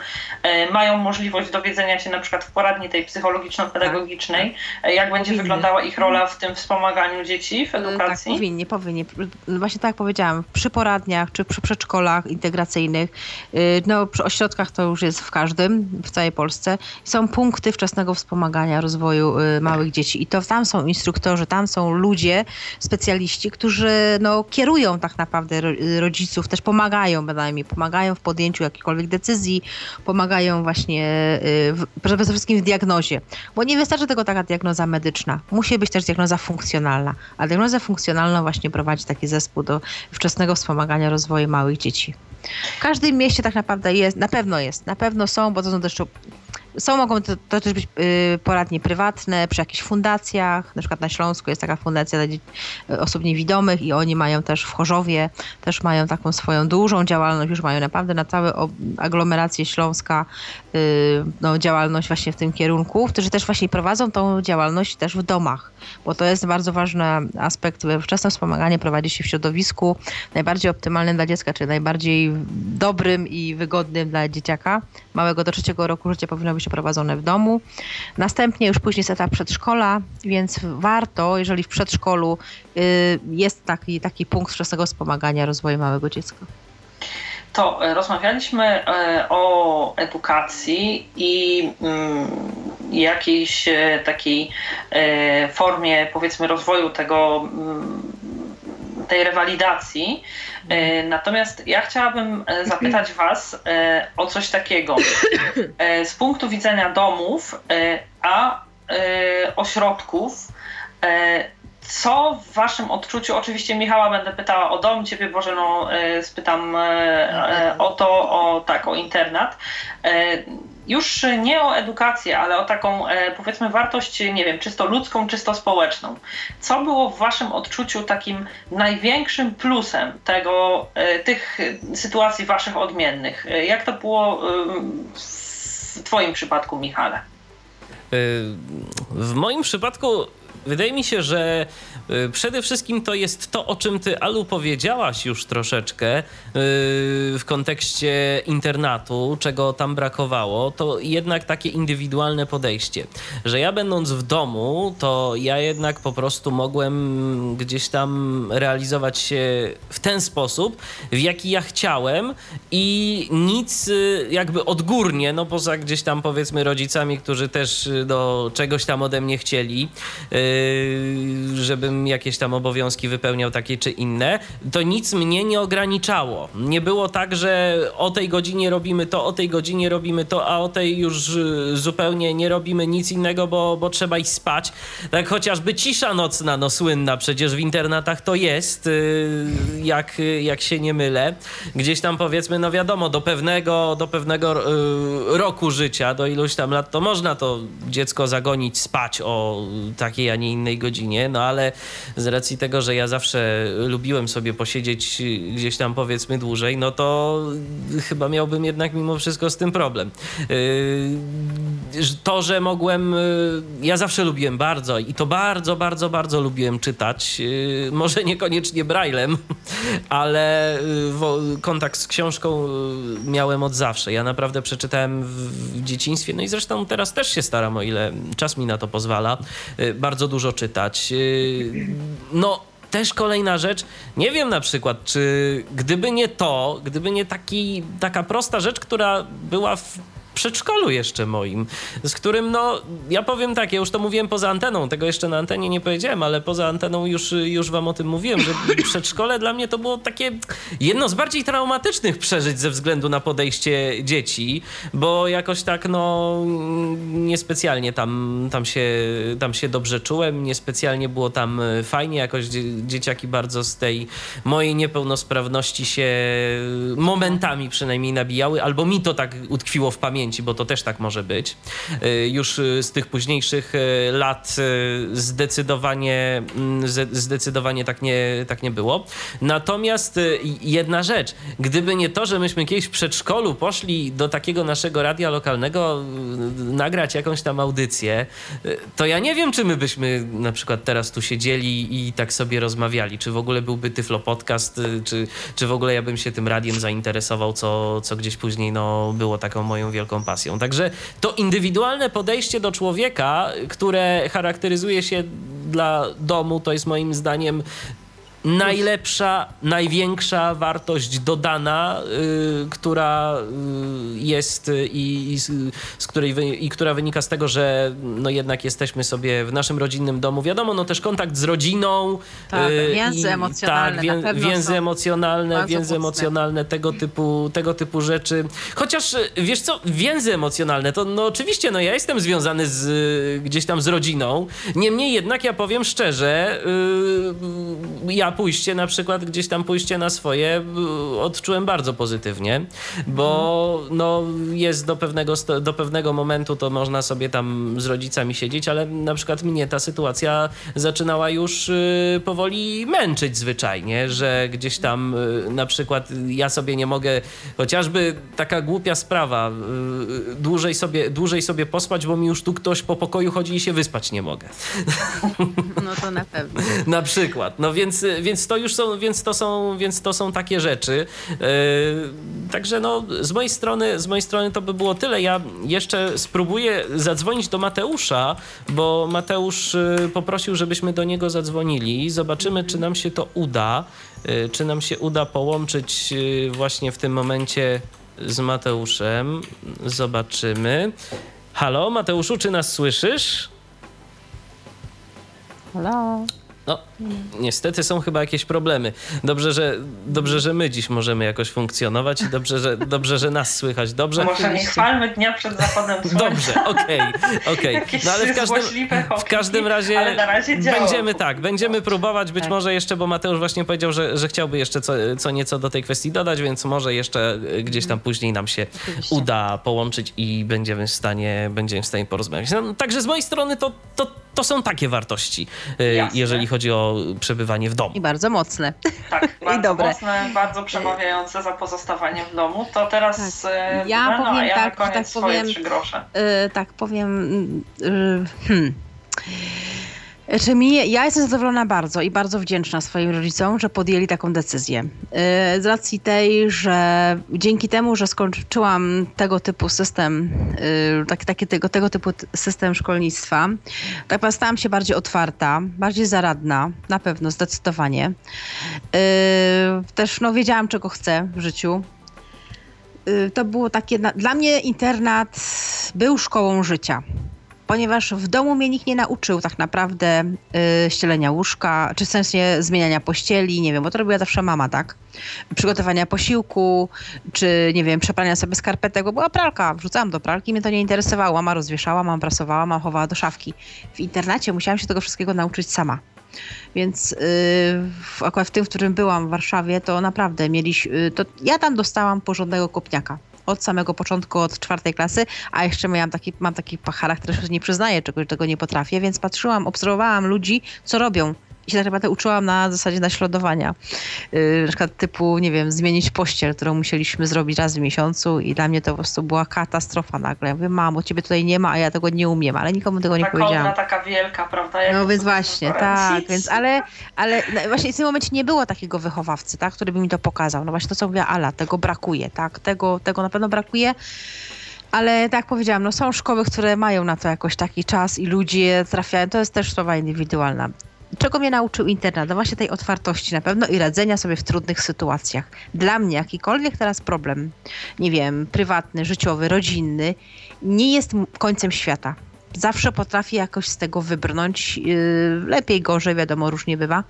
mają możliwość dowiedzenia się na przykład w poradni tej psychologiczno-pedagogicznej, tak, jak będzie wyglądała ich rola rola w tym wspomaganiu dzieci w edukacji? Tak, powinni, powinni. Właśnie tak jak powiedziałam, przy poradniach czy przy przedszkolach integracyjnych, y, no przy ośrodkach to już jest w każdym, w całej Polsce, są punkty wczesnego wspomagania rozwoju y, małych dzieci i to tam są instruktorzy, tam są ludzie, specjaliści, którzy no, kierują tak naprawdę rodziców, też pomagają bynajmniej, pomagają w podjęciu jakichkolwiek decyzji, pomagają właśnie y, przede wszystkim w diagnozie, bo nie wystarczy tylko taka diagnoza medyczna. Musi być też diagnoza funkcjonalna, a diagnozę funkcjonalną właśnie prowadzi taki zespół do wczesnego wspomagania rozwoju małych dzieci. W każdym mieście tak naprawdę jest, na pewno jest, na pewno są, bo to są też są, mogą to, to też być y, poradnie prywatne, przy jakichś fundacjach. Na przykład na Śląsku jest taka fundacja dla osób niewidomych i oni mają też w Chorzowie, też mają taką swoją dużą działalność, już mają naprawdę na całe aglomerację Śląska y, no, działalność właśnie w tym kierunku, którzy też właśnie prowadzą tą działalność też w domach, bo to jest bardzo ważny aspekt. Wczesne wspomaganie prowadzi się w środowisku najbardziej optymalnym dla dziecka, czyli najbardziej dobrym i wygodnym dla dzieciaka. Małego do trzeciego roku życia powinno być przeprowadzone w domu. Następnie już później jest etap przedszkola, więc warto, jeżeli w przedszkolu y, jest taki, taki punkt wczesnego wspomagania rozwoju małego dziecka to rozmawialiśmy o edukacji i mm, jakiejś takiej formie, powiedzmy, rozwoju tego mm, tej rewalidacji. E, natomiast ja chciałabym e, zapytać Was e, o coś takiego. Z punktu widzenia domów, a ośrodków, co w Waszym odczuciu, oczywiście Michała będę pytała o dom, Ciebie Boże, no spytam o to, o tak, o internat już nie o edukację, ale o taką e, powiedzmy wartość, nie wiem, czysto ludzką, czysto społeczną. Co było w Waszym odczuciu takim największym plusem tego, e, tych sytuacji Waszych odmiennych? E, jak to było w Twoim przypadku, Michale? W moim przypadku wydaje mi się, że y, przede wszystkim to jest to, o czym ty, Alu, powiedziałaś już troszeczkę y, w kontekście internatu, czego tam brakowało, to jednak takie indywidualne podejście, że ja będąc w domu, to ja jednak po prostu mogłem gdzieś tam realizować się w ten sposób, w jaki ja chciałem i nic y, jakby odgórnie, no poza gdzieś tam powiedzmy rodzicami, którzy też do czegoś tam ode mnie chcieli, żebym jakieś tam obowiązki wypełniał takie czy inne, to nic mnie nie ograniczało. Nie było tak, że o tej godzinie robimy to, o tej godzinie robimy to, a o tej już yy, zupełnie nie robimy nic innego, bo, bo trzeba iść spać. Tak chociażby cisza nocna, no słynna przecież w internatach to jest, yy, jak, jak się nie mylę. Gdzieś tam powiedzmy, no wiadomo, do pewnego, do pewnego roku życia, do iluś tam lat, to można to dziecko zagonić spać o takiej, a nie innej godzinie, no ale z racji tego, że ja zawsze lubiłem sobie posiedzieć gdzieś tam powiedzmy dłużej, no to chyba miałbym jednak mimo wszystko z tym problem. Yy, to, że mogłem, yy, ja zawsze lubiłem bardzo i to bardzo, bardzo, bardzo lubiłem czytać, yy, może niekoniecznie braillem, ale kontakt z książką miałem od zawsze. Ja naprawdę przeczytałem w dzieciństwie, no i zresztą teraz też się staram, o ile czas mi na to pozwala, bardzo dużo dużo czytać. Y, no, też kolejna rzecz, nie wiem na przykład, czy gdyby nie to, gdyby nie taki, taka prosta rzecz, która była w przedszkolu jeszcze moim, z którym, no, ja powiem tak, ja już to mówiłem poza anteną, tego jeszcze na antenie nie powiedziałem, ale poza anteną już, już wam o tym mówiłem, że przedszkole dla mnie to było takie jedno z bardziej traumatycznych przeżyć ze względu na podejście dzieci, bo jakoś tak, no, niespecjalnie tam, tam, się, tam się dobrze czułem, niespecjalnie było tam fajnie, jakoś dzieciaki bardzo z tej mojej niepełnosprawności się momentami przynajmniej nabijały, albo mi to tak utkwiło w pamięci, pamięci, bo to też tak może być. Y, już y, z tych późniejszych y, lat zdecydowanie, mm, zdecydowanie tak nie, tak nie było. Natomiast jedna rzecz, gdyby nie to, że myśmy kiedyś w przedszkolu poszli do takiego naszego radia lokalnego nagrać jakąś tam audycję, to ja nie wiem, czy my byśmy na przykład teraz tu siedzieli i tak sobie rozmawiali, czy w ogóle byłby Tyflo Podcast, czy, czy w ogóle ja bym się tym radiem zainteresował, co, co gdzieś później no, było taką moją wielką pasją. Także to indywidualne podejście do człowieka, które charakteryzuje się dla domu, to jest moim zdaniem najlepsza, największa wartość dodana, y, która y, jest y, i, i, z której wy, i która wynika z tego, że no jednak jesteśmy sobie w naszym rodzinnym domu. Wiadomo, no też kontakt z rodziną. Tak, więzy emocjonalne. Tak, wię, więzy emocjonalne, więzy emocjonalne, tego typu, tego typu rzeczy. Chociaż wiesz co, więzy emocjonalne, to no oczywiście, no ja jestem związany z, gdzieś tam z rodziną. Niemniej jednak ja powiem szczerze, ja pójście na przykład, gdzieś tam pójście na swoje odczułem bardzo pozytywnie, bo no, jest do pewnego, do pewnego momentu to można sobie tam z rodzicami siedzieć, ale na przykład mnie ta sytuacja zaczynała już y, powoli męczyć zwyczajnie, że gdzieś tam y, na przykład ja sobie nie mogę, chociażby taka głupia sprawa, y, dłużej sobie, dłużej sobie pospać, bo mi już tu ktoś po pokoju chodzi i się wyspać nie mogę. No to na pewno. na przykład. No więc, więc to już są, więc to są, więc to są takie rzeczy. Także no, z mojej strony, z mojej strony to by było tyle. Ja jeszcze spróbuję zadzwonić do Mateusza, bo Mateusz poprosił, żebyśmy do niego zadzwonili. Zobaczymy, czy nam się to uda. Czy nam się uda połączyć właśnie w tym momencie z Mateuszem. Zobaczymy. Halo, Mateuszu, czy nas słyszysz? Halo. No, niestety są chyba jakieś problemy. Dobrze, że, dobrze, że my dziś możemy jakoś funkcjonować i dobrze, że, dobrze, że nas słychać. Dobrze? Może nie chwalmy dnia przed zachodem słońca. Dobrze, okej, okay, okej. Okay. No ale w każdym, w każdym razie, razie będziemy tak, będziemy próbować być tak. może jeszcze, bo Mateusz właśnie powiedział, że, że chciałby jeszcze co, co nieco do tej kwestii dodać, więc może jeszcze gdzieś tam później nam się Oczywiście. uda połączyć i będziemy w stanie, będziemy w stanie porozmawiać. No, także z mojej strony to, to, to są takie wartości, e, Jasne. jeżeli chodzi o przebywanie w domu. I bardzo mocne. Tak, bardzo I dobre. mocne, bardzo przemawiające za pozostawanie w domu. To teraz tak. E, ja no, powiem ja tak, na koniec tak powiem, trzy grosze. Yy, tak powiem. Yy, hmm. Czy mi, ja jestem zadowolona bardzo i bardzo wdzięczna swoim rodzicom, że podjęli taką decyzję. Y, z racji tej, że dzięki temu, że skończyłam tego typu system, tak, taki, tego, tego typu system szkolnictwa, tak stałam się bardziej otwarta, bardziej zaradna, na pewno, zdecydowanie. Y, też no, wiedziałam, czego chcę w życiu. To było takie, dla mnie internat był szkołą życia ponieważ w domu mnie nikt nie nauczył tak naprawdę yy, ścielenia łóżka, czy w sensie zmieniania pościeli, nie wiem, bo to robiła zawsze mama, tak? Przygotowania posiłku, czy nie wiem, przeprania sobie skarpetek, bo była pralka, wrzucałam do pralki, mnie to nie interesowało. Mama rozwieszała, mama prasowała, mama chowała do szafki. W internacie musiałam się tego wszystkiego nauczyć sama. Więc yy, akurat w tym, w którym byłam w Warszawie, to naprawdę mieliśmy, to ja tam dostałam porządnego kopniaka od samego początku, od czwartej klasy, a jeszcze miałam taki, mam taki charakter, że nie przyznaję czegoś, czego nie potrafię, więc patrzyłam, obserwowałam ludzi, co robią i się tak naprawdę uczyłam na zasadzie naśladowania. Yy, na przykład typu, nie wiem, zmienić pościel, którą musieliśmy zrobić raz w miesiącu i dla mnie to po prostu była katastrofa nagle. Ja mówię, mamo, ciebie tutaj nie ma, a ja tego nie umiem, ale nikomu tego nie powiedziałam. taka wielka, prawda? Jak no więc właśnie, tak, więc ale, ale no, właśnie w tym momencie nie było takiego wychowawcy, tak, który by mi to pokazał. No właśnie to, co mówiła Ala, tego brakuje, tak, tego, tego na pewno brakuje. Ale tak jak powiedziałam, no są szkoły, które mają na to jakoś taki czas i ludzie trafiają. To jest też sprawa indywidualna. Czego mnie nauczył internet? No właśnie tej otwartości na pewno i radzenia sobie w trudnych sytuacjach. Dla mnie jakikolwiek teraz problem, nie wiem, prywatny, życiowy, rodzinny, nie jest końcem świata zawsze potrafię jakoś z tego wybrnąć. Y, lepiej, gorzej, wiadomo, różnie bywa,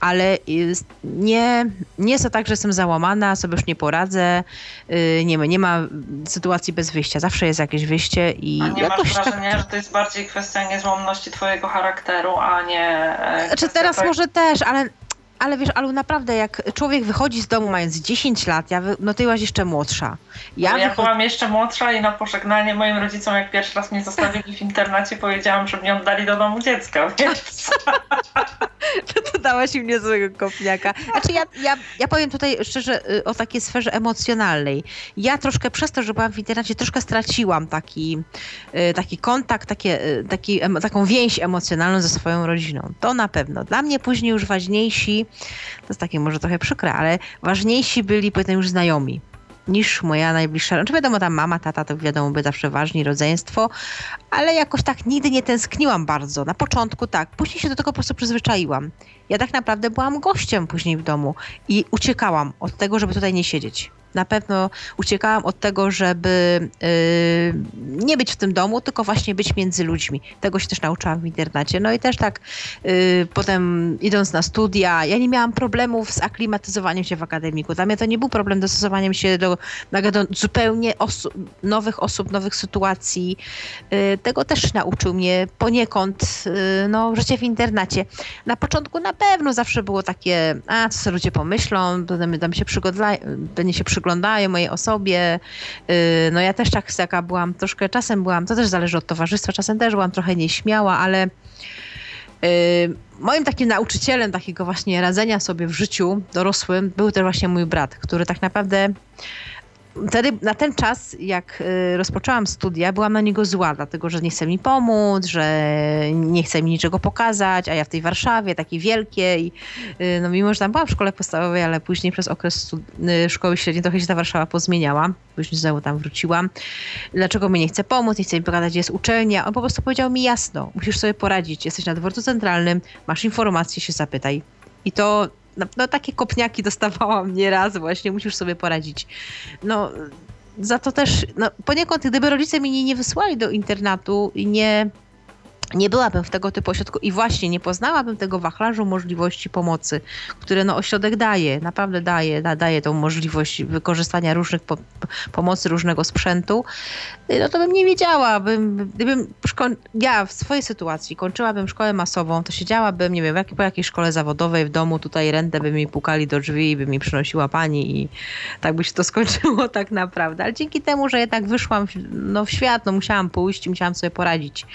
ale y, nie, nie jest to tak, że jestem załamana, sobie już nie poradzę. Y, nie ma, nie ma sytuacji bez wyjścia. Zawsze jest jakieś wyjście i a nie jakoś masz wrażenia, tak... że to jest bardziej kwestia niezłomności twojego charakteru, a nie... Znaczy teraz może też, ale ale wiesz, Alu, naprawdę jak człowiek wychodzi z domu mając 10 lat, ja, no ty byłaś jeszcze młodsza. Ja, no, ja wychod... byłam jeszcze młodsza i na pożegnanie moim rodzicom, jak pierwszy raz mnie zostawili w internacie, powiedziałam, że mnie oddali do domu dziecka, więc... to, to dałaś im niezłego kopniaka. Znaczy ja, ja, ja powiem tutaj szczerze y, o takiej sferze emocjonalnej. Ja troszkę przez to, że byłam w internacie, troszkę straciłam taki, y, taki kontakt, takie, y, taki, taką więź emocjonalną ze swoją rodziną. To na pewno. Dla mnie później już ważniejsi to jest takie może trochę przykre, ale ważniejsi byli powiedzmy już znajomi niż moja najbliższa. Znaczy wiadomo, tam mama, tata to wiadomo by zawsze ważni, rodzeństwo, ale jakoś tak nigdy nie tęskniłam bardzo. Na początku tak, później się do tego po prostu przyzwyczaiłam. Ja tak naprawdę byłam gościem później w domu i uciekałam od tego, żeby tutaj nie siedzieć na pewno uciekałam od tego, żeby yy, nie być w tym domu, tylko właśnie być między ludźmi. Tego się też nauczyłam w internacie. No i też tak yy, potem idąc na studia, ja nie miałam problemów z aklimatyzowaniem się w akademiku. Dla mnie to nie był problem dostosowaniem się do, do zupełnie osu nowych osób, nowych sytuacji. Yy, tego też nauczył mnie poniekąd y, no, życie w internacie. Na początku na pewno zawsze było takie, a co ludzie pomyślą, będę się przygotować, będę się przygotować przyglądają mojej osobie. Y, no ja też tak taka byłam, troszkę czasem byłam, to też zależy od towarzystwa, czasem też byłam trochę nieśmiała, ale y, moim takim nauczycielem takiego właśnie radzenia sobie w życiu dorosłym był też właśnie mój brat, który tak naprawdę wtedy na ten czas, jak y, rozpoczęłam studia, byłam na niego zła, dlatego że nie chce mi pomóc, że nie chce mi niczego pokazać, a ja w tej Warszawie, takiej wielkiej, y, no mimo, że tam byłam w szkole podstawowej, ale później przez okres y, szkoły średniej trochę się ta Warszawa pozmieniała, później znowu tam wróciłam. Dlaczego mi nie chce pomóc, nie chce mi pokazać, gdzie jest uczelnia? On po prostu powiedział mi jasno, musisz sobie poradzić, jesteś na dworcu centralnym, masz informacje, się zapytaj. I to no, no, takie kopniaki dostawałam nieraz właśnie, musisz sobie poradzić. No, za to też, no, poniekąd gdyby rodzice mnie nie wysłali do internatu i nie nie byłabym w tego typu ośrodku i właśnie nie poznałabym tego wachlarzu możliwości pomocy, które no ośrodek daje, naprawdę daje, da, daje tą możliwość wykorzystania różnych po, pomocy, różnego sprzętu, no to bym nie wiedziała, bym, gdybym ja w swojej sytuacji kończyłabym szkołę masową, to siedziałabym, nie wiem, po jakiej szkole zawodowej w domu, tutaj rentę by mi pukali do drzwi i by mi przynosiła pani i tak by się to skończyło tak naprawdę, ale dzięki temu, że jednak wyszłam no, w świat, no musiałam pójść musiałam sobie poradzić.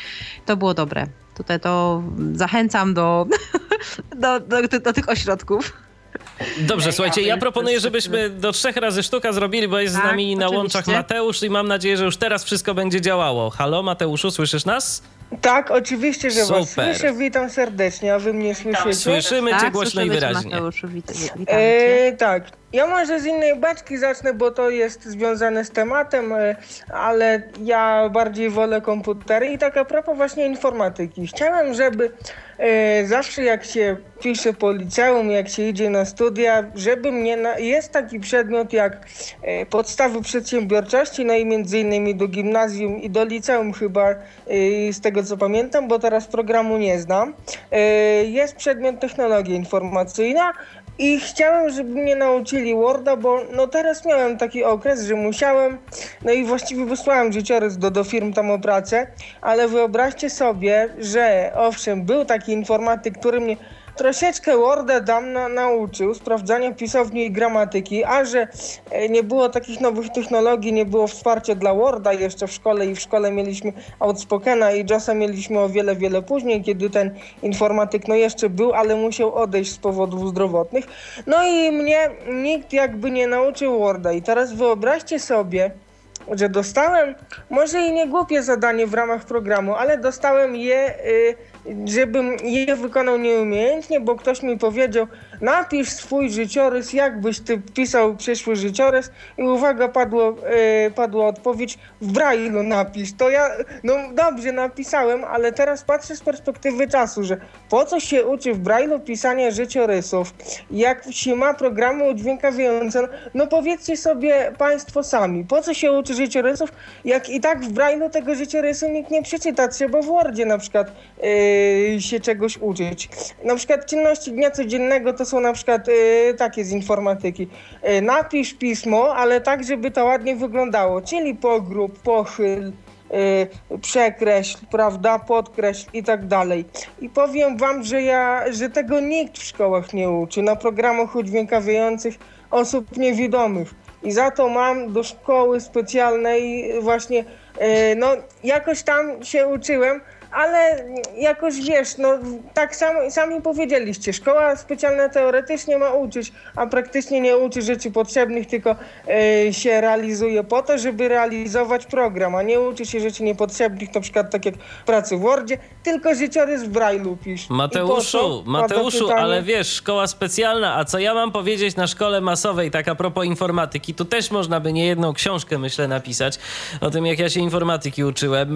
To było dobre. Tutaj to zachęcam do, do, do, do, do tych ośrodków. Dobrze, słuchajcie, ja proponuję, żebyśmy do trzech razy sztuka zrobili, bo jest tak, z nami na łączach Mateusz i mam nadzieję, że już teraz wszystko będzie działało. Halo, Mateuszu, słyszysz nas? Tak, oczywiście, że Super. was słyszę. Witam serdecznie, a wy mnie słyszycie? Słyszymy tak, cię głośno i wyraźnie. Mateuszu, wit e, tak, ja może z innej baczki zacznę, bo to jest związane z tematem, e, ale ja bardziej wolę komputery i tak a propos właśnie informatyki. Chciałem, żeby zawsze jak się pisze po liceum, jak się idzie na studia, żeby mnie, na, jest taki przedmiot jak e, podstawy przedsiębiorczości, no i między innymi do gimnazjum i do liceum chyba, z tego co pamiętam, bo teraz programu nie znam. Jest przedmiot technologia informacyjna, i chciałem, żeby mnie nauczyli Worda, bo no teraz miałem taki okres, że musiałem, no i właściwie wysłałem życiorys do, do firm tam o pracę, ale wyobraźcie sobie, że owszem, był taki informatyk, który mnie troszeczkę Worda dam na, nauczył, sprawdzania pisowni i gramatyki, a że e, nie było takich nowych technologii, nie było wsparcia dla Worda jeszcze w szkole i w szkole mieliśmy Outspokena i JOSa mieliśmy o wiele, wiele później, kiedy ten informatyk no jeszcze był, ale musiał odejść z powodów zdrowotnych. No i mnie nikt jakby nie nauczył Worda i teraz wyobraźcie sobie, że dostałem, może i nie głupie zadanie w ramach programu, ale dostałem je... Y, żebym je wykonał nieumiejętnie, bo ktoś mi powiedział, napisz swój życiorys, jakbyś ty pisał przyszły życiorys i uwaga, padło, yy, padła odpowiedź, w brailu napisz. To ja, no dobrze napisałem, ale teraz patrzę z perspektywy czasu, że po co się uczy w brailu pisania życiorysów, jak się ma programy udźwiękawiające, no powiedzcie sobie państwo sami, po co się uczy życiorysów, jak i tak w brailu tego życiorysu nikt nie przeczyta, trzeba w Wordzie na przykład yy, się czegoś uczyć. Na przykład czynności dnia codziennego to są na przykład y, takie z informatyki. Y, napisz pismo, ale tak, żeby to ładnie wyglądało, czyli pogrób, pochyl, y, przekreśl, prawda, podkreśl i tak dalej. I powiem wam, że ja, że tego nikt w szkołach nie uczy, na programach udźwiękawiających osób niewidomych. I za to mam do szkoły specjalnej właśnie, no jakoś tam się uczyłem, ale jakoś wiesz, no tak samo, sami powiedzieliście, szkoła specjalna teoretycznie ma uczyć, a praktycznie nie uczy rzeczy potrzebnych, tylko y, się realizuje po to, żeby realizować program, a nie uczy się rzeczy niepotrzebnych, na przykład tak jak pracy w Wordzie, tylko życiorys w Braille'u pisz. Mateuszu, Mateuszu, ale wiesz, szkoła specjalna, a co ja mam powiedzieć na szkole masowej, tak a propos informatyki, tu też można by nie jedną książkę, myślę, napisać o tym, jak ja się informatyki uczyłem,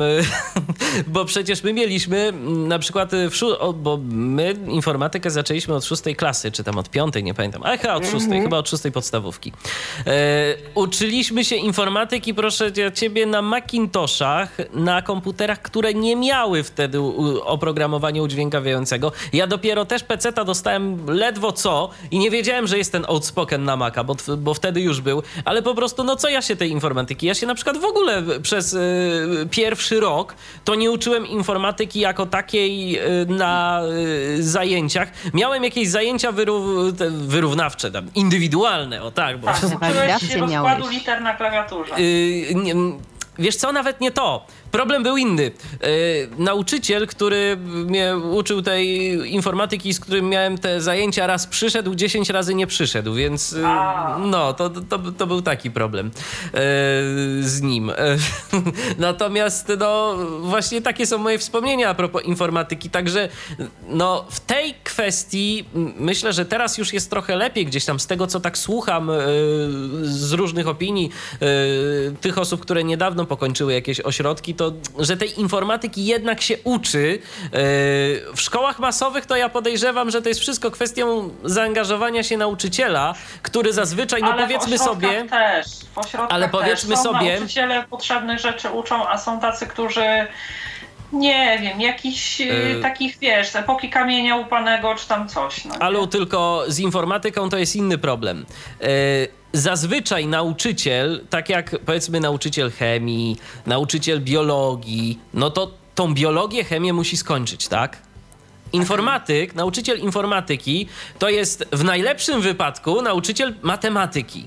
bo przecież my mieliśmy mm, na przykład, y, w bo my informatykę zaczęliśmy od szóstej klasy, czy tam od piątej, nie pamiętam, ale chyba od szóstej, mhm. chyba od szóstej podstawówki. E, uczyliśmy się informatyki, proszę ciebie, na Macintoshach, na komputerach, które nie miały wtedy oprogramowania udźwiękawiającego. Ja dopiero też PC-ta dostałem ledwo co i nie wiedziałem, że jest ten Outspoken na Maca, bo, bo wtedy już był, ale po prostu, no co ja się tej informatyki? Ja się na przykład w ogóle przez y, pierwszy rok to nie uczyłem informatyki informatyki jako takiej y, na y, zajęciach. Miałem jakieś zajęcia wyrów, wyrównawcze, tam, indywidualne, o tak. Bo... Tak, się rozkładu liter na klawiaturze. Yy, wiesz co, nawet nie to problem był inny. E, nauczyciel, który mnie uczył tej informatyki, z którym miałem te zajęcia, raz przyszedł, 10 razy nie przyszedł, więc e, no, to, to, to był taki problem e, z nim. Natomiast no, właśnie takie są moje wspomnienia a propos informatyki, także no, w tej kwestii myślę, że teraz już jest trochę lepiej gdzieś tam z tego, co tak słucham z różnych opinii tych osób, które niedawno pokończyły jakieś ośrodki, to że tej informatyki jednak się uczy. E, w szkołach masowych to ja podejrzewam, że to jest wszystko kwestią zaangażowania się nauczyciela, który zazwyczaj, no ale powiedzmy sobie... też. Ale powiedzmy też. Są sobie- Nauczyciele potrzebnych rzeczy uczą, a są tacy, którzy nie wiem, jakichś Y- y, takich, wiesz, epoki kamienia upanego, czy tam coś. No? Alu, tylko z informatyką to jest inny problem. E, Zazwyczaj nauczyciel, tak jak powiedzmy nauczyciel chemii, nauczyciel biologii, no to tą biologię, chemię musi skończyć, tak? Informatyk, nauczyciel informatyki to jest w najlepszym wypadku nauczyciel matematyki.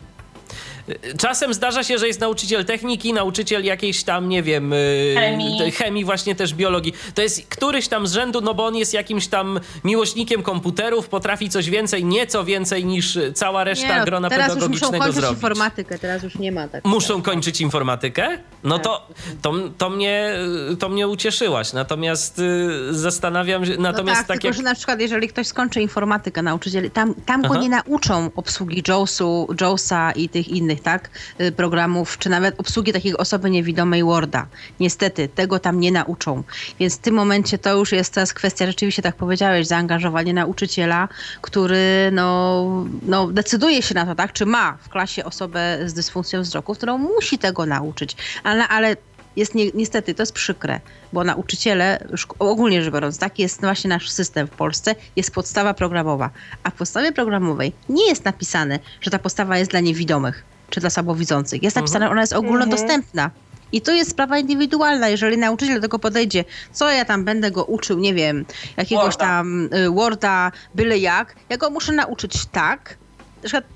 Czasem zdarza się, że jest nauczyciel techniki, nauczyciel jakiejś tam, nie wiem, y, Chemii. chemii, właśnie też biologii. To jest któryś tam z rzędu, no bo on jest jakimś tam miłośnikiem komputerów, potrafi coś więcej, nieco więcej niż cała reszta Nie, no, grona teraz już muszą pedagogicznego kończyć zrobić. informatykę, teraz już nie ma tak. Muszą kończyć informatykę? No Tak. to, to, to, mnie, to mnie ucieszyłaś. Natomiast y, zastanawiam się, No natomiast tak, tak, tylko jak... że na przykład jeżeli ktoś skończy informatykę, nauczyciel, tam, tam go nie nauczą obsługi JAWSu, JAWSa i tych innych, tak, y, programów, czy nawet obsługi takiej osoby niewidomej Worda. Niestety, tego tam nie nauczą. Więc w tym momencie to już jest teraz kwestia, rzeczywiście tak powiedziałeś, zaangażowanie nauczyciela, który no, no decyduje się na to, tak, czy ma w klasie osobę z dysfunkcją wzroku, którą musi tego nauczyć. Ale, ale jest nie, niestety, to jest przykre, bo nauczyciele, ogólnie rzecz biorąc, taki jest właśnie nasz system w Polsce, jest podstawa programowa. A w podstawie programowej nie jest napisane, że ta podstawa jest dla niewidomych czy dla słabowidzących. Jest napisane, że ona jest ogólnodostępna. I to jest sprawa indywidualna. Jeżeli nauczyciel do tego podejdzie, co ja tam będę go uczył, nie wiem, jakiegoś Worda. tam y, Worda, byle jak, ja go muszę nauczyć tak,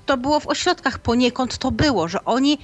to było w ośrodkach poniekąd to było, że oni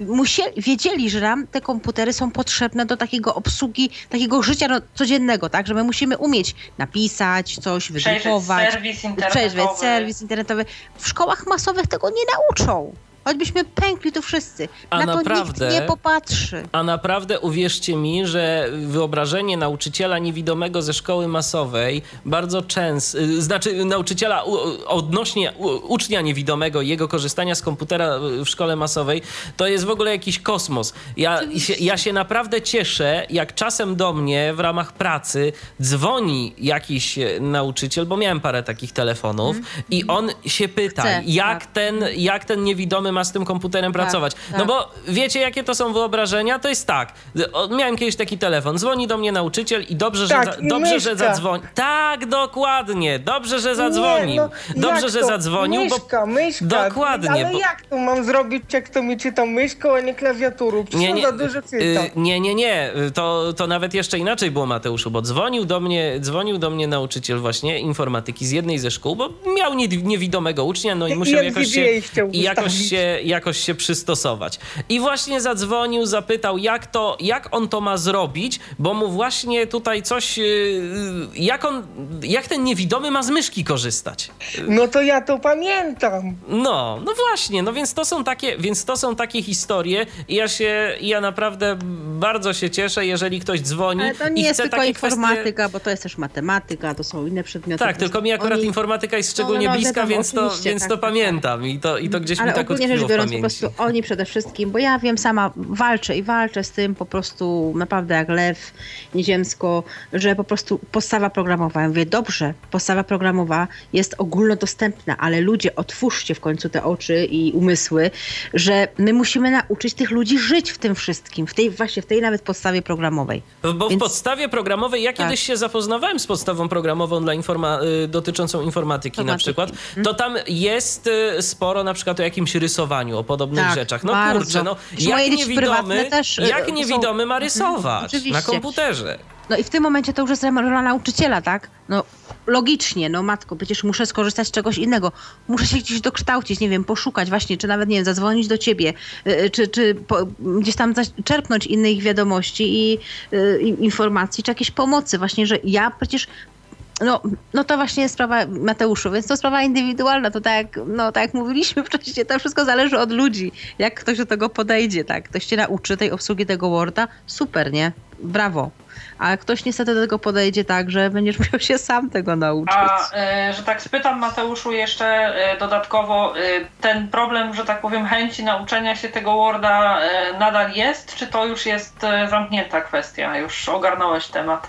musieli, wiedzieli, że nam te komputery są potrzebne do takiego obsługi, takiego życia no, codziennego, tak? Że my musimy umieć napisać coś, Przejrzeć wydrukować, serwis przejrzeć internetowy. serwis internetowy. W szkołach masowych tego nie nauczą. Choćbyśmy pękli tu wszyscy. A Na to naprawdę? nikt nie popatrzy. A naprawdę uwierzcie mi, że wyobrażenie nauczyciela niewidomego ze szkoły masowej bardzo często, y, znaczy nauczyciela odnośnie ucznia niewidomego i jego korzystania z komputera w szkole masowej, to jest w ogóle jakiś kosmos. Ja się, ja się naprawdę cieszę, jak czasem do mnie w ramach pracy dzwoni jakiś e, nauczyciel, bo miałem parę takich telefonów i on się pyta, Chce, jak, tak. ten, jak ten niewidomy ma z tym komputerem pracować. No tak. bo wiecie, jakie to są wyobrażenia? To jest tak. Miałem kiedyś taki telefon. Dzwoni do mnie nauczyciel i dobrze, że, Tak, za, i dobrze, że zadzwoni. Tak, dokładnie. Dobrze, że zadzwonił. Nie, no, dobrze, że to? zadzwonił, myszka, bo. myszka. Dokładnie, Ale bo- jak to mam zrobić, jak to mi czyta myszką, a nie klawiaturą? Przecież nie, za dużo czyta. y, nie, nie, nie. To, to nawet jeszcze inaczej było, Mateuszu, bo dzwonił do mnie, dzwonił do mnie nauczyciel właśnie informatyki z jednej ze szkół, bo miał nie, niewidomego ucznia, no i I musiał jakoś się, i jakoś ustawić. Jakoś się przystosować. I właśnie zadzwonił, zapytał, jak to, jak on to ma zrobić, bo mu właśnie tutaj coś, y, jak on, jak ten niewidomy ma z myszki korzystać. No to ja to pamiętam. No, no właśnie, no więc to są takie, więc to są takie historie i ja się, ja naprawdę bardzo się cieszę, jeżeli ktoś dzwoni Ale to i nie jest chce tylko takie informatyka, kwestie... bo to jest też matematyka, to są inne przedmioty. Tak, tylko mi akurat oni- informatyka jest szczególnie No, no, bliska, więc to, więc tak, to tak, tak. pamiętam i to, i to gdzieś Ale mi tak rzecz w biorąc, po prostu oni przede wszystkim, bo ja wiem, sama walczę i walczę z tym po prostu naprawdę jak lew nieziemsko, że po prostu podstawa programowa. Ja mówię, dobrze, podstawa programowa jest ogólnodostępna, ale ludzie, otwórzcie w końcu te oczy i umysły, że my musimy nauczyć tych ludzi żyć w tym wszystkim, w tej właśnie, w tej nawet podstawie programowej. Bo w Więc- podstawie programowej, ja Tak. kiedyś się zapoznawałem z podstawą programową dla informa- y, dotyczącą informatyki na Informatyki. przykład, to tam jest y, sporo na przykład o jakimś rysowaniu, o podobnych Tak, rzeczach. No bardzo. kurczę, no jak niewidomy, też, y, jak są- niewidomy ma rysować na komputerze? No i w tym momencie to już jest rola nauczyciela, tak? No logicznie, no matko, przecież muszę skorzystać z czegoś innego. Muszę się gdzieś dokształcić, nie wiem, poszukać właśnie, czy nawet, nie wiem, zadzwonić do ciebie, y, czy, czy po, gdzieś tam czerpnąć innych wiadomości i, y, informacji, czy jakieś pomocy. Właśnie, że ja przecież no, no to właśnie jest sprawa Mateuszu, więc to sprawa indywidualna, to tak, no, tak jak mówiliśmy wcześniej, to wszystko zależy od ludzi, jak ktoś do tego podejdzie, tak, ktoś cię nauczy tej obsługi tego Worda, super, nie? Brawo a ktoś niestety do tego podejdzie tak, że będziesz musiał się sam tego nauczyć. A, e, że tak spytam Mateuszu jeszcze e, dodatkowo, e, ten problem, że tak powiem, chęci nauczenia się tego Worda nadal jest, czy to już jest zamknięta kwestia? Już ogarnąłeś temat?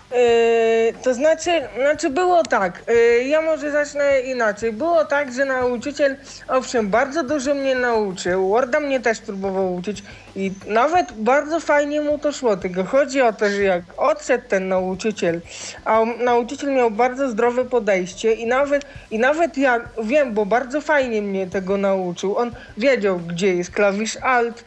to znaczy, znaczy było tak, ja może zacznę inaczej. Było tak, że nauczyciel, owszem, bardzo dużo mnie nauczył, Worda mnie też próbował uczyć i nawet bardzo fajnie mu to szło, tylko chodzi o to, że jak odszedł ten nauczyciel, a nauczyciel miał bardzo zdrowe podejście i nawet, i nawet ja wiem, bo bardzo fajnie mnie tego nauczył. On wiedział, gdzie jest klawisz Alt,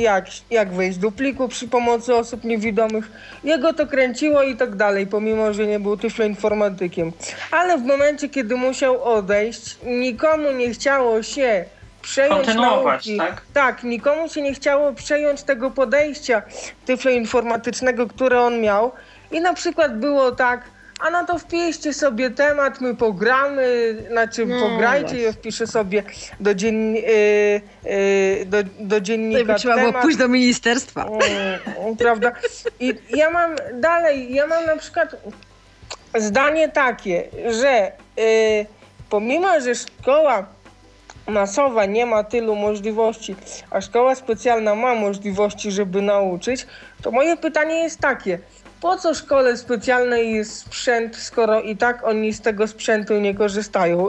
jak, jak wejść do pliku przy pomocy osób niewidomych. Jego to kręciło i tak dalej, pomimo, że nie był informatykiem. Ale w momencie, kiedy musiał odejść, nikomu nie chciało się przejąć nauki. Tak? tak, nikomu się nie chciało przejąć tego podejścia tyfloinformatycznego, które on miał. I na przykład było tak, a no to wpiszcie sobie temat, my pogramy, znaczy no, pograjcie, ja wpiszę sobie do, dzien, yy, yy, do, do dziennika to trzeba temat. było pójść do ministerstwa. Yy, prawda? I ja mam dalej, ja mam na przykład zdanie takie, że y, pomimo, że szkoła masowa nie ma tylu możliwości, a szkoła specjalna ma możliwości, żeby nauczyć, to moje pytanie jest takie – po co szkole specjalnej jest sprzęt, skoro i tak oni z tego sprzętu nie korzystają?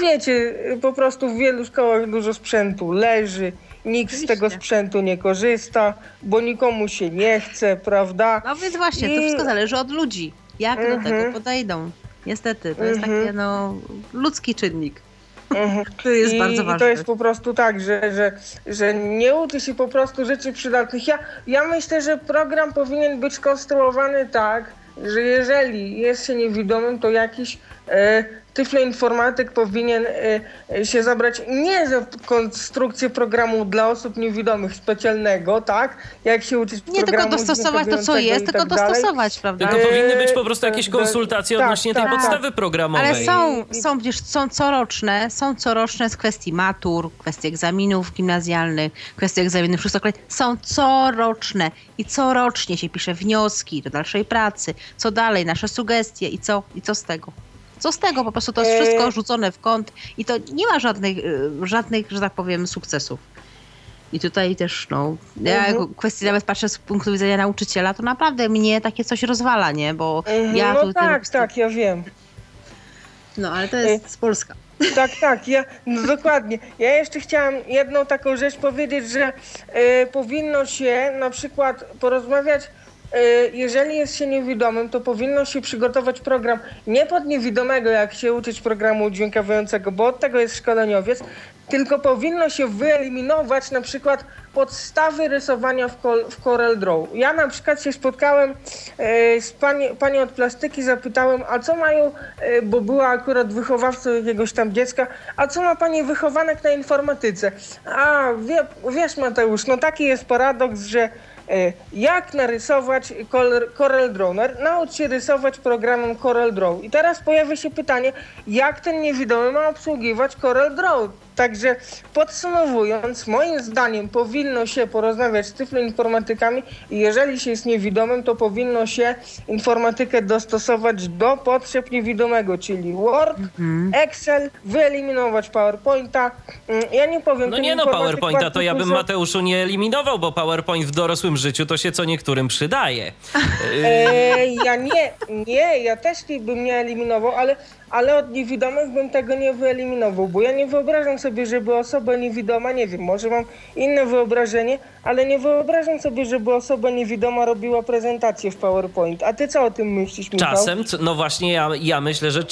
Wiecie, po prostu w wielu szkołach dużo sprzętu leży, nikt z tego sprzętu nie korzysta, bo nikomu się nie chce, prawda? No więc właśnie, I... to wszystko zależy od ludzi. Jak do tego mhm. podejdą? Niestety, to jest mhm. taki no, ludzki czynnik. Mhm. To jest I, bardzo ważne. I to jest po prostu tak, że, że, że nie uczy się po prostu rzeczy przydatnych. Ja, ja myślę, że program powinien być konstruowany tak, że jeżeli jest się niewidomym, to jakiś e, tyfloinformatyk powinien y, się zabrać nie za konstrukcję programu dla osób niewidomych specjalnego, tak? Jak się uczyć Nie tylko dostosować to, co jest, tylko tak dostosować, prawda? Tylko powinny być po prostu jakieś konsultacje tak, odnośnie tak, tej tak, podstawy programowej. Ale są, są, przecież są coroczne, są coroczne z kwestii matur, kwestii egzaminów gimnazjalnych, kwestii egzaminów szóstokleć. Są coroczne i corocznie się pisze wnioski do dalszej pracy, co dalej, nasze sugestie i co, i co z tego. Co z tego? Po prostu to jest wszystko e, rzucone w kąt i to nie ma żadnych, e, żadnych że tak powiem, sukcesów. I tutaj też, no, ja mhm. kwestii nawet patrzę z punktu widzenia nauczyciela, to naprawdę mnie takie coś rozwala, nie? Bo mhm, ja no tu tak, prostu... tak, ja wiem. No, ale to jest e, z Polska. Tak, tak, ja, no dokładnie. Ja jeszcze chciałam jedną taką rzecz powiedzieć, że y, powinno się na przykład porozmawiać jeżeli jest się niewidomym, to powinno się przygotować program nie pod niewidomego, jak się uczyć programu dźwiękawiającego, bo od tego jest szkoleniowiec, tylko powinno się wyeliminować na przykład podstawy rysowania w, w Corel Draw. Ja na przykład się spotkałem e, z pani, panią od plastyki, zapytałem, a co mają, e, bo była akurat wychowawcą jakiegoś tam dziecka, a co ma pani wychowanek na informatyce? A wie, wiesz Mateusz, no taki jest paradoks, że jak narysować Corel Draw? Naucz się rysować programem Corel Draw. I teraz pojawia się pytanie, jak ten niewidomy ma obsługiwać Corel Draw? Także podsumowując, moim zdaniem powinno się porozmawiać z tyfloinformatykami i jeżeli się jest niewidomym, to powinno się informatykę dostosować do potrzeb niewidomego, czyli Word, mhm. Excel, wyeliminować PowerPointa. Mm, ja nie powiem... No nie no, PowerPointa to ja bym Mateuszu nie eliminował, bo PowerPoint w dorosłym życiu to się co niektórym przydaje. E, ja nie, nie, ja też bym nie eliminował, ale ale od niewidomych bym tego nie wyeliminował, bo ja nie wyobrażam sobie, żeby osoba niewidoma, nie wiem, może mam inne wyobrażenie, ale nie wyobrażam sobie, żeby osoba niewidoma robiła prezentację w PowerPoint. A ty co o tym myślisz, Michał? Czasem, no właśnie ja, ja myślę, że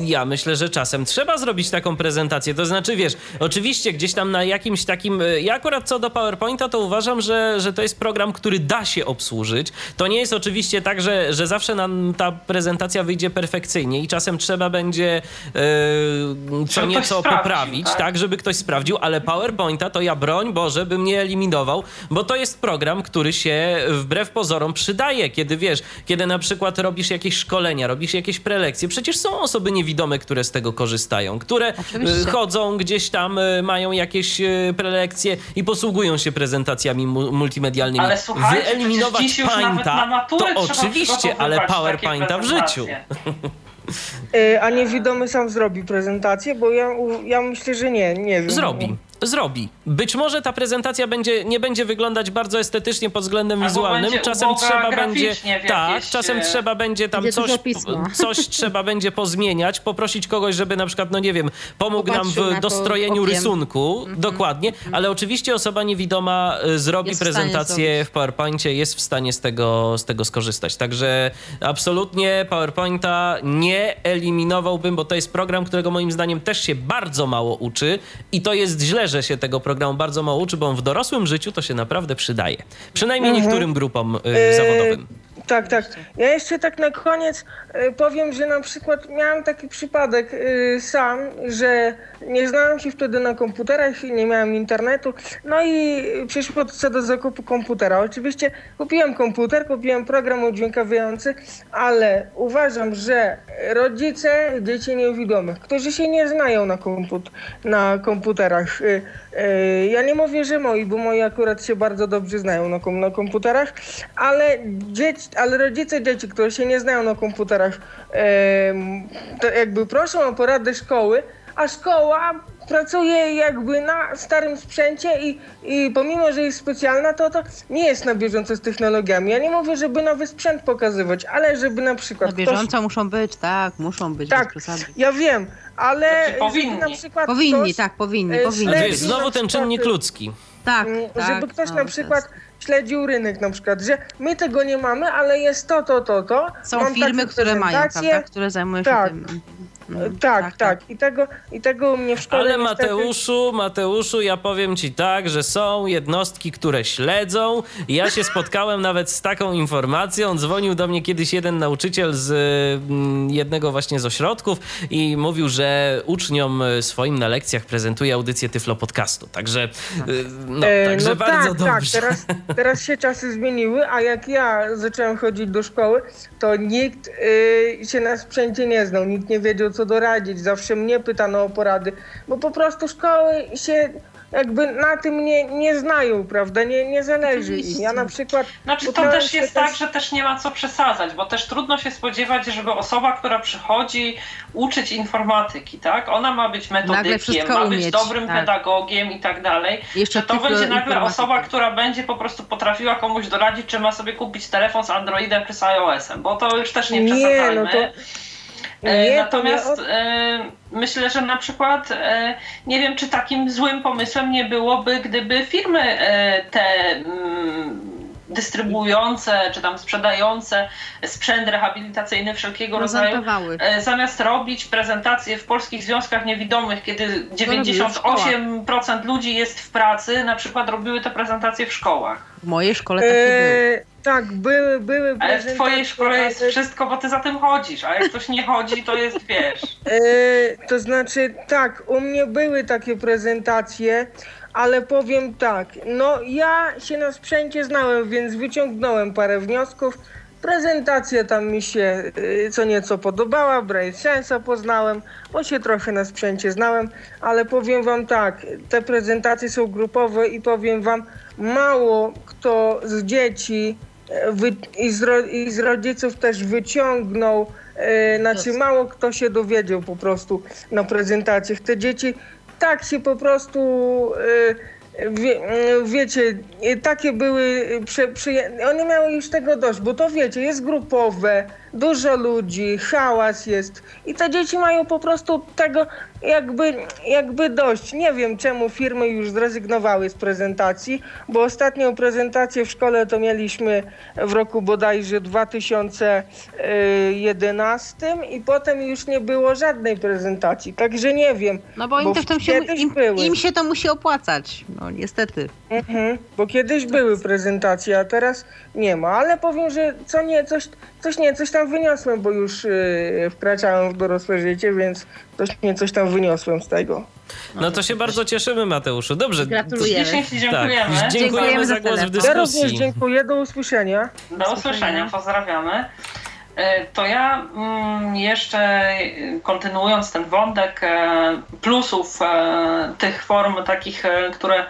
ja myślę, że czasem trzeba zrobić taką prezentację. To znaczy, wiesz, oczywiście gdzieś tam na jakimś takim, e, ja akurat co do PowerPointa, to uważam, że, że to jest program, który da się obsłużyć. To nie jest oczywiście tak, że, że zawsze nam ta prezentacja wyjdzie perfekcyjnie i czasem trzeba trzeba będzie e, co nieco poprawić, tak? tak? żeby ktoś sprawdził, ale PowerPointa to ja broń Boże bym nie eliminował, bo to jest program, który się wbrew pozorom przydaje, kiedy wiesz, kiedy na przykład robisz jakieś szkolenia, robisz jakieś prelekcje, przecież są osoby niewidome, które z tego korzystają, które Oczywiście. e, chodzą gdzieś tam, e, mają jakieś prelekcje i posługują się prezentacjami mu- multimedialnymi. Ale słuchajcie, Wyeliminować na Painta, maturę to oczywiście, ale PowerPointa w życiu. E, A niewidomy sam zrobi prezentację, bo ja, ja myślę, że nie, nie wiem. Zrobi. Zrobi. Być może ta prezentacja będzie, nie będzie wyglądać bardzo estetycznie pod względem Albo wizualnym. Czasem trzeba będzie. w Tak, jakieś, czasem e, trzeba będzie tam Będzie coś, coś trzeba będzie pozmieniać, poprosić kogoś, żeby na przykład, no nie wiem, pomógł nam Popatrzył na w dostrojeniu rysunku. Dokładnie, ale oczywiście osoba niewidoma e, zrobi Jest w prezentację zrobić. w PowerPoincie, jest w stanie z tego, z tego skorzystać. Także absolutnie PowerPointa nie eliminowałbym, bo to jest program, którego moim zdaniem też się bardzo mało uczy i to jest źle, że się tego programu bardzo mało uczy, bo on w dorosłym życiu to się naprawdę przydaje. Przynajmniej niektórym grupom y, E, zawodowym. Tak, tak. Ja jeszcze tak na koniec e, powiem, że na przykład miałem taki przypadek e, sam, że nie znałem się wtedy na komputerach i nie miałem internetu. No i przyszło co do zakupu komputera. Oczywiście kupiłem komputer, kupiłem program udźwiękawiający, ale uważam, że rodzice dzieci niewidomych, którzy się nie znają na, komput na komputerach, e, ja nie mówię, że moi, bo moi akurat się bardzo dobrze znają na, kom na komputerach, ale, dzieci, ale rodzice dzieci, które się nie znają na komputerach, jakby proszą o poradę szkoły, a szkoła pracuje jakby na starym sprzęcie i, i pomimo, że jest specjalna, to to nie jest na bieżąco z technologiami. Ja nie mówię, żeby nowy sprzęt pokazywać, ale żeby na przykład Na bieżąco muszą być, tak, muszą być, Tak. Ja wiem, ale Znaczy, żeby powinni. na przykład Powinni, ktoś, tak, powinni, e, powinni. Na znowu ten czynnik ludzki. Tak, Mm, tak. żeby ktoś no, na przykład jest- śledził rynek na przykład, że my tego nie mamy, ale jest to, to, to, to. Są Mam firmy, które mają, prawda, które zajmują się Tak. tym. E, Mm, Tak, tak, I, tego, I tego u mnie w szkole Ale niestety... Mateuszu, Mateuszu, ja powiem ci tak, że są jednostki, które śledzą. Ja się spotkałem nawet z taką informacją. Dzwonił do mnie kiedyś jeden nauczyciel z mm, jednego właśnie z ośrodków i mówił, że uczniom y, swoim na lekcjach prezentuje audycję Tyflo Podcastu. Także, y, no, E, także no bardzo tak, dobrze. tak, teraz, teraz się czasy zmieniły, a jak ja zacząłem chodzić do szkoły, to nikt y, się na sprzęcie nie znał, nikt nie wiedział co doradzić, zawsze mnie pytano o porady, bo po prostu szkoły się jakby na tym nie, nie znają, prawda, nie, nie zależy im. Ja na przykład... Znaczy to też jest tak, że też nie ma co przesadzać, bo też trudno się spodziewać, żeby osoba, która przychodzi uczyć informatyki, tak? Ona ma być metodykiem, ma być umieć, dobrym tak. pedagogiem i tak dalej. Jeszcze Że to będzie nagle osoba, która będzie po prostu potrafiła komuś doradzić, czy ma sobie kupić telefon z Androidem czy z iOS-em, bo to już też nie Nie, przesadzajmy. no to... E, Nie, Natomiast nie e, myślę, że na przykład e, nie wiem, czy takim złym pomysłem nie byłoby, gdyby firmy te mm, dystrybuujące czy tam sprzedające sprzęt rehabilitacyjny wszelkiego rodzaju e, zamiast robić prezentacje w polskich związkach niewidomych, kiedy robiły w 98% ludzi jest w pracy, na przykład robiły te prezentacje w szkołach. W mojej szkole takie były. E, tak, były, były Ale w twojej szkole jest ale- wszystko, bo ty za tym chodzisz, a jak ktoś nie chodzi, to jest, wiesz... E, to znaczy, tak, u mnie były takie prezentacje, ale powiem tak, no ja się na sprzęcie znałem, więc wyciągnąłem parę wniosków. Prezentacja tam mi się y, co nieco podobała, Braille Sensa poznałem, bo się trochę na sprzęcie znałem, ale powiem wam tak, te prezentacje są grupowe i powiem wam, mało kto z dzieci e, wy, i, z, ro, i z rodziców też wyciągnął, e, znaczy mało kto się dowiedział po prostu na prezentacjach. Te dzieci tak się po prostu, e, wie, e, wiecie, takie były, prze, one miały już tego dość, bo to wiecie, jest grupowe, dużo ludzi, hałas jest i te dzieci mają po prostu tego jakby, jakby dość. Nie wiem czemu firmy już zrezygnowały z prezentacji, bo ostatnią prezentację w szkole to mieliśmy w roku bodajże 2011 i potem już nie było żadnej prezentacji, także nie wiem. No bo im, bo to się, im, im się to musi opłacać. No niestety. Mhm, bo kiedyś były prezentacje, a teraz nie ma, ale powiem, że co nie, coś, coś nie, coś tam tam wyniosłem, bo już yy, wkraczałem w dorosłe życie, więc coś, nie coś tam wyniosłem z tego. No to się bardzo cieszymy, Mateuszu. Dobrze. Gratulujemy. Ślicznie Ci Tak, dziękujemy. dziękujemy Dziękujemy za za głos w telefon. Ja również dyskusji. dziękuję, do usłyszenia. Do usłyszenia, pozdrawiamy. E, To ja mm, jeszcze kontynuując ten wątek e, plusów e, tych form takich, które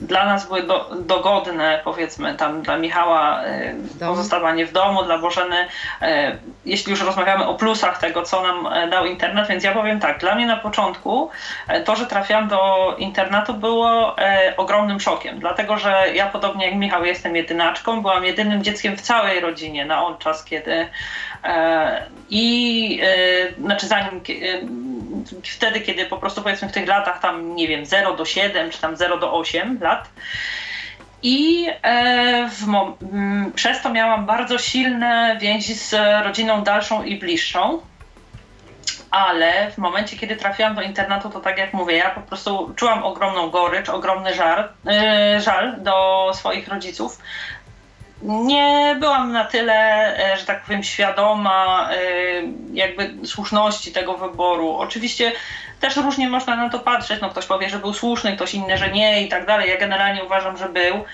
dla nas były do, dogodne, powiedzmy tam dla Michała e, domu. pozostawanie w domu, dla Bożeny, e, jeśli już rozmawiamy o plusach tego, co nam e, dał internet, więc ja powiem tak, dla mnie na początku e, to, że trafiłam do internatu było e, ogromnym szokiem, dlatego że ja podobnie jak Michał jestem jedynaczką, byłam jedynym dzieckiem w całej rodzinie na on czas, kiedy e, i e, znaczy zanim e, wtedy, kiedy po prostu powiedzmy w tych latach tam nie wiem 0 do 7 czy tam 0 do 8 lat i e, w mom- m, przez to miałam bardzo silne więzi z rodziną dalszą i bliższą. Ale w momencie, kiedy trafiłam do internatu, to tak jak mówię, ja po prostu czułam ogromną gorycz, ogromny żal, e, żal do swoich rodziców. Nie byłam na tyle, e, że tak powiem, świadoma e, jakby słuszności tego wyboru. Oczywiście też różnie można na to patrzeć. No, ktoś powie, że był słuszny, ktoś inny, że nie i tak dalej. Ja generalnie uważam, że był.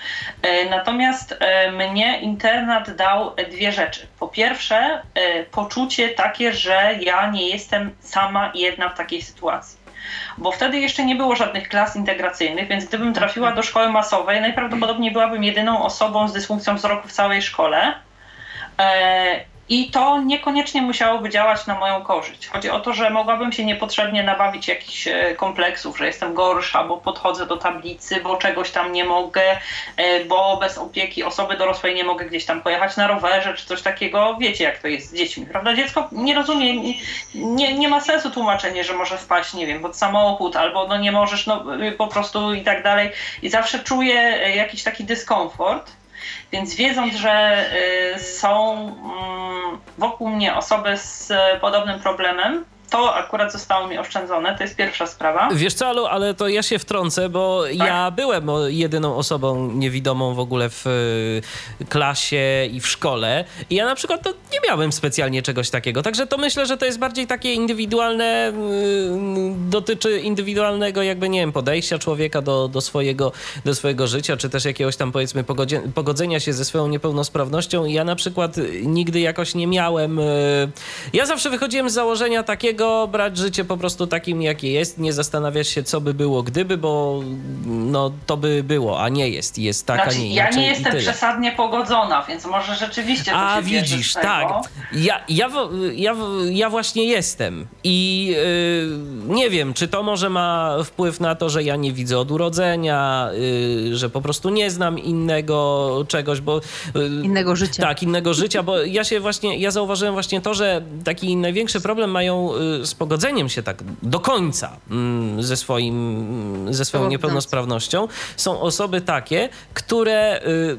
E, Natomiast mnie internat dał dwie rzeczy. Po pierwsze, poczucie takie, że ja nie jestem sama jedna w takiej sytuacji. Bo wtedy jeszcze nie było żadnych klas integracyjnych, więc gdybym trafiła do szkoły masowej, najprawdopodobniej byłabym jedyną osobą z dysfunkcją wzroku w całej szkole. E, I to niekoniecznie musiałoby działać na moją korzyść. Chodzi o to, że mogłabym się niepotrzebnie nabawić jakichś e, kompleksów, że jestem gorsza, bo podchodzę do tablicy, bo czegoś tam nie mogę, e, bo bez opieki osoby dorosłej nie mogę gdzieś tam pojechać na rowerze czy coś takiego. Wiecie, jak to jest z dziećmi, prawda? Dziecko nie rozumie, nie, nie, ma sensu tłumaczenie, że może wpaść, nie wiem, pod samochód albo no nie możesz, no po prostu i tak dalej. I zawsze czuję y, jakiś taki dyskomfort. Więc wiedząc, że y, są mm, wokół mnie osoby z y, podobnym problemem, to akurat zostało mi oszczędzone. To jest pierwsza sprawa. Wiesz co, Alu, ale to ja się wtrącę, bo ja byłem jedyną osobą niewidomą w ogóle w y, klasie i w szkole. I ja na przykład to nie miałem specjalnie czegoś takiego. Także to myślę, że to jest bardziej takie indywidualne, y, dotyczy indywidualnego jakby, nie wiem, podejścia człowieka do, do, swojego, do swojego życia, czy też jakiegoś tam powiedzmy pogodzie, pogodzenia się ze swoją niepełnosprawnością. I ja na przykład nigdy jakoś nie miałem... y, Ja zawsze wychodziłem z założenia takiego, brać życie po prostu takim, jakie jest, nie zastanawiać się, co by było gdyby, bo no to by było, a nie jest. Jest tak, Znaczy, a nie ja inaczej nie i jestem przesadnie pogodzona, więc może rzeczywiście to A widzisz, tak. Ja, ja, ja, ja właśnie jestem i yy, nie wiem, czy to może ma wpływ na to, że ja nie widzę od urodzenia, yy, że po prostu nie znam innego czegoś, bo... yy, Innego życia. Tak, innego życia, bo ja się właśnie, ja zauważyłem właśnie to, że taki największy problem mają y, z pogodzeniem się tak do końca mm, ze swoim, ze swoją niepełnosprawnością są osoby takie, które y,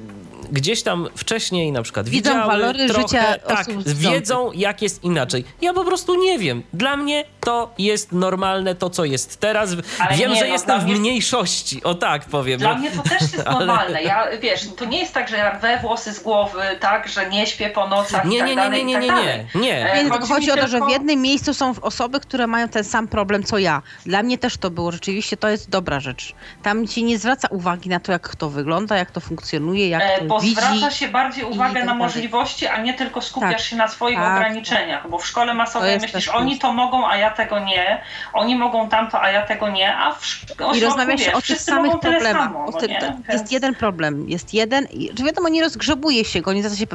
gdzieś tam wcześniej na przykład Widzą widziały walory trochę, życia tak, osób wiedzą jak jest inaczej. Ja po prostu nie wiem. Dla mnie to jest normalne, to co jest teraz. Ale wiem, nie, że no, jestem w mnie- mniejszości. O tak powiem. Dla no. mnie to też jest normalne. Ja, wiesz, to nie jest tak, że ja rwę włosy z głowy, tak, że nie śpię po nocach i Nie, tak nie, nie, dalej, nie, i nie, tak nie, dalej. nie. nie. E, Nie, Chodzi chodzi o to, że tylko- w jednym miejscu są osoby, które mają ten sam problem co ja. Dla mnie też to było rzeczywiście, to jest dobra rzecz. Tam ci nie zwraca uwagi na to, jak to wygląda, jak to funkcjonuje, jak E, to Bo widzi. zwraca się bardziej uwagę na możliwości, a nie tylko skupiasz Tak. się na swoich Tak, ograniczeniach. Bo w szkole masowej jest myślisz, oni to mogą, a ja tego nie. Oni mogą tamto, a ja tego nie. A w szk- I rozmawia się o tych samych problemach. samo, no tym- to Więc- jest jeden problem, jest jeden. I, czy wiadomo, nie rozgrzebuje się go, nie zaczyna się.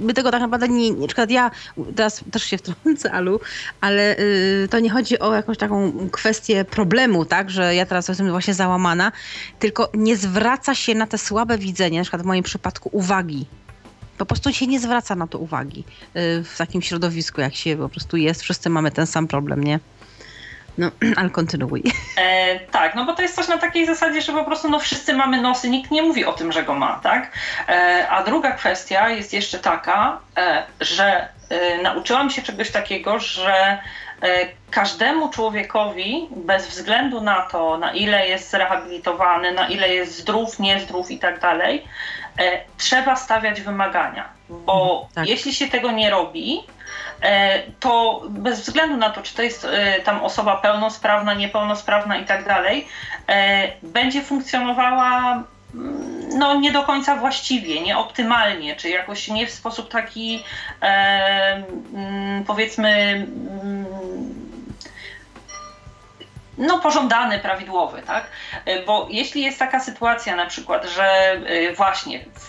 My tego tak naprawdę nie. Na przykład ja teraz też się wtrącę, Alu, ale y, to nie chodzi o jakąś taką kwestię problemu, tak, że ja teraz jestem właśnie załamana, tylko nie zwraca się na te słabe widzenie, na przykład w moim przypadku uwagi. Po prostu się nie zwraca na to uwagi y, w takim środowisku, jak się po prostu jest. Wszyscy mamy ten sam problem, nie? No, ale kontynuuj. E, tak, no bo to jest coś na takiej zasadzie, że po prostu no, wszyscy mamy nosy, nikt nie mówi o tym, że go ma, tak? E, a druga kwestia jest jeszcze taka, e, że e, nauczyłam się czegoś takiego, że każdemu człowiekowi, bez względu na to, na ile jest zrehabilitowany, na ile jest zdrów, niezdrów i tak dalej, trzeba stawiać wymagania, bo mhm, tak. jeśli się tego nie robi, E, to bez względu na to, czy to jest e, tam osoba pełnosprawna, niepełnosprawna i tak dalej, e, będzie funkcjonowała mm, no, nie do końca właściwie, nie optymalnie, czy jakoś nie w sposób taki mm, powiedzmy mm, no, pożądany, prawidłowy, tak? Bo jeśli jest taka sytuacja na przykład, że y, właśnie w,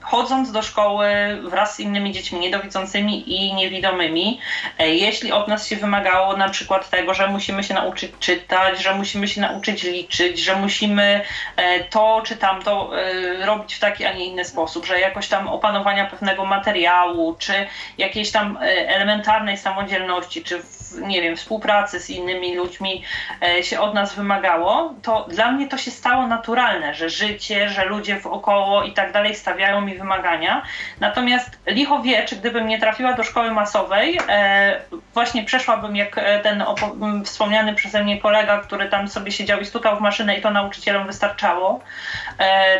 chodząc do szkoły wraz z innymi dziećmi niedowidzącymi i niewidomymi, e, jeśli od nas się wymagało na przykład tego, że musimy się nauczyć czytać, że musimy się nauczyć liczyć, że musimy e, to czy tamto e, robić w taki, a nie inny sposób, że jakoś tam opanowania pewnego materiału, czy jakiejś tam elementarnej samodzielności, czy nie wiem, współpracy z innymi ludźmi, E, się od nas wymagało, to dla mnie to się stało naturalne, że życie, że ludzie wokoło i tak dalej stawiają mi wymagania. Natomiast licho wie, czy gdybym nie trafiła do szkoły masowej, e, właśnie przeszłabym jak e, ten wspomniany przeze mnie kolega, który tam sobie siedział i stukał w maszynę i to nauczycielom wystarczało.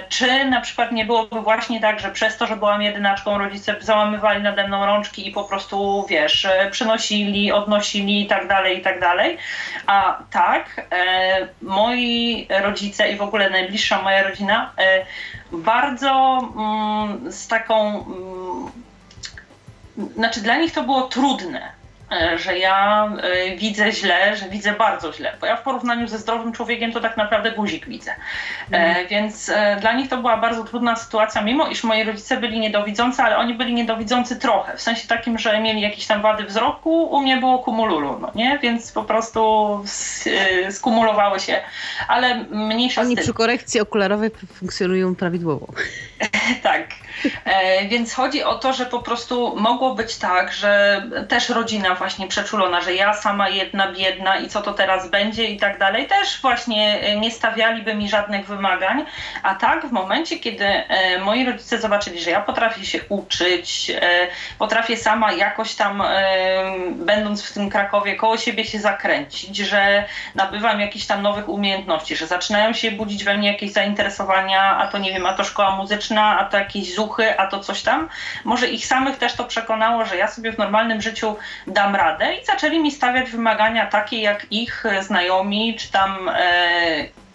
Czy na przykład nie byłoby właśnie tak, że przez to, że byłam jedynaczką, rodzice załamywali nade mną rączki i po prostu, wiesz, przynosili, odnosili i tak dalej, i tak dalej. A tak, e, moi rodzice i w ogóle najbliższa moja rodzina e, bardzo mm, z taką, mm, znaczy dla nich to było trudne że ja e, widzę źle, że widzę bardzo źle, bo ja w porównaniu ze zdrowym człowiekiem to tak naprawdę guzik widzę. Mm. Więc dla nich to była bardzo trudna sytuacja, mimo iż moi rodzice byli niedowidzący, ale oni byli niedowidzący trochę, w sensie takim, że mieli jakieś tam wady wzroku, u mnie było kumululu, no nie? Więc po prostu skumulowały się, ale mniejsza Oni przy korekcji okularowej funkcjonują prawidłowo. tak. Więc chodzi o to, że po prostu mogło być tak, że też rodzina właśnie przeczulona, że ja sama jedna, biedna i co to teraz będzie i tak dalej, też właśnie e, nie stawialiby mi żadnych wymagań. A tak w momencie, kiedy e, moi rodzice zobaczyli, że ja potrafię się uczyć, e, potrafię sama jakoś tam, będąc w tym Krakowie, koło siebie się zakręcić, że nabywam jakichś tam nowych umiejętności, że zaczynają się budzić we mnie jakieś zainteresowania, a to nie wiem, a to szkoła muzyczna, a to jakieś zuchy, a to coś tam. Może ich samych też to przekonało, że ja sobie w normalnym życiu dam radę i zaczęli mi stawiać wymagania takie, jak ich znajomi, czy tam e,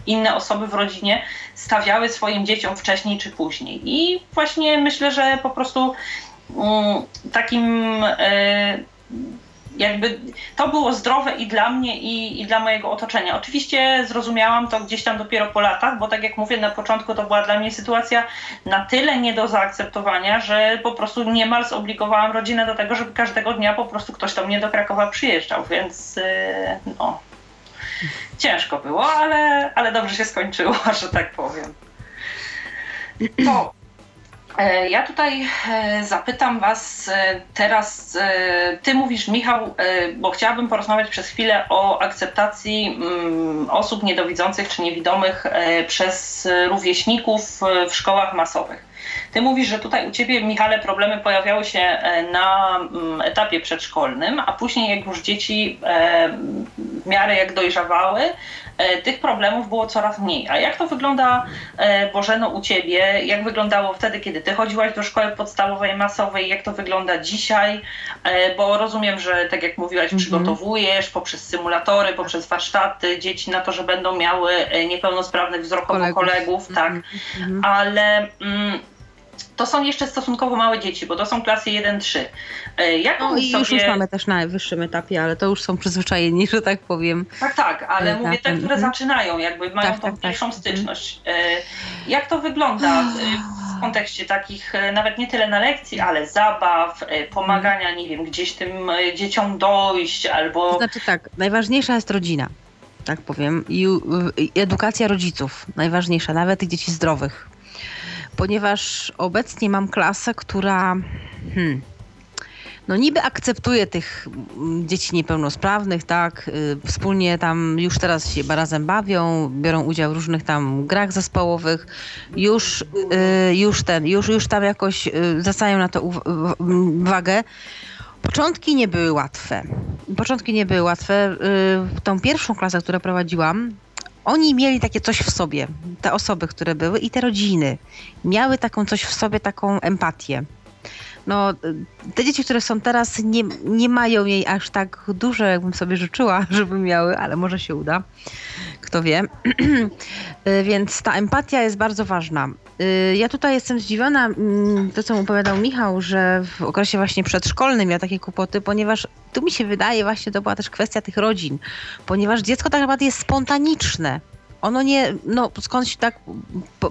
inne osoby w rodzinie stawiały swoim dzieciom wcześniej czy później. I właśnie myślę, że po prostu mm, takim e, jakby to było zdrowe i dla mnie, i, i dla mojego otoczenia. Oczywiście zrozumiałam to gdzieś tam dopiero po latach, bo tak jak mówię, na początku to była dla mnie sytuacja na tyle nie do zaakceptowania, że po prostu niemal zobligowałam rodzinę do tego, żeby każdego dnia po prostu ktoś do mnie do Krakowa przyjeżdżał, więc yy, no. Ciężko było, ale, ale dobrze się skończyło, że tak powiem. Ja tutaj e, zapytam Was e, teraz, Ty mówisz Michał, bo chciałabym porozmawiać przez chwilę o akceptacji mm, osób niedowidzących czy niewidomych przez rówieśników w szkołach masowych. Ty mówisz, że tutaj u Ciebie, Michale, problemy pojawiały się na mm, etapie przedszkolnym, a później jak już dzieci w miarę jak dojrzawały, E, tych problemów było coraz mniej. A jak to wygląda, e, Bożeno, u Ciebie? Jak wyglądało wtedy, kiedy Ty chodziłaś do szkoły podstawowej, masowej? Jak to wygląda dzisiaj? E, bo rozumiem, że tak jak mówiłaś, -hmm. przygotowujesz poprzez symulatory, poprzez warsztaty dzieci na to, że będą miały niepełnosprawnych wzrokowo kolegów, kolegów tak. Mm -hmm. Ale... Mm, to są jeszcze stosunkowo małe dzieci, bo to są klasy 1-3. E, jak no i sobie... już, już mamy też na wyższym etapie, ale to już są przyzwyczajeni, że tak powiem. Tak, tak, ale etapem. mówię te, które mhm. zaczynają, jakby mają tak, tą tak, tak. pierwszą tak. styczność. E, jak to wygląda w kontekście takich, nawet nie tyle na lekcji, ale zabaw, pomagania, nie wiem, gdzieś tym dzieciom dojść albo... To znaczy tak, najważniejsza jest rodzina tak powiem, i edukacja rodziców, najważniejsza, nawet tych dzieci zdrowych ponieważ obecnie mam klasę, która hmm, no niby akceptuje tych mm, dzieci niepełnosprawnych, tak, y, wspólnie tam już teraz się razem bawią, biorą udział w różnych tam grach zespołowych, już, y, już ten, już, już tam jakoś y, zwracają na to uwagę, po Początki nie były łatwe. Początki nie były łatwe. Tą pierwszą klasę, którą prowadziłam, oni mieli takie coś w sobie. Te osoby, które były i te rodziny miały taką coś w sobie, taką empatię no, te dzieci, które są teraz, nie, nie mają jej aż tak dużo, jakbym sobie życzyła, żeby miały, ale może się uda. Kto wie. Więc ta empatia jest bardzo ważna. Ja tutaj jestem zdziwiona, mm, to co opowiadał Michał, że w okresie właśnie przedszkolnym miał takie kłopoty, ponieważ tu mi się wydaje właśnie to była też kwestia tych rodzin, ponieważ dziecko tak naprawdę jest spontaniczne ono nie, no skądś tak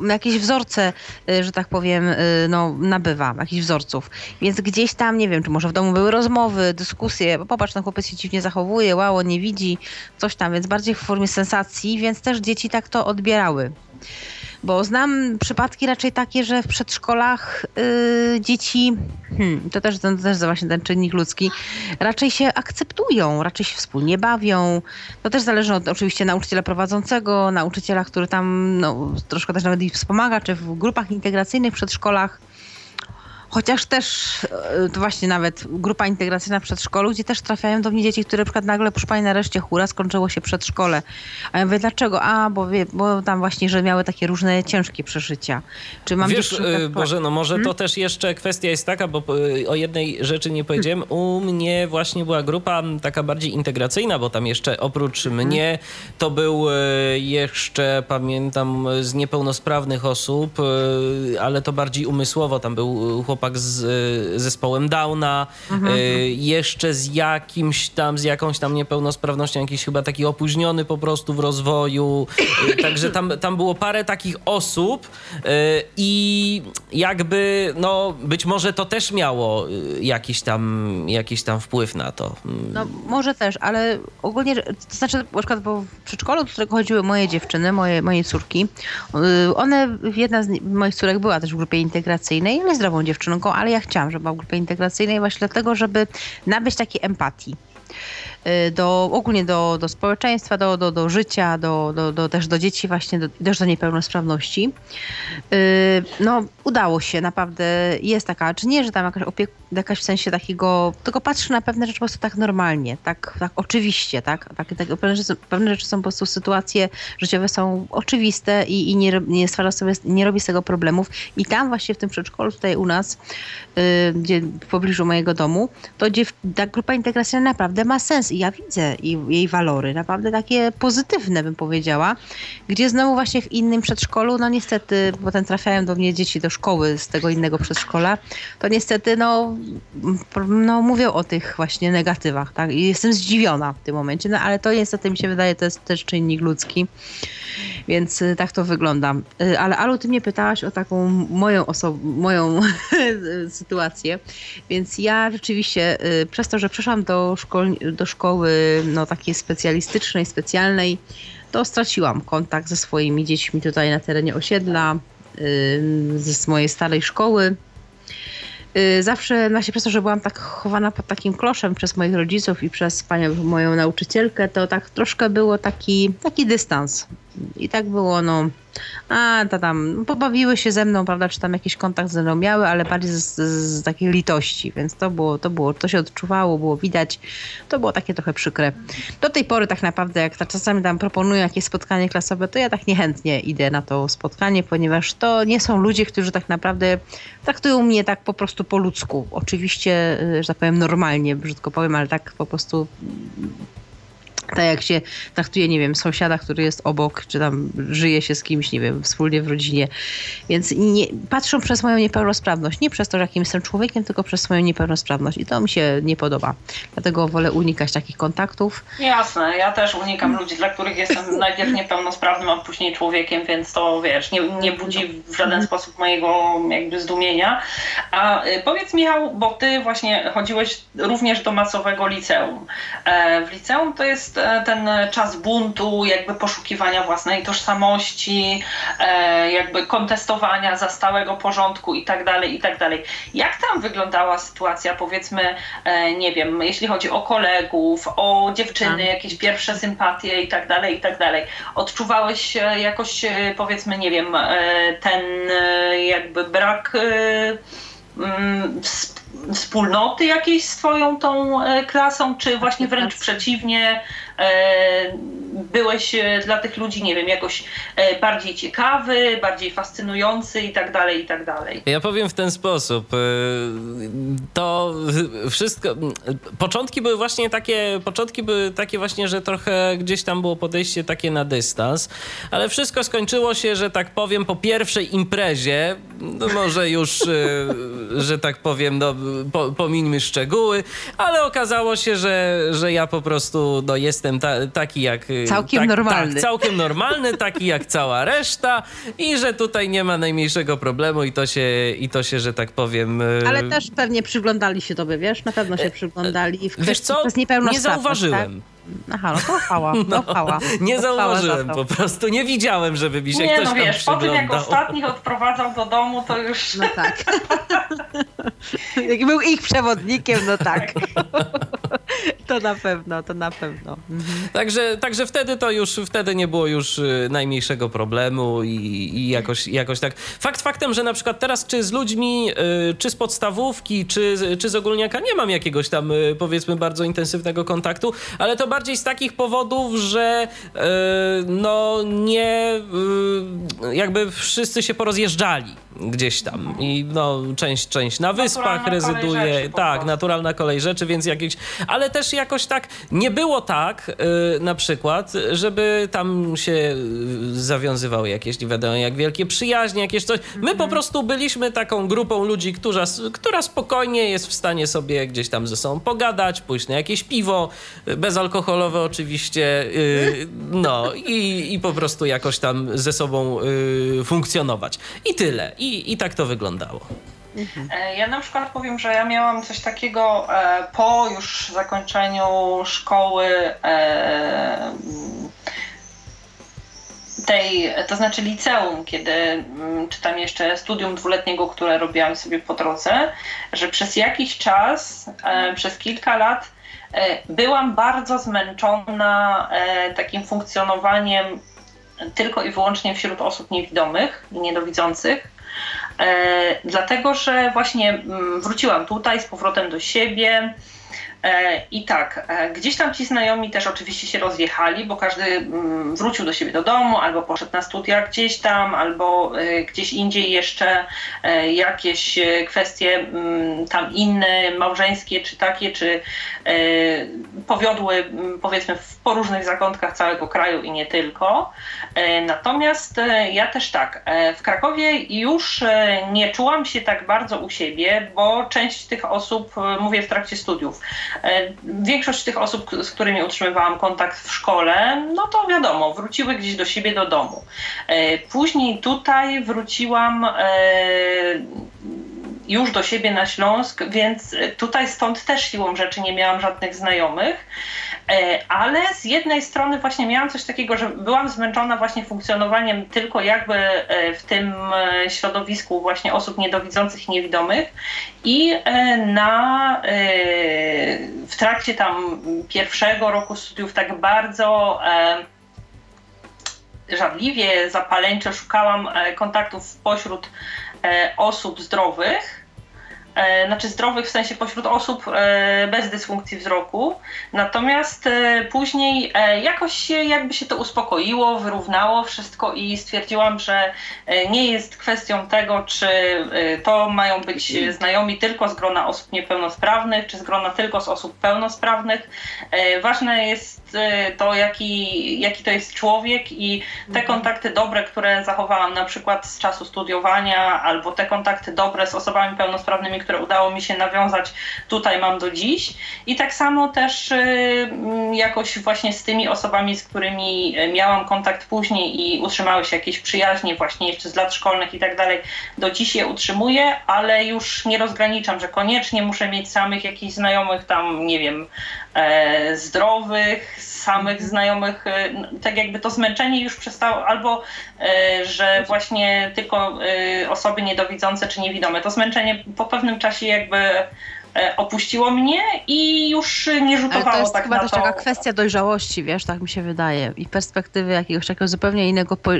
jakieś wzorce, y, że tak powiem, y, no nabywa, jakichś wzorców. Więc gdzieś tam, nie wiem, czy może w domu były rozmowy, dyskusje, bo popatrz, ten chłopiec się dziwnie zachowuje, łało, nie widzi, coś tam, więc bardziej w formie sensacji, więc też dzieci tak to odbierały. Bo znam przypadki raczej takie, że w przedszkolach yy, dzieci, hmm, to też, to też właśnie ten czynnik ludzki, raczej się akceptują, raczej się wspólnie bawią. To też zależy od oczywiście nauczyciela prowadzącego, nauczyciela, który tam no, troszkę też nawet ich wspomaga, czy w grupach integracyjnych w przedszkolach Chociaż też e, to właśnie nawet grupa integracyjna w przedszkolu, gdzie też trafiają do mnie dzieci, które na przykład nagle, proszę pani, nareszcie hura, skończyło się przedszkole. A ja mówię, dlaczego? A, bo, wie, bo tam właśnie, że miały takie różne ciężkie przeżycia. Czy mam Wiesz, dziewczynkę... Boże, no może hmm? to też jeszcze kwestia jest taka, bo o jednej rzeczy nie powiedziałem. U mnie właśnie była grupa taka bardziej integracyjna, bo tam jeszcze oprócz hmm. mnie to był e, jeszcze, pamiętam, z niepełnosprawnych osób, e, ale to bardziej umysłowo. Tam był chłopak chłopak z y, zespołem Downa, mhm. Y, jeszcze z jakimś tam, z jakąś tam niepełnosprawnością, jakiś chyba taki opóźniony po prostu w rozwoju. Y, także tam, tam było parę takich osób i jakby, no być może to też miało jakiś tam, jakiś tam wpływ na to. No może też, ale ogólnie, to znaczy na przykład bo w przedszkolu, do którego chodziły moje dziewczyny, moje, moje córki, one, jedna z moich córek była też w grupie integracyjnej, ale zdrową dziewczyną dziewczynką, ale ja chciałam, żeby była w grupie integracyjnej właśnie dlatego, żeby nabyć takiej empatii. Y, do, ogólnie do, do społeczeństwa, do, do, do życia, do, do, do, też do dzieci właśnie, do, też do niepełnosprawności. Y, no, udało się, naprawdę jest taka, czy nie, że tam jakaś opieka, jakaś w sensie takiego, tylko patrzy na pewne rzeczy po prostu tak normalnie, tak, tak oczywiście, tak, tak, tak pewne, rzeczy, pewne rzeczy są po prostu, sytuacje życiowe są oczywiste i, i nie, nie stwarza sobie, nie robi z tego problemów. I tam właśnie w tym przedszkolu tutaj u nas, yy, gdzie w pobliżu mojego domu, to gdzie ta grupa integracyjna naprawdę ma sens ja widzę jej walory, naprawdę takie pozytywne bym powiedziała, gdzie znowu właśnie w innym przedszkolu, no niestety potem trafiają do mnie dzieci do szkoły z tego innego przedszkola, to niestety no, no mówią o tych właśnie negatywach, tak? I jestem zdziwiona w tym momencie, no ale to niestety mi się wydaje, to jest też czynnik ludzki. Więc y, tak to wygląda. Y, ale Alu, ty mnie pytałaś o taką moją osobę, moją sytuację. Więc ja rzeczywiście y, przez to, że przeszłam do, szkol, do szkoły no, takiej specjalistycznej, specjalnej, to straciłam kontakt ze swoimi dziećmi tutaj na terenie osiedla, z mojej starej szkoły. Zawsze, właśnie przez to, że byłam tak chowana pod takim kloszem przez moich rodziców i przez panią, moją nauczycielkę, to tak troszkę było taki, taki dystans. I tak było, no, a to tam pobawiły się ze mną, prawda, czy tam jakiś kontakt ze mną miały, ale bardziej z, z, z, takiej litości, więc to było, to było, to się odczuwało, było widać, to było takie trochę przykre. Do tej pory tak naprawdę, jak czasami tam proponują jakieś spotkanie klasowe, to ja tak niechętnie idę na to spotkanie, ponieważ to nie są ludzie, którzy tak naprawdę traktują mnie tak po prostu po ludzku. Oczywiście, y, że tak powiem normalnie, brzydko powiem, ale tak po prostu tak jak się traktuje, nie wiem, sąsiada, który jest obok, czy tam żyje się z kimś, nie wiem, wspólnie w rodzinie. Więc nie, patrzą przez moją niepełnosprawność. Nie przez to, że jakim jestem człowiekiem, tylko przez moją niepełnosprawność. I to mi się nie podoba. Dlatego wolę unikać takich kontaktów. Jasne, ja też unikam ludzi, dla których jestem najpierw niepełnosprawnym, a później człowiekiem, więc to wiesz, nie, nie budzi w żaden sposób mojego jakby zdumienia. A y, powiedz Michał, bo ty właśnie chodziłeś również do masowego liceum. E, w liceum to jest E, ten czas buntu, jakby poszukiwania własnej tożsamości, e, jakby kontestowania zastałego porządku i tak dalej, i tak dalej. Jak tam wyglądała sytuacja, powiedzmy, e, nie wiem, jeśli chodzi o kolegów, o dziewczyny, tak. jakieś pierwsze sympatie i tak dalej, i tak dalej. Odczuwałeś jakoś, powiedzmy, nie wiem, ten jakby brak mm, wspólnoty jakiejś swoją tą klasą, czy właśnie wręcz przeciwnie, byłeś e, dla tych ludzi, nie wiem, jakoś e, bardziej ciekawy, bardziej fascynujący i tak dalej, i tak dalej. Ja powiem w ten sposób. To wszystko. Początki były właśnie takie, początki były takie właśnie, że trochę gdzieś tam było podejście takie na dystans, ale wszystko skończyło się, że tak powiem, po pierwszej imprezie, no może już, że tak powiem, no, po, pomińmy szczegóły, ale okazało się, że, że ja po prostu no, jestem jestem ta, taki jak... Y, całkiem tak, normalny. Tak, całkiem normalny, taki jak cała reszta i że tutaj nie ma najmniejszego problemu i to się, i to się że tak powiem... Y, Ale też pewnie przyglądali się tobie, wiesz? Na pewno się e, przyglądali. W wiesz co? Nie zauważyłem. Tak? Aha, no to chwała, no. Nie zauważyłem po prostu, nie widziałem, żeby mi się nie, ktoś no wiesz, po tym jak ostatnich odprowadzał do domu, to już... No tak. jak był ich przewodnikiem, no tak. To na pewno, to na pewno. Mhm. Także, także wtedy to już, wtedy nie było już y, najmniejszego problemu i, i jakoś, jakoś tak. Fakt faktem, że na przykład teraz czy z ludźmi, y, czy z podstawówki, czy, czy z ogólniaka nie mam jakiegoś tam y, powiedzmy bardzo intensywnego kontaktu, ale to bardziej z takich powodów, że no nie jakby wszyscy się porozjeżdżali gdzieś tam i no część, część na wyspach rezyduje, tak, naturalna kolej rzeczy, więc jakieś, ale też jakoś tak nie było tak yy, na przykład, żeby tam się zawiązywały jakieś, nie wiadomo jak wielkie przyjaźnie, jakieś coś. My po mhm. prostu byliśmy taką grupą ludzi, która, która spokojnie jest w stanie sobie gdzieś tam ze sobą pogadać, pójść na jakieś piwo, bezalkoholowe oczywiście, yy, no i, i po prostu jakoś tam ze sobą yy, funkcjonować. I tyle. I, I tak to wyglądało. Mhm. Ja na przykład powiem, że ja miałam coś takiego e, po już zakończeniu szkoły e, tej, to znaczy liceum, kiedy mm, czytam jeszcze studium dwuletniego, które robiłam sobie po drodze, że przez jakiś czas, przez kilka lat byłam bardzo zmęczona takim funkcjonowaniem tylko i wyłącznie wśród osób niewidomych i niedowidzących E, dlatego, że właśnie mm, wróciłam tutaj z powrotem do siebie. E, I tak, e, gdzieś tam ci znajomi też oczywiście się rozjechali, bo każdy mm, wrócił do siebie do domu, albo poszedł na studia gdzieś tam, albo gdzieś indziej jeszcze jakieś kwestie mm, tam inne, małżeńskie, czy takie, czy powiodły powiedzmy w poróżnych zakątkach całego kraju i nie tylko. E, natomiast e, ja też tak, e, w Krakowie już nie czułam się tak bardzo u siebie, bo część tych osób, mówię w trakcie studiów, większość tych osób, z którymi utrzymywałam kontakt w szkole, no to wiadomo, wróciły gdzieś do siebie do domu. Później tutaj wróciłam już do siebie na Śląsk, więc tutaj stąd też siłą rzeczy nie miałam żadnych znajomych. E, ale z jednej strony właśnie miałam coś takiego, że byłam zmęczona właśnie funkcjonowaniem tylko jakby e, w tym e, środowisku właśnie osób niedowidzących i niewidomych i na, w trakcie tam pierwszego roku studiów tak bardzo żadliwie, zapaleńczo szukałam kontaktów pośród osób zdrowych E, znaczy zdrowych w sensie pośród osób e, bez dysfunkcji wzroku. Natomiast e, później jakoś się, jakby się to uspokoiło, wyrównało wszystko i stwierdziłam, że nie jest kwestią tego, czy to mają być znajomi tylko z grona osób niepełnosprawnych, czy z grona tylko z osób pełnosprawnych. Ważne jest to, jaki, jaki to jest człowiek i te mhm. kontakty dobre, które zachowałam na przykład z czasu studiowania, albo te kontakty dobre z osobami pełnosprawnymi, które udało mi się nawiązać, tutaj mam do dziś. I tak samo też y, jakoś właśnie z tymi osobami, z którymi miałam kontakt później i utrzymały się jakieś przyjaźnie właśnie jeszcze z lat szkolnych i tak dalej, do dziś je utrzymuję, ale już nie rozgraniczam, że koniecznie muszę mieć samych jakichś znajomych tam, nie wiem, zdrowych, samych znajomych, e, tak jakby to zmęczenie już przestało, albo e, że właśnie tylko e, osoby niedowidzące czy niewidome. To zmęczenie po pewnym czasie jakby e, opuściło mnie i już nie rzutowało Ale to jest tak chyba na też to. taka kwestia dojrzałości, wiesz, tak mi się wydaje. I perspektywy jakiegoś takiego zupełnie innego po-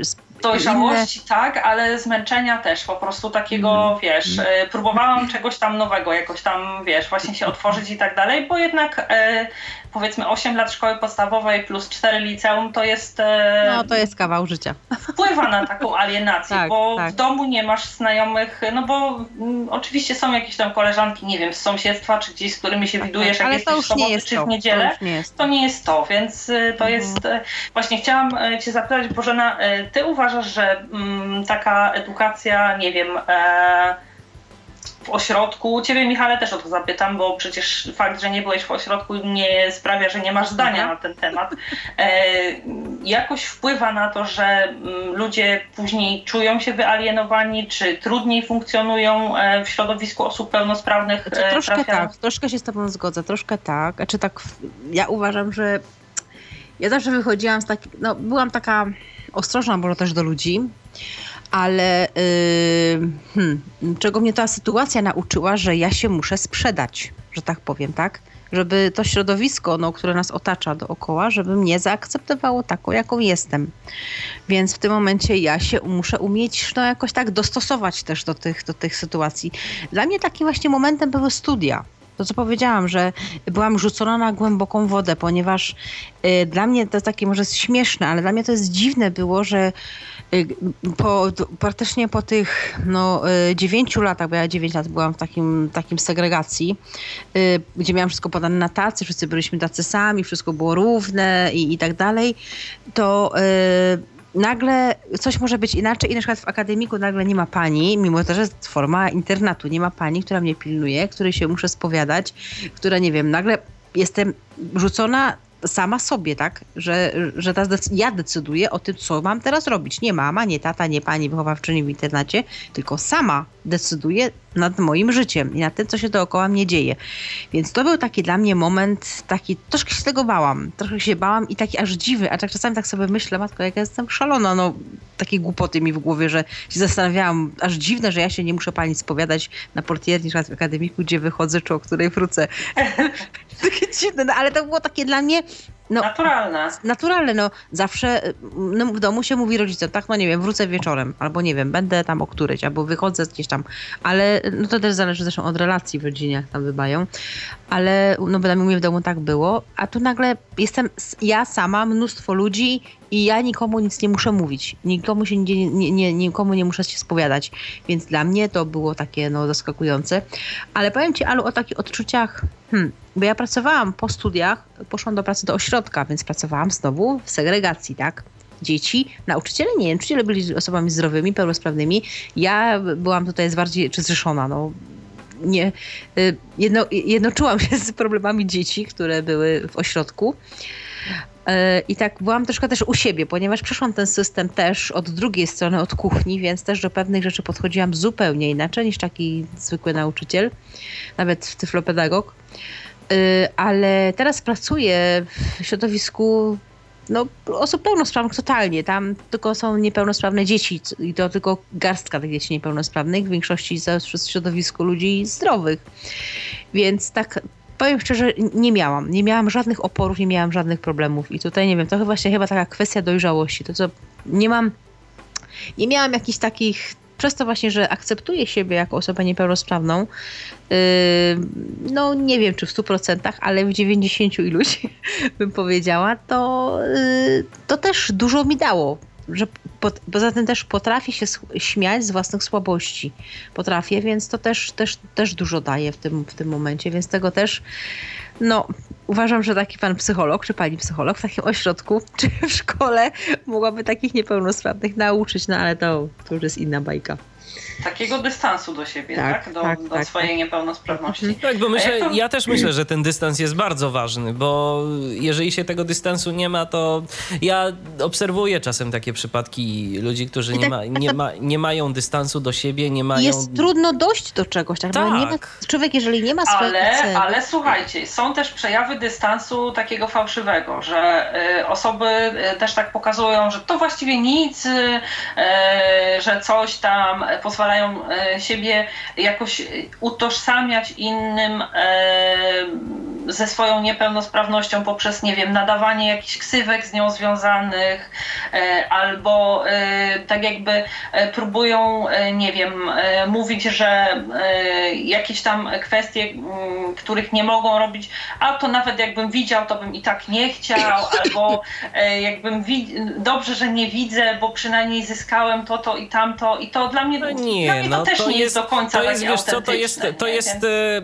Dojrzałości tak, ale zmęczenia też, po prostu takiego, Mhm. wiesz, e, próbowałam czegoś tam nowego, jakoś tam, wiesz, właśnie się otworzyć i tak dalej, bo jednak e, powiedzmy 8 lat szkoły podstawowej plus 4 liceum to jest, e, No to jest kawał życia. wpływa na taką alienację, Tak, bo tak. w domu nie masz znajomych, no bo mm, oczywiście są jakieś tam koleżanki, nie wiem, z sąsiedztwa, czy gdzieś, z którymi się widujesz, jak Tak, Ale jesteś w soboty jest czy w niedzielę To nie jest to. nie jest to, więc y, to Mhm. jest. y, Właśnie chciałam Cię zapytać, Bożena, Ty uważasz, że mm, taka edukacja, nie wiem, e, w ośrodku, Ciebie Michale też o to zapytam, bo przecież fakt, że nie byłeś w ośrodku nie sprawia, że nie masz zdania Mhm. na ten temat. E, jakoś wpływa na to, że mm, ludzie później czują się wyalienowani, czy trudniej funkcjonują e, w środowisku osób pełnosprawnych? Znaczy, e, troszkę trafiają- tak, troszkę się z tobą zgodzę, troszkę tak. Znaczy tak, ja uważam, że ja zawsze wychodziłam z takiej, no byłam taka ostrożna może też do ludzi, ale yy, hmm, czego mnie ta sytuacja nauczyła, że ja się muszę sprzedać, że tak powiem, tak? Żeby to środowisko, no, które nas otacza dookoła, żeby mnie zaakceptowało taką, jaką jestem. Więc w tym momencie ja się muszę umieć no, jakoś tak dostosować też do tych, do tych sytuacji. Dla mnie takim właśnie momentem były studia. To, co powiedziałam, że byłam rzucona na głęboką wodę, ponieważ y, dla mnie to takie może jest śmieszne, ale dla mnie to jest dziwne było, że po, d- praktycznie po tych no, y, dziewięciu latach, bo ja dziewięć lat byłam w takim, takim segregacji, y, gdzie miałam wszystko podane na tacy, wszyscy byliśmy tacy sami, wszystko było równe i, i tak dalej, to y, nagle coś może być inaczej i na przykład w akademiku nagle nie ma pani, mimo to, że jest forma internatu, nie ma pani, która mnie pilnuje, której się muszę spowiadać, która nie wiem, nagle jestem rzucona sama sobie, tak? Że, że ta zdec- ja decyduję o tym, co mam teraz robić. Nie mama, nie tata, nie pani wychowawczyni w internacie, tylko sama decyduję nad moim życiem i nad tym, co się dookoła mnie dzieje. Więc to był taki dla mnie moment, taki, troszkę się tego bałam, troszkę się bałam i taki aż dziwny, a tak czasami tak sobie myślę, matko, jak ja jestem szalona, no takie głupoty mi w głowie, że się zastanawiałam, aż dziwne, że ja się nie muszę pani spowiadać na portierni, przykład w akademiku, gdzie wychodzę, czy o której wrócę. takie dziwne, no ale to było takie dla mnie, no Naturalne. naturalne, no zawsze no, w domu się mówi rodzicom, tak, no nie wiem, wrócę wieczorem, albo nie wiem, będę tam o którejś, albo wychodzę gdzieś tam, ale no to też zależy zresztą od relacji w rodzinie, jak tam bywają, ale no bo u mnie w domu tak było, a tu nagle jestem ja sama, mnóstwo ludzi i ja nikomu nic nie muszę mówić, nikomu się nie, nie, nie, nikomu nie muszę się spowiadać, więc dla mnie to było takie no zaskakujące, ale powiem Ci Alu o takich odczuciach, hmm, bo ja pracowałam po studiach, poszłam do pracy do ośrodka, więc pracowałam znowu w segregacji, tak? Dzieci, nauczyciele nie, nauczyciele byli osobami zdrowymi, pełnosprawnymi. Ja byłam tutaj bardziej czy zrzeszona, no. Nie, y, jedno, jednoczyłam się z problemami dzieci, które były w ośrodku. Y, I tak byłam troszkę też u siebie, ponieważ przeszłam ten system też od drugiej strony, od kuchni, więc też do pewnych rzeczy podchodziłam zupełnie inaczej niż taki zwykły nauczyciel, nawet tyflopedagog. Y, ale teraz pracuję w środowisku no, osób pełnosprawnych totalnie. Tam tylko są niepełnosprawne dzieci i to tylko garstka tych dzieci niepełnosprawnych, w większości w środowisku ludzi zdrowych. Więc tak powiem szczerze, nie miałam. Nie miałam żadnych oporów, nie miałam żadnych problemów. I tutaj nie wiem, to właśnie chyba taka kwestia dojrzałości. To co nie mam, nie miałam jakichś takich przez to właśnie, że akceptuję siebie jako osobę niepełnosprawną, yy, no nie wiem czy w 100%, ale w 90 iluś bym powiedziała, to, yy, to też dużo mi dało. Że pot, poza tym też potrafię się śmiać z własnych słabości. Potrafię, więc to też, też, też dużo daje w tym, w tym momencie, więc tego też no, uważam, że taki pan psycholog, czy pani psycholog w takim ośrodku, czy w szkole mogłaby takich niepełnosprawnych nauczyć, no ale to, to już jest inna bajka. Takiego dystansu do siebie, Tak, tak? Do, tak, do tak, swojej niepełnosprawności. Tak, bo myślę, A jak to- ja też myślę, że ten dystans jest bardzo ważny, bo jeżeli się tego dystansu nie ma, to ja obserwuję czasem takie przypadki ludzi, którzy nie, tak- ma, tak nie, ma, nie mają dystansu do siebie, nie mają... Jest trudno dojść do czegoś, tak? Bo nie ma, Tak. człowiek, jeżeli nie ma swojego Ale, celu, ale słuchajcie, są też przejawy dystansu takiego fałszywego, że y, osoby y, też tak pokazują, że to właściwie nic, y, y, że coś tam, pozwalają siebie jakoś utożsamiać innym ze swoją niepełnosprawnością poprzez, nie wiem, nadawanie jakichś ksywek z nią związanych, albo tak jakby próbują, nie wiem, mówić, że jakieś tam kwestie, których nie mogą robić, a to nawet jakbym widział, to bym i tak nie chciał, albo jakbym dobrze, że nie widzę, bo przynajmniej zyskałem to, to i tamto. I to dla mnie, nie, dla mnie to no, też to nie jest, do końca to jest, wiesz co, to jest, to jest e,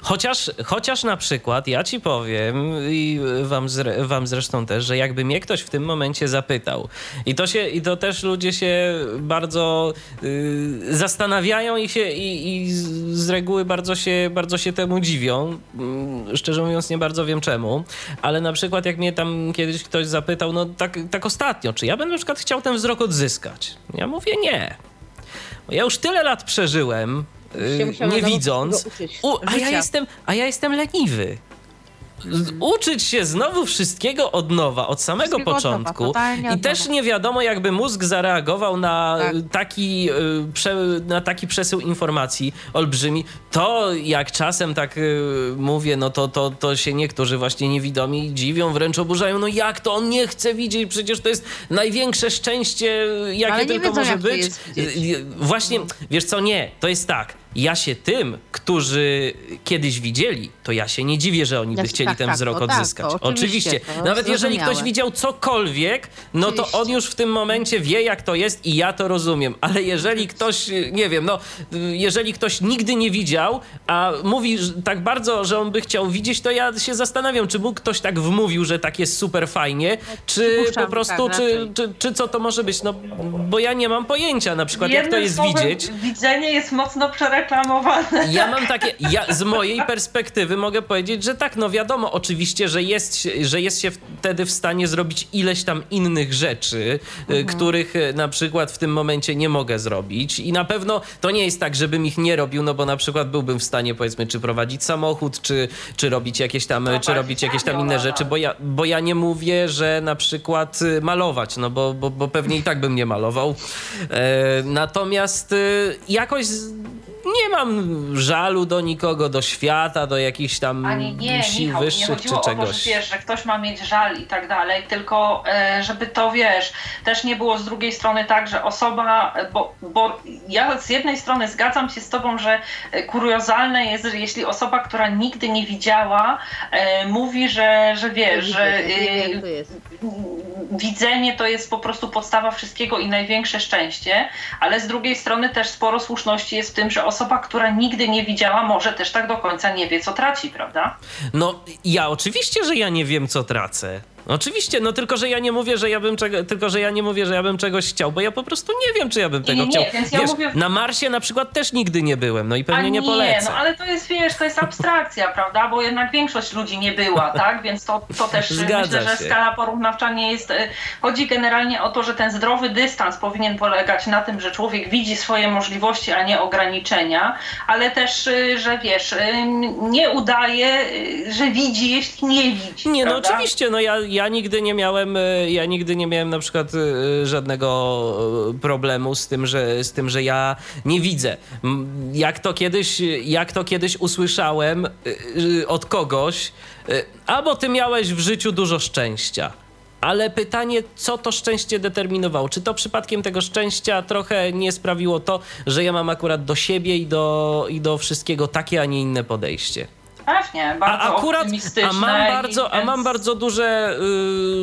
chociaż, chociaż na przykład ja ci powiem i wam, zre, wam zresztą też, że jakby mnie ktoś w tym momencie zapytał i to się, i to też ludzie się bardzo y, zastanawiają i się i, i z reguły bardzo się, bardzo się temu dziwią. Mm, szczerze mówiąc nie bardzo wiem czemu, ale na przykład jak mnie tam kiedyś ktoś zapytał, no tak, tak ostatnio, czy ja bym na przykład chciał ten wzrok odzyskać? Ja mówię nie. Ja już tyle lat przeżyłem, yy, nie widząc, u, a, ja jestem, a ja jestem leniwy uczyć się znowu wszystkiego od nowa, od samego wszystkiego początku. Od nowa, I też nie wiadomo, jakby mózg zareagował na, tak. taki, y, na taki przesył informacji olbrzymi. To jak czasem tak y, mówię, no to, to, to się niektórzy właśnie niewidomi dziwią, wręcz oburzają. No jak to on nie chce widzieć? Przecież to jest największe szczęście, jakie tylko wiedzą, może być. Y, właśnie, wiesz co, nie, to jest tak ja się tym, którzy kiedyś widzieli, to ja się nie dziwię, że oni by chcieli tak, ten tak, wzrok tak, odzyskać. oczywiście. oczywiście. Nawet jeżeli ktoś widział cokolwiek, no oczywiście. to on już w tym momencie wie, jak to jest i ja to rozumiem. Ale jeżeli ktoś, nie wiem, no, jeżeli ktoś nigdy nie widział, a mówi tak bardzo, że on by chciał widzieć, to ja się zastanawiam, czy mógł ktoś tak wmówił, że tak jest super fajnie, czy po prostu, tak, czy, czy, czy, co to może być, no, bo ja nie mam pojęcia na przykład, Jednym jak to jest widzieć. Widzenie jest mocno przereklamowane reklamowane. Ja mam takie, ja z mojej perspektywy mogę powiedzieć, że tak, no wiadomo oczywiście, że jest, że jest się wtedy w stanie zrobić ileś tam innych rzeczy, y, mhm. których y, na przykład w tym momencie nie mogę zrobić i na pewno to nie jest tak, żebym ich nie robił, no bo na przykład byłbym w stanie powiedzmy, czy prowadzić samochód, czy, czy robić jakieś tam, no czy robić jakieś tam inne rzeczy, bo ja, bo ja nie mówię, że na przykład y, malować, no bo, bo, bo pewnie i tak bym nie malował. E, natomiast jakoś nie mam żalu do nikogo, do świata, do jakichś tam Ani nie, sił Michał, wyższych nie czy czegoś. O to, że, wiesz, że ktoś ma mieć żal i tak dalej, tylko e, żeby to, wiesz, też nie było z drugiej strony tak, że osoba, bo, bo ja z jednej strony zgadzam się z tobą, że kuriozalne jest, że jeśli osoba, która nigdy nie widziała, e, mówi, że, że wiesz, że e, widzenie to jest po prostu podstawa wszystkiego i największe szczęście, ale z drugiej strony też sporo słuszności jest w tym, że osoba, która nigdy nie widziała, może też tak do końca nie wie, co traci, prawda? No, ja oczywiście, że ja nie wiem, co tracę. Oczywiście, no tylko, że ja nie mówię, że ja bym czego, tylko, że ja nie mówię, że ja bym czegoś chciał, bo ja po prostu nie wiem, czy ja bym tego nie, chciał. Nie, więc ja wiesz, mówię... Na Marsie na przykład też nigdy nie byłem, no i pewnie nie, nie polecę. no ale to jest, wiesz, to jest abstrakcja, prawda, bo jednak większość ludzi nie była, tak, więc to, to też Zgadza myślę, się. że skala porównawcza nie jest, y, chodzi generalnie o to, że ten zdrowy dystans powinien polegać na tym, że człowiek widzi swoje możliwości, a nie ograniczenia, ale też, y, że wiesz, y, nie udaje, że widzi, jeśli nie widzi. Nie, no prawda? no oczywiście, no ja, ja nigdy nie miałem, e, ja nigdy nie miałem na przykład e, żadnego e, problemu z tym, że, z tym, że ja nie widzę. Jak to kiedyś, jak to kiedyś usłyszałem od kogoś, albo ty miałeś w życiu dużo szczęścia. Ale pytanie, co to szczęście determinowało? Czy to przypadkiem tego szczęścia trochę nie sprawiło to, że ja mam akurat do siebie i do, i do wszystkiego takie, a nie inne podejście? Pewnie, bardzo a akurat, a mam bardzo, więc... a mam bardzo duże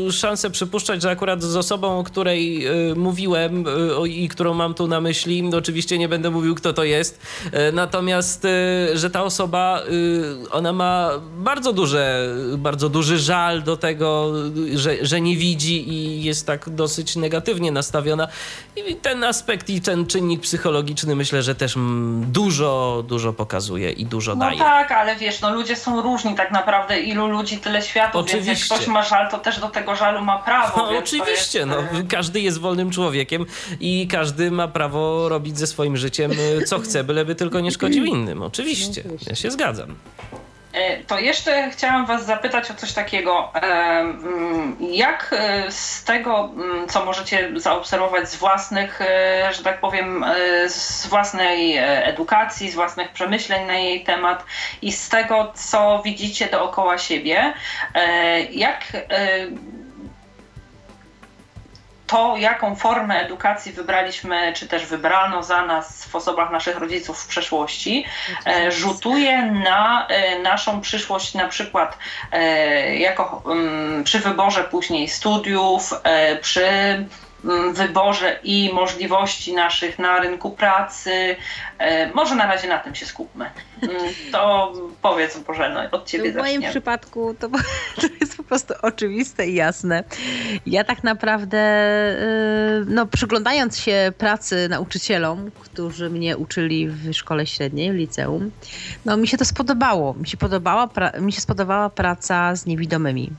y, szanse przypuszczać, że akurat z osobą, o której y, mówiłem y, i którą mam tu na myśli, oczywiście nie będę mówił, kto to jest, y, natomiast, y, że ta osoba, y, ona ma bardzo duże, bardzo duży żal do tego, że, że nie widzi i jest tak dosyć negatywnie nastawiona. I ten aspekt i ten czynnik psychologiczny myślę, że też dużo, dużo pokazuje i dużo no daje. No tak, ale wiesz, no ludzie są różni tak naprawdę, ilu ludzi, tyle światów, oczywiście. więc jak ktoś ma żal, to też do tego żalu ma prawo. No, oczywiście, jest... no, e, każdy jest wolnym człowiekiem i każdy ma prawo robić ze swoim życiem e, co chce, byleby tylko nie szkodził innym, oczywiście, ja się zgadzam. E, to jeszcze chciałam Was zapytać o coś takiego. Mm, jak e, z tego, mm, co możecie zaobserwować z własnych, e, że tak powiem, z własnej edukacji, z własnych przemyśleń na jej temat i z tego, co widzicie dookoła siebie, jak to, jaką formę edukacji wybraliśmy, czy też wybrano za nas w osobach naszych rodziców w przeszłości, e, rzutuje na e, naszą przyszłość, na przykład e, jako mm, przy wyborze później studiów, przy wyborze i możliwości naszych na rynku pracy. E, może na razie na tym się skupmy. Mm, to powiedz Boże, no, od Ciebie W moim przypadku to, to jest po prostu oczywiste i jasne. Ja tak naprawdę, y, no, przyglądając się pracy nauczycielom, którzy mnie uczyli w szkole średniej, w liceum, no mi się to spodobało. Mi się, podobała, mi się spodobała praca z niewidomymi.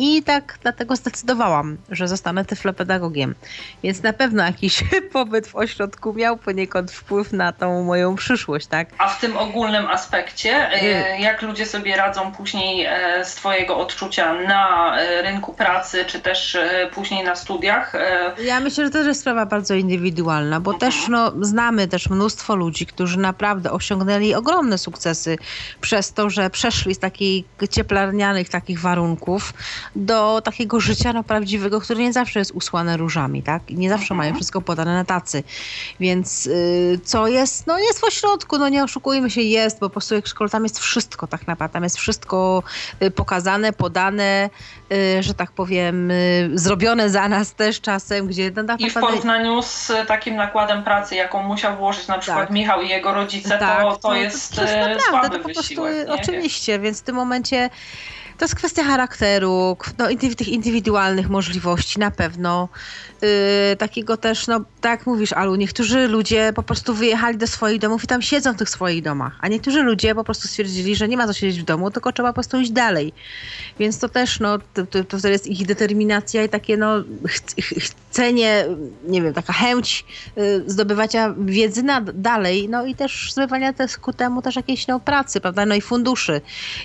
I tak dlatego zdecydowałam, że zostanę tyflopedagogiem. Więc na pewno jakiś pobyt w ośrodku miał poniekąd wpływ na tą moją przyszłość, tak? A w tym ogólnym aspekcie, e, jak ludzie sobie radzą później e, z Twojego odczucia na e, rynku pracy, czy też później na studiach? Ja myślę, że to jest sprawa bardzo indywidualna, bo mhm. też no, znamy też mnóstwo ludzi, którzy naprawdę osiągnęli ogromne sukcesy przez to, że przeszli z takich cieplarnianych takich warunków do takiego życia no, prawdziwego, które nie zawsze jest usłane różami, tak? I nie zawsze mają mhm. wszystko podane na tacy. Więc y, co jest? No jest w ośrodku, no nie oszukujmy się, jest, bo po prostu jak szkole tam jest wszystko tak naprawdę, tam jest wszystko y, pokazane, podane, y, że tak powiem, zrobione za nas też czasem, gdzie... No, I w porównaniu z takim nakładem pracy, jaką musiał włożyć na przykład tak. Michał i jego rodzice, tak, to, to, jest, to, to jest naprawdę, to po prostu, wysiłek. Oczywiście, więc w tym momencie to jest kwestia charakteru, no, tych indywidualnych możliwości na pewno. Yy, takiego też, no tak mówisz, Alu, niektórzy ludzie po prostu wyjechali do swoich domów i tam siedzą w tych swoich domach, a niektórzy ludzie po prostu stwierdzili, że nie ma co siedzieć w domu, tylko trzeba po prostu iść dalej. Więc to też, no, to, to, to jest ich determinacja i takie, no, ch chcenie, nie wiem, taka chęć yy, zdobywania wiedzy na, dalej, no i też zdobywania też ku temu też jakiejś, no, pracy, prawda, no i funduszy.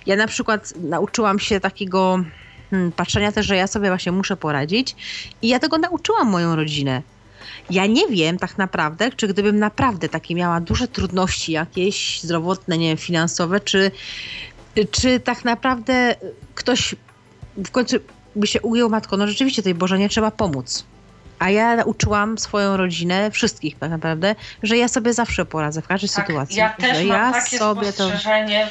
Ja na przykład nauczyłam się takiego hmm, patrzenia też, że ja sobie właśnie muszę poradzić i ja tego nauczyłam moją rodzinę. Ja nie wiem tak naprawdę, czy gdybym naprawdę takie miała duże trudności jakieś zdrowotne, nie wiem, finansowe, czy, czy tak naprawdę ktoś w końcu by się ujął matko, no rzeczywiście tej Boże nie trzeba pomóc. A ja nauczyłam swoją rodzinę, wszystkich tak naprawdę, że ja sobie zawsze poradzę w każdej tak, sytuacji. Ja też że mam ja takie sobie to,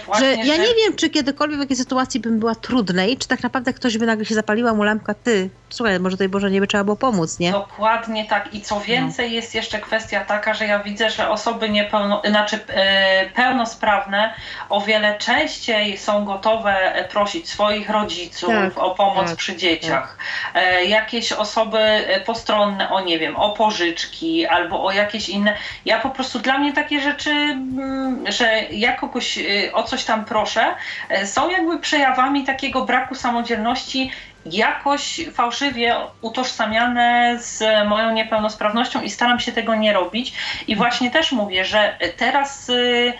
właśnie, że ja nie wiem, czy kiedykolwiek w jakiej sytuacji bym była trudnej, czy tak naprawdę ktoś by nagle się zapaliła mu lampka, ty, słuchaj, może tej Boże nie by trzeba było pomóc, nie? Dokładnie tak. I co więcej, no. jest jeszcze kwestia taka, że ja widzę, że osoby niepełno, znaczy e, pełnosprawne o wiele częściej są gotowe prosić swoich rodziców tak, o pomoc tak, przy dzieciach. Tak. E, jakieś osoby postronne, o nie wiem, o pożyczki albo o jakieś inne. Ja po prostu dla mnie takie rzeczy, mm, że ja kogoś e, o coś tam proszę, są jakby przejawami takiego braku samodzielności jakoś fałszywie utożsamiane z moją niepełnosprawnością i staram się tego nie robić. I właśnie też mówię, że teraz y,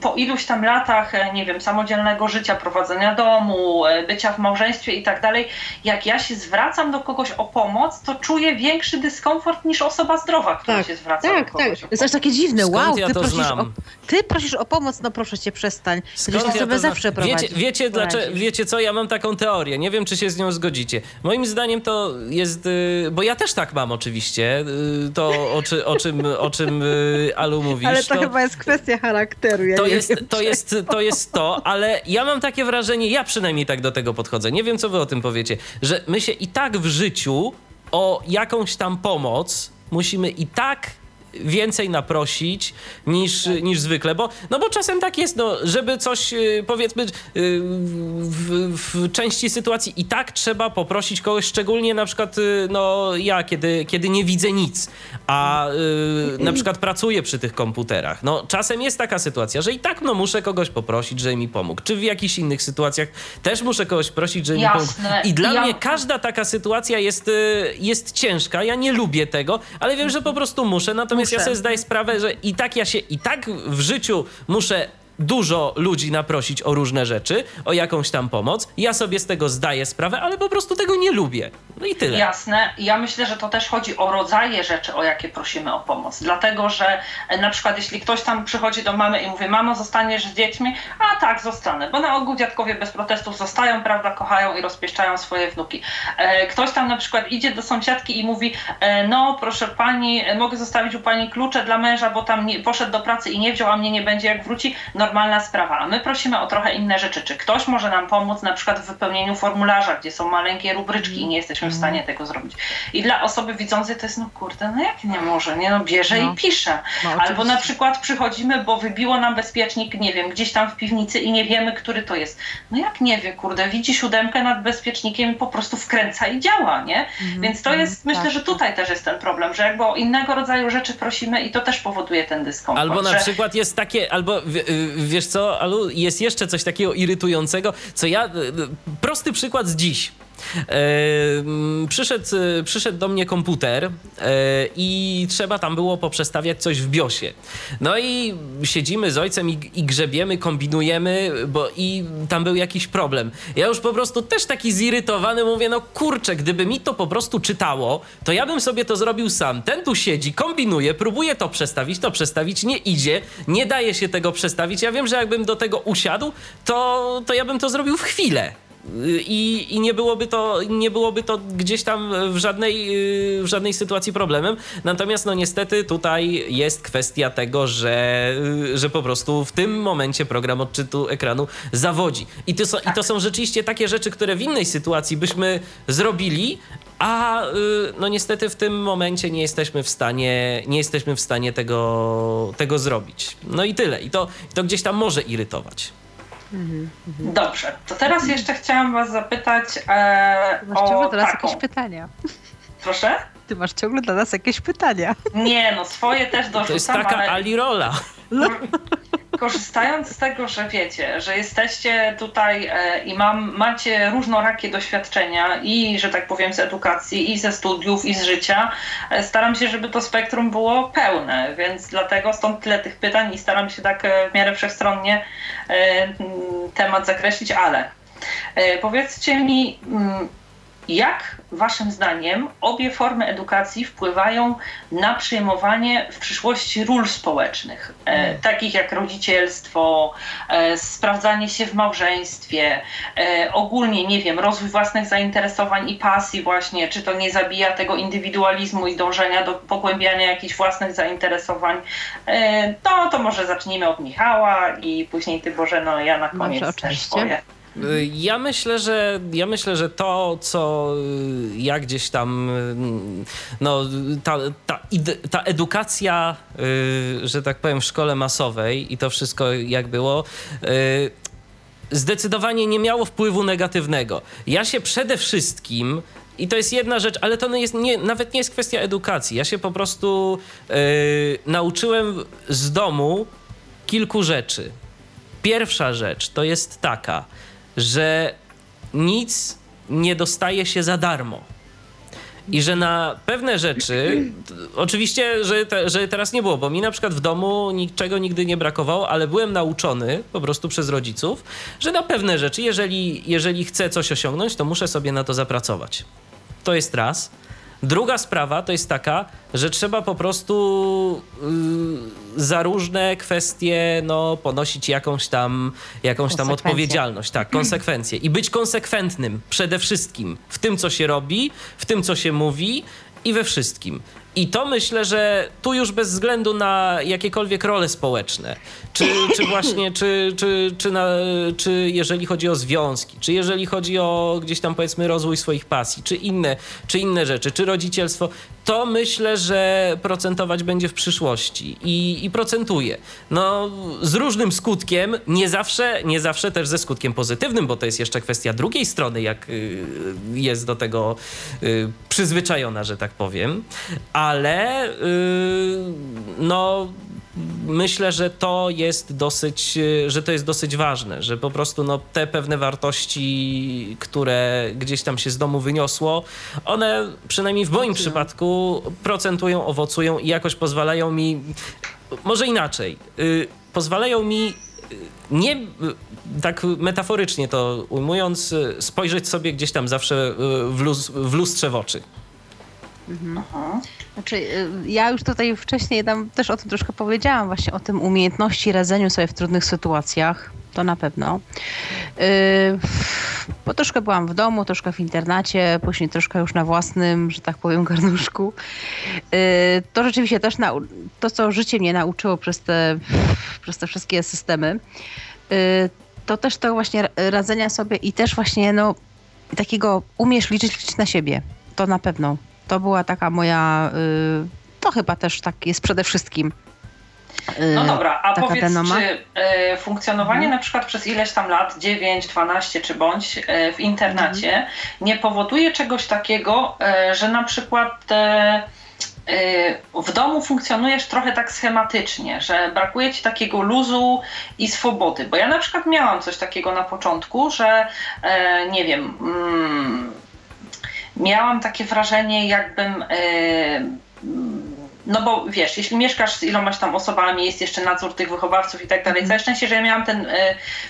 po iluś tam latach, e, nie wiem, samodzielnego życia, prowadzenia domu, e, bycia w małżeństwie i tak dalej, jak ja się zwracam do kogoś o pomoc, to czuję większy dyskomfort niż osoba zdrowa, która tak, się zwraca tak, do kogoś. Tak, to jest takie dziwne. Skąd wow, ja ty, prosisz o, ty prosisz o pomoc, no proszę cię, przestań. Skąd ja sobie zawsze Wiecie, wiecie, dlaczego, wiecie co, ja mam taką teorię, nie wiem, czy się z nią zgodzicie. Moim zdaniem to jest, y, bo ja też tak mam oczywiście, y, to o, czy, o czym, o czym y, Alu mówisz. Ale to, to chyba jest kwestia charakteru to, jest, wiem, to, jest, to jest to, ale ja mam takie wrażenie, ja przynajmniej tak do tego podchodzę, nie wiem co wy o tym powiecie, że my się i tak w życiu o jakąś tam pomoc musimy i tak więcej naprosić niż, tak. niż zwykle, bo, no bo czasem tak jest, no, żeby coś y, powiedzmy y, w, w, części sytuacji i tak trzeba poprosić kogoś, szczególnie na przykład y, no ja, kiedy, kiedy nie widzę nic, a na przykład pracuję przy tych komputerach. No czasem jest taka sytuacja, że i tak no muszę kogoś poprosić, żeby mi pomógł. Czy w jakichś innych sytuacjach też muszę kogoś prosić, żeby Jasne. mi pomógł. I dla ja... mnie każda taka sytuacja jest, jest ciężka. Ja nie lubię tego, ale wiem, że po prostu muszę. Natomiast Natomiast ja sobie zdaję sprawę, że i tak ja się, i tak w życiu muszę dużo ludzi naprosić o różne rzeczy, o jakąś tam pomoc. Ja sobie z tego zdaję sprawę, ale po prostu tego nie lubię. No i tyle. Jasne. Ja myślę, że to też chodzi o rodzaje rzeczy, o jakie prosimy o pomoc. Dlatego, że e, na przykład jeśli ktoś tam przychodzi do mamy i mówi, mamo zostaniesz z dziećmi, a tak, zostanę. Bo na ogół dziadkowie bez protestów zostają, prawda, kochają i rozpieszczają swoje wnuki. E, ktoś tam na przykład idzie do sąsiadki i mówi, e, no proszę pani, mogę zostawić u pani klucze dla męża, bo tam nie, poszedł do pracy i nie wziął, a mnie nie będzie jak wróci. Normalna sprawa. A my prosimy o trochę inne rzeczy. Czy ktoś może nam pomóc na przykład w wypełnieniu formularza, gdzie są maleńkie rubryczki i nie jesteśmy w stanie tego zrobić. I dla osoby widzącej to jest, no kurde, no jak nie może, nie no bierze No. i pisze. No, Albo na przykład przychodzimy, bo wybiło nam bezpiecznik, nie wiem, gdzieś tam w piwnicy i nie wiemy, który to jest. No jak nie wie, kurde, widzi siódemkę nad bezpiecznikiem i po prostu wkręca i działa, nie? Więc to jest, myślę, tak. że tutaj też jest ten problem, że jakby o innego rodzaju rzeczy prosimy i to też powoduje ten dyskomfort. Albo na że... przykład jest takie, albo wiesz co, Alu, jest jeszcze coś takiego irytującego, co ja, y, y, prosty przykład z dziś. Przyszedł, przyszedł do mnie komputer e, i trzeba tam było poprzestawiać coś w BIOSie. No i siedzimy z ojcem i, i grzebiemy, kombinujemy, bo i tam był jakiś problem. Ja już po prostu też taki zirytowany mówię, no kurczę, gdyby mi to po prostu czytało, to ja bym sobie to zrobił sam. Ten tu siedzi, kombinuje, próbuje to przestawić, to przestawić, nie idzie, nie daje się tego przestawić. Ja wiem, że jakbym do tego usiadł, to, to ja bym to zrobił w chwilę. I, I nie byłoby to, nie byłoby to gdzieś tam w żadnej, yy, w żadnej sytuacji problemem. Natomiast no niestety tutaj jest kwestia tego, że, yy, że po prostu w tym momencie program odczytu ekranu zawodzi. I to, są, I to są rzeczywiście takie rzeczy, które w innej sytuacji byśmy zrobili, a yy, no niestety w tym momencie nie jesteśmy w stanie, nie jesteśmy w stanie tego, tego zrobić. No i tyle. I to, to gdzieś tam może irytować. Dobrze, to teraz jeszcze chciałam was zapytać e, Ty masz ciągle dla nas taką. jakieś pytania. Proszę? Ty masz ciągle dla nas jakieś pytania. Nie, no swoje też dorzucam, To jest taka ale... alirola. Korzystając z tego, że wiecie, że jesteście tutaj e, i mam, macie różnorakie doświadczenia i, że tak powiem, z edukacji, i ze studiów, i z życia, e, staram się, żeby to spektrum było pełne, więc dlatego stąd tyle tych pytań i staram się tak e, w miarę wszechstronnie temat zakreślić, ale powiedzcie mi, mm, jak Waszym zdaniem obie formy edukacji wpływają na przyjmowanie w przyszłości ról społecznych, e, takich jak rodzicielstwo, e, sprawdzanie się w małżeństwie, e, ogólnie, nie wiem, rozwój własnych zainteresowań i pasji właśnie, czy to nie zabija tego indywidualizmu i dążenia do pogłębiania jakichś własnych zainteresowań. E, no to może zacznijmy od Michała i później Ty Bożeno, ja na koniec też oczywiście. swoje. Y, Ja myślę, że ja myślę, że to, co y, ja gdzieś tam, y, no, ta, ta, ta edukacja, że tak powiem, w szkole masowej i to wszystko jak było, zdecydowanie nie miało wpływu negatywnego. Ja się przede wszystkim i to jest jedna rzecz, ale to jest, nie, nawet nie jest kwestia edukacji. Ja się po prostu y, nauczyłem z domu kilku rzeczy. Pierwsza rzecz to jest taka, że nic nie dostaje się za darmo. I że na pewne rzeczy, oczywiście, że, te, że teraz nie było, bo mi na przykład w domu niczego nigdy nie brakowało, ale byłem nauczony po prostu przez rodziców, że na pewne rzeczy, jeżeli, jeżeli chcę coś osiągnąć, to muszę sobie na to zapracować. To jest raz. Druga sprawa to jest taka, że trzeba po prostu yy, za różne kwestie no, ponosić jakąś tam, jakąś tam odpowiedzialność, tak, konsekwencje. I być konsekwentnym przede wszystkim w tym, co się robi, w tym, co się mówi i we wszystkim. I to myślę, że tu już bez względu na jakiekolwiek role społeczne, czy, czy właśnie, czy, czy, czy, na, czy jeżeli chodzi o związki, czy jeżeli chodzi o gdzieś tam powiedzmy rozwój swoich pasji, czy inne, czy inne rzeczy, czy rodzicielstwo, to myślę, że procentować będzie w przyszłości i, i procentuje. No, z różnym skutkiem, nie zawsze, nie zawsze też ze skutkiem pozytywnym, bo to jest jeszcze kwestia drugiej strony, jak y, jest do tego y, przyzwyczajona, że tak powiem, ale y, no myślę, że to jest dosyć, y, że to jest dosyć ważne, że po prostu no, te pewne wartości, które gdzieś tam się z domu wyniosło, one przynajmniej w moim przypadku procentują, owocują i jakoś pozwalają mi, może inaczej, y, pozwalają mi nie tak metaforycznie to ujmując, spojrzeć sobie gdzieś tam zawsze w, luz, w lustrze w oczy. Mhm. Znaczy, y, ja już tutaj wcześniej tam też o tym troszkę powiedziałam, właśnie o tym umiejętności radzeniu sobie w trudnych sytuacjach. To na pewno. Yy, bo troszkę byłam w domu, troszkę w internacie, później troszkę już na własnym, że tak powiem, garnuszku. Yy, to rzeczywiście też nau- to, co życie mnie nauczyło przez te, przez te wszystkie systemy, yy, to też to właśnie radzenia sobie i też właśnie no, takiego umiesz liczyć na siebie. To na pewno. To była taka moja, y, to chyba też tak jest przede wszystkim. Y, no dobra, a powiedz, denoma? czy y, funkcjonowanie mhm. na przykład przez ileś tam lat, 9, 12 czy bądź w internacie mhm. nie powoduje czegoś takiego, że na przykład w domu funkcjonujesz trochę tak schematycznie, że brakuje ci takiego luzu i swobody. Bo ja na przykład miałam coś takiego na początku, że nie wiem, mm, miałam takie wrażenie, jakbym. No bo wiesz, jeśli mieszkasz z ilomaś tam osobami, jest jeszcze nadzór tych wychowawców i tak dalej. Mhm. Całe szczęście, że ja miałam ten y,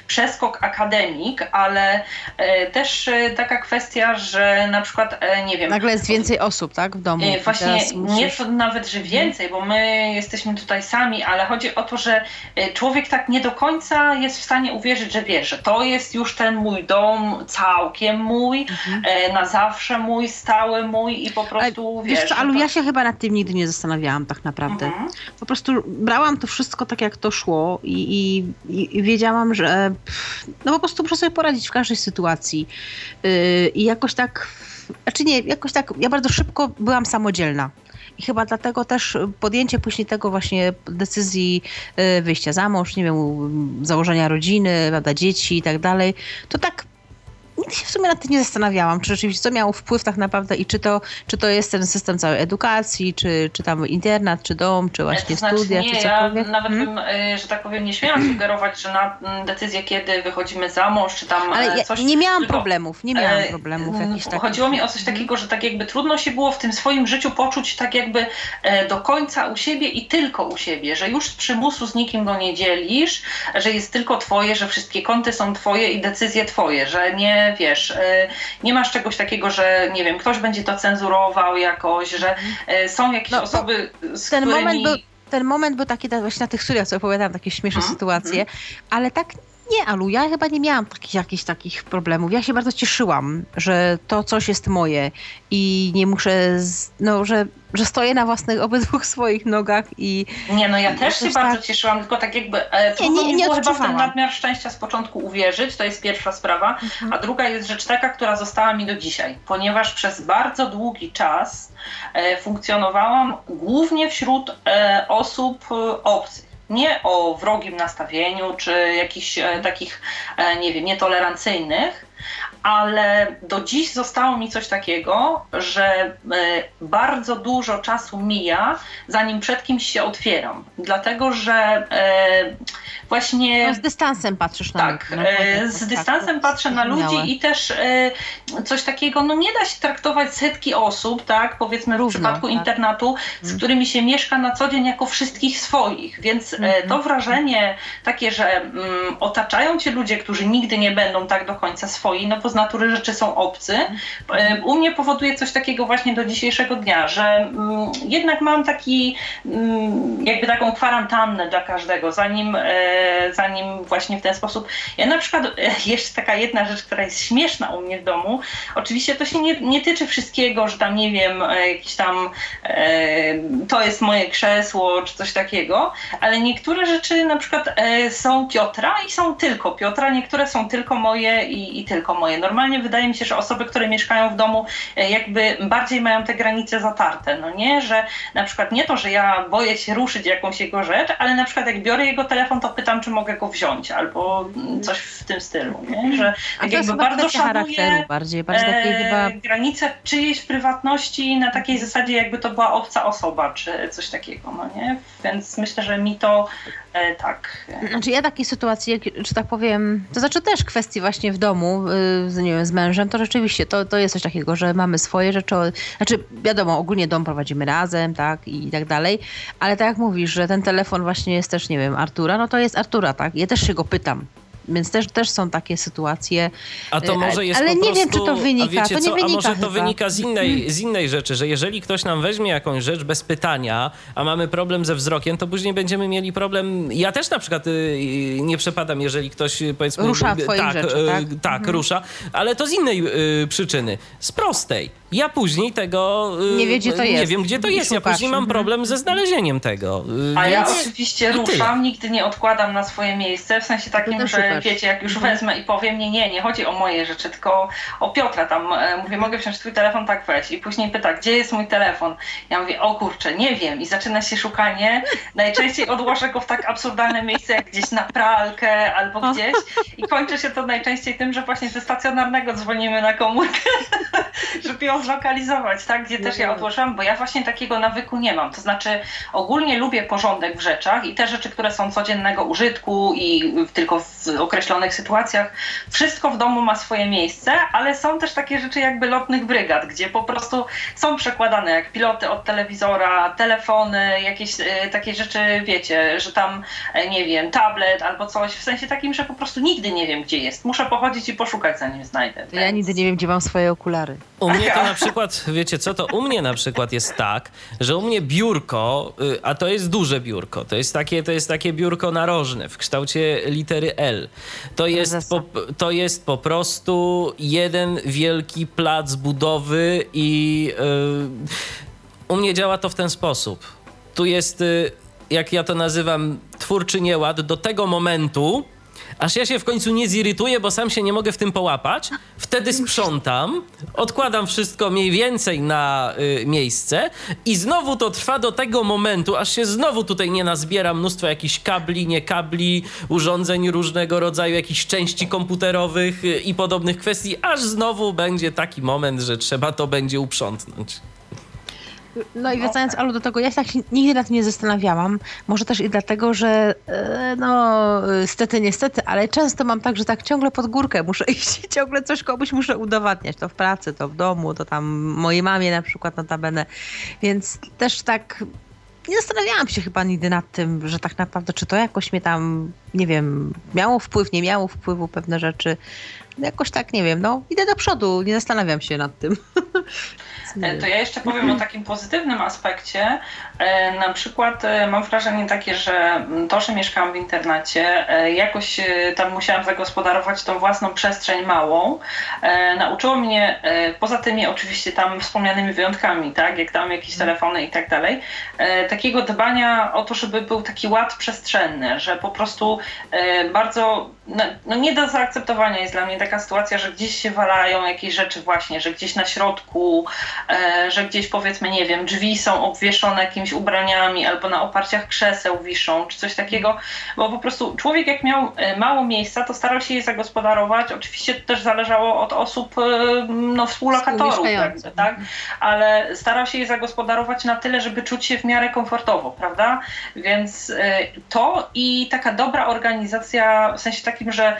przeskok akademik, ale y, też y, taka kwestia, że na przykład, nie wiem. Nagle jest więcej osób, tak, w domu. właśnie musisz... nie to nawet, że mhm. więcej, bo my jesteśmy tutaj sami, ale chodzi o to, że człowiek tak nie do końca jest w stanie uwierzyć, że wie, że to jest już ten mój dom całkiem mój, mhm. na zawsze mój, stały mój i po prostu ale, wiesz. Co, Alu, to... ja się chyba nad tym nigdy nie zastanawiałam zastanawiałam tak naprawdę. Mhm. Po prostu brałam to wszystko tak, jak to szło i, i, i wiedziałam, że no po prostu muszę sobie poradzić w każdej sytuacji. Yy, I jakoś tak, znaczy nie, jakoś tak, ja bardzo szybko byłam samodzielna. I chyba dlatego też podjęcie później tego właśnie decyzji y, wyjścia za mąż, nie wiem, założenia rodziny, prawda, dzieci i tak dalej, to tak nigdy się w sumie nad tym nie zastanawiałam, czy rzeczywiście co miało wpływ tak naprawdę i czy to, czy to jest ten system całej edukacji, czy, czy tam internat, czy dom, czy właśnie to znaczy, studia, nie, czy cokolwiek. Ja nawet hmm? bym, y, że tak powiem, nie śmiałam sugerować, że na mm, decyzję, kiedy wychodzimy za mąż, czy tam Ale ja coś... nie miałam tylko, problemów, nie miałam e, problemów mm, jakichś takich. Chodziło mi o coś takiego, że tak jakby trudno się było w tym swoim życiu poczuć tak jakby e, do końca u siebie i tylko u siebie, że już z przymusu z nikim go nie dzielisz, że jest tylko twoje, że wszystkie kąty są twoje i decyzje twoje, że nie, wiesz e, nie masz czegoś takiego, że nie wiem, ktoś będzie to cenzurował jakoś, że e, są jakieś no, osoby, z ten którymi... Moment był, ten moment był taki właśnie na tych studiach, co opowiadałam, takie śmieszne hmm, sytuacje, hmm. ale tak nie, Alu, ja chyba nie miałam takich, jakichś takich problemów. Ja się bardzo cieszyłam, że to coś jest moje i nie muszę, z, no, że, że stoję na własnych obydwu swoich nogach i... Nie, no ja też się tak... bardzo cieszyłam, tylko tak jakby e, nie, nie, nie było chyba w ten nadmiar szczęścia z początku uwierzyć, to jest pierwsza sprawa, mhm. a druga jest rzecz taka, która została mi do dzisiaj, ponieważ przez bardzo długi czas e, funkcjonowałam głównie wśród e, osób obcych nie o wrogim nastawieniu czy jakichś e, takich, e, nie wiem, nietolerancyjnych, ale do dziś zostało mi coś takiego, że e, bardzo dużo czasu mija, zanim przed kimś się otwieram. Dlatego, że właśnie. No z dystansem patrzysz na Tak, na e, z dystansem patrzę na ludzi i też coś takiego, no nie da się traktować setki osób, tak, powiedzmy Równo, w przypadku tak. internatu, z mhm. którymi się mieszka na co dzień jako wszystkich swoich. Więc mhm. to wrażenie takie, że mm, otaczają cię ludzie, którzy nigdy nie będą tak do końca swoi, no bo z natury rzeczy są obcy. E, u mnie powoduje coś takiego właśnie do dzisiejszego dnia, że mm, jednak mam taki, mm, jakby taką kwarantannę dla każdego, zanim, e, zanim właśnie w ten sposób. Ja na przykład, e, jeszcze taka jedna rzecz, która jest śmieszna u mnie w domu, oczywiście to się nie, nie tyczy wszystkiego, że tam nie wiem, jakiś tam to jest moje krzesło, czy coś takiego, ale niektóre rzeczy na przykład są Piotra i są tylko Piotra, niektóre są tylko moje i, i tylko moje. Normalnie wydaje mi się, że osoby, które mieszkają w domu, e, jakby bardziej mają te granice zatarte, no nie, że na przykład nie to, że ja boję się ruszyć jakąś jego rzecz, ale na przykład jak biorę jego telefon, to pytam, czy mogę go wziąć, albo coś w tym stylu, nie, że tak jakby bardzo szanuję bardziej, bardziej e, chyba... granice czyjejś prywatności na takiej zasadzie, jakby to była obca osoba, czy coś takiego, no nie, więc myślę, że mi to e, tak. Znaczy ja takiej sytuacji, czy tak powiem, to znaczy też kwestii właśnie w domu, y, nie wiem, z mężem, to rzeczywiście to, to jest coś takiego, że mamy swoje rzeczy. Znaczy, wiadomo, ogólnie dom prowadzimy razem, tak, i tak dalej, ale tak jak mówisz, że ten telefon właśnie jest też, nie wiem, Artura, no to jest Artura, tak? Ja też się go pytam. Więc też, też są takie sytuacje. A to E, może jest ale po nie prostu, wiem, czy to wynika. To nie co? a wynika może to chyba. wynika z innej, z innej rzeczy, że jeżeli ktoś nam weźmie jakąś rzecz bez pytania, a mamy problem ze wzrokiem, to później będziemy mieli problem. Ja też na przykład y, nie przepadam, jeżeli ktoś y, powiedzmy. Rusza y, tak, rzeczy, y, tak? tak rusza, ale to z innej y, przyczyny. Z prostej. Ja później tego. y, Nie wie, gdzie to Nie jest. wiem, gdzie to I jest. Ja później mam Mhm. problem ze znalezieniem tego. y, A ja więc- oczywiście ruszam, nigdy nie odkładam na swoje miejsce, w sensie takim, że szukasz. wiecie, jak już Mhm. wezmę i powiem, nie, nie, nie chodzi o moje rzeczy, tylko o Piotra tam, e, mówię, mogę wziąć twój telefon, tak weź. I później pyta, gdzie jest mój telefon? Ja mówię, o kurczę, nie wiem. I zaczyna się szukanie. Najczęściej odłożę go w tak absurdalne miejsce, jak gdzieś na pralkę albo gdzieś. I kończy się to najczęściej tym, że właśnie ze stacjonarnego dzwonimy na komórkę, żeby ją zlokalizować, tak, gdzie też ja odłożyłam, bo ja właśnie takiego nawyku nie mam. To znaczy ogólnie lubię porządek w rzeczach i te rzeczy, które są codziennego użytku i tylko w określonych sytuacjach, wszystko w domu ma swoje miejsce, ale są też takie rzeczy jakby lotnych brygad, gdzie po prostu są przekładane jak piloty od telewizora, telefony, jakieś e, takie rzeczy, wiecie, że tam, e, nie wiem, tablet albo coś, w sensie takim, że po prostu nigdy nie wiem, gdzie jest. Muszę pochodzić i poszukać, zanim znajdę. To ja nigdy nie wiem, gdzie mam swoje okulary. U mnie to na przykład, wiecie co, to u mnie na przykład jest tak, że u mnie biurko, y, a to jest duże biurko, to jest takie, to jest takie biurko narożne w kształcie litery L. To jest, po, to jest po prostu jeden wielki plac budowy i y, u mnie działa to w ten sposób. Tu jest, y, jak ja to nazywam, twórczy nieład do tego momentu, aż ja się w końcu nie zirytuję, bo sam się nie mogę w tym połapać. Wtedy sprzątam, odkładam wszystko mniej więcej na y, miejsce i znowu to trwa do tego momentu, aż się znowu tutaj nie nazbiera mnóstwo jakichś kabli, nie kabli, urządzeń różnego rodzaju, jakichś części komputerowych y, i podobnych kwestii, aż znowu będzie taki moment, że trzeba to będzie uprzątnąć. No i wracając, Alu, do tego, ja się tak nigdy nad tym nie zastanawiałam. Może też i dlatego, że e, no, niestety, niestety, ale często mam tak, że tak ciągle pod górkę muszę iść i ciągle coś komuś muszę udowadniać. To w pracy, to w domu, to tam mojej mamie na przykład notabene. Więc też tak nie zastanawiałam się chyba nigdy nad tym, że tak naprawdę, czy to jakoś mnie tam, nie wiem, miało wpływ, nie miało wpływu pewne rzeczy. Jakoś tak, nie wiem, no idę do przodu, nie zastanawiam się nad tym. E. To ja jeszcze powiem o takim pozytywnym aspekcie. E, Na przykład e, mam wrażenie takie, że to, że mieszkałam w internacie, e, jakoś tam musiałam zagospodarować tą własną przestrzeń małą. Nauczyło mnie, poza tymi oczywiście tam wspomnianymi wyjątkami, tak, jak tam jakieś telefony i tak dalej, takiego dbania o to, żeby był taki ład przestrzenny, że po prostu bardzo, no, no nie do zaakceptowania jest dla mnie taka sytuacja, że gdzieś się walają jakieś rzeczy właśnie, że gdzieś na środku, że gdzieś powiedzmy, nie wiem, drzwi są obwieszone jakimiś ubraniami albo na oparciach krzeseł wiszą, czy coś takiego, bo po prostu człowiek jak miał e, mało miejsca, to starał się je zagospodarować. Oczywiście to też zależało od osób, e, no, współlokatorów, jakby, tak? ale starał się je zagospodarować na tyle, żeby czuć się w miarę komfortowo, prawda? Więc e, to i taka dobra organizacja, w sensie takim, że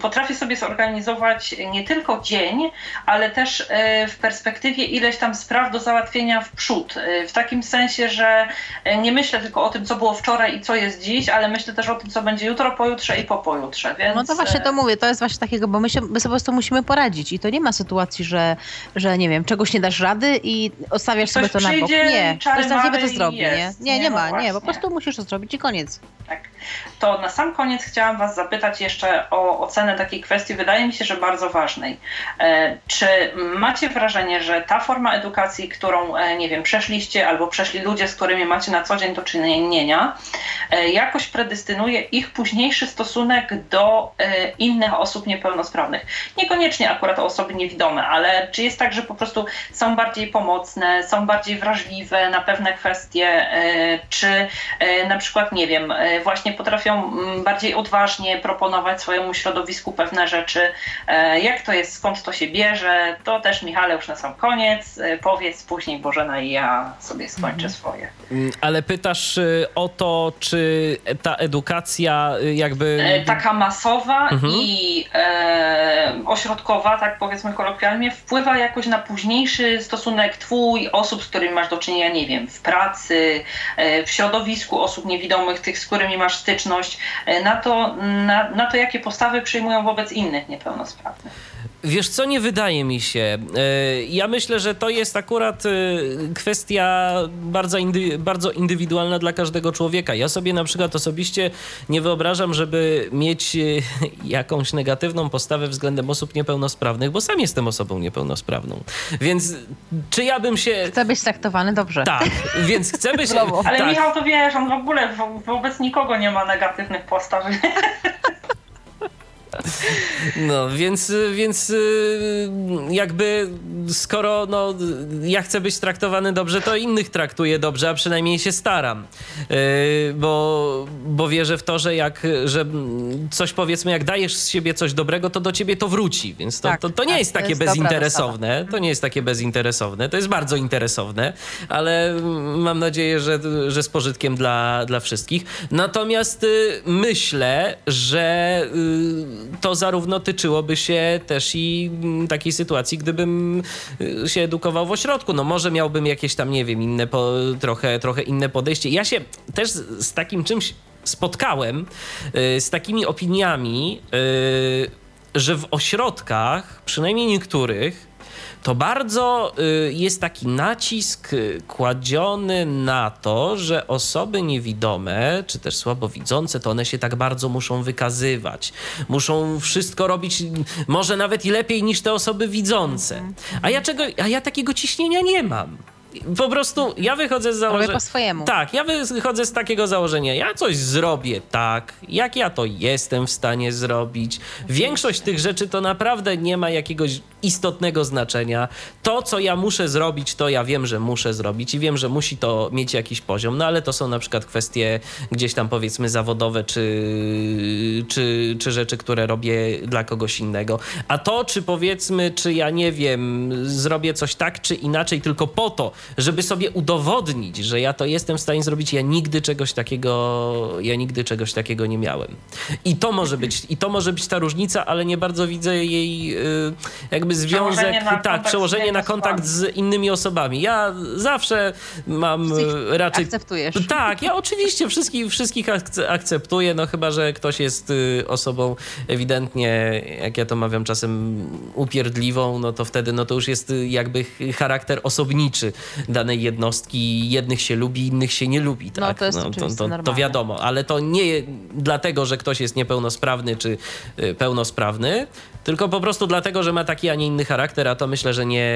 potrafię sobie zorganizować nie tylko dzień, ale też w perspektywie ileś tam spraw do załatwienia w przód. W takim sensie, że e, nie myślę tylko o tym, co było wczoraj i co jest dziś, ale myślę też o tym, co będzie jutro, pojutrze i po pojutrze. Więc, No to właśnie e, to mówię, to jest właśnie takiego, bo my, się, my sobie po prostu musimy poradzić i to nie ma sytuacji, że, że nie wiem, czegoś nie dasz rady i odstawiasz Ktoś sobie to na bok. Nie, ktoś za ciebie to zrobi, nie? jest. Nie, nie, Nie, no ma, nie, właśnie. po prostu musisz to zrobić i koniec. Tak. To na sam koniec chciałam Was zapytać jeszcze o ocenę takiej kwestii, wydaje mi się, że bardzo ważnej. E, Czy macie wrażenie, że ta forma edukacji, którą, nie wiem, przeszliście albo przeszli ludzie, z którymi macie na co dzień do czynienia, e, jakoś predystynuje ich późniejszy stosunek do e, innych osób niepełnosprawnych? Niekoniecznie akurat osoby niewidome, ale czy jest tak, że po prostu są bardziej pomocne, są bardziej wrażliwe na pewne kwestie, e, czy na przykład, nie wiem, właśnie potrafią mm, bardziej odważnie proponować swojemu środowisku pewne rzeczy. Jak to jest, skąd to się bierze? To też Michale już na sam koniec. Powiedz później Bożena i ja sobie skończę swoje. Mm, Ale pytasz y, o to, czy ta edukacja y, jakby... E, Taka masowa Mhm. i e, ośrodkowa, tak powiedzmy kolokwialnie, wpływa jakoś na późniejszy stosunek twój, osób, z którymi masz do czynienia, nie wiem, w pracy, e, w środowisku osób niewidomych, tych, z którymi masz styczność, na to, na, na to jakie postawy przyjmują wobec innych niepełnosprawnych. Wiesz co, nie wydaje mi się. E, ja myślę, że to jest akurat e, kwestia bardzo, indy, bardzo indywidualna dla każdego człowieka. Ja sobie na przykład osobiście nie wyobrażam, żeby mieć e, jakąś negatywną postawę względem osób niepełnosprawnych, bo sam jestem osobą niepełnosprawną. Więc czy ja bym się... Chcę być traktowany dobrze. Tak, więc chcę być... Ale tak. Michał, to wiesz, on w ogóle wobec nikogo nie ma negatywnych postaw. No, więc, więc y, jakby skoro no, ja chcę być traktowany dobrze, to innych traktuję dobrze, a przynajmniej się staram. Yy, bo, bo wierzę w to, że jak że coś powiedzmy, jak dajesz z siebie coś dobrego, to do ciebie to wróci. Więc to, tak, to, to nie tak, jest takie jest bezinteresowne. To nie jest takie bezinteresowne. To jest bardzo interesowne, ale mam nadzieję, że, że z pożytkiem dla, dla wszystkich. Natomiast y, myślę, że y, to zarówno tyczyłoby się też i mm, takiej sytuacji, gdybym y, się edukował w ośrodku. No może miałbym jakieś tam, nie wiem, inne, po, trochę, trochę inne podejście. Ja się też z, takim czymś spotkałem, y, z takimi opiniami, y, że w ośrodkach, przynajmniej niektórych, to bardzo y, jest taki nacisk y, kładziony na to, że osoby niewidome, czy też słabowidzące, to one się tak bardzo muszą wykazywać. Muszą wszystko robić, może nawet i lepiej niż te osoby widzące. A ja, czego, a ja takiego ciśnienia nie mam po prostu ja wychodzę z założenia. po swojemu. Tak, ja wychodzę z takiego założenia. Ja coś zrobię tak, jak ja to jestem w stanie zrobić. Większość tych rzeczy to naprawdę nie ma jakiegoś istotnego znaczenia. To, co ja muszę zrobić, to ja wiem, że muszę zrobić i wiem, że musi to mieć jakiś poziom, no ale to są na przykład kwestie gdzieś tam powiedzmy zawodowe, czy, czy, czy rzeczy, które robię dla kogoś innego. A to, czy powiedzmy, czy ja nie wiem, zrobię coś tak, czy inaczej, tylko po to, żeby sobie udowodnić, że ja to jestem w stanie zrobić, ja nigdy czegoś takiego, ja nigdy czegoś takiego nie miałem. I to może być, i to może być ta różnica, ale nie bardzo widzę jej y, jakby związek, tak, przełożenie na kontakt z innymi osobami. Ja zawsze mam y, raczej... Akceptujesz. Tak, ja oczywiście wszystkich, wszystkich akceptuję, no chyba, że ktoś jest y, osobą ewidentnie, jak ja to mawiam czasem, upierdliwą, no to wtedy no to już jest jakby charakter osobniczy danej jednostki. Jednych się lubi, innych się nie lubi. Tak? No to jest no, to, to, to wiadomo, ale to nie dlatego, że ktoś jest niepełnosprawny czy y, pełnosprawny, tylko po prostu dlatego, że ma taki, a nie inny charakter, a to myślę, że nie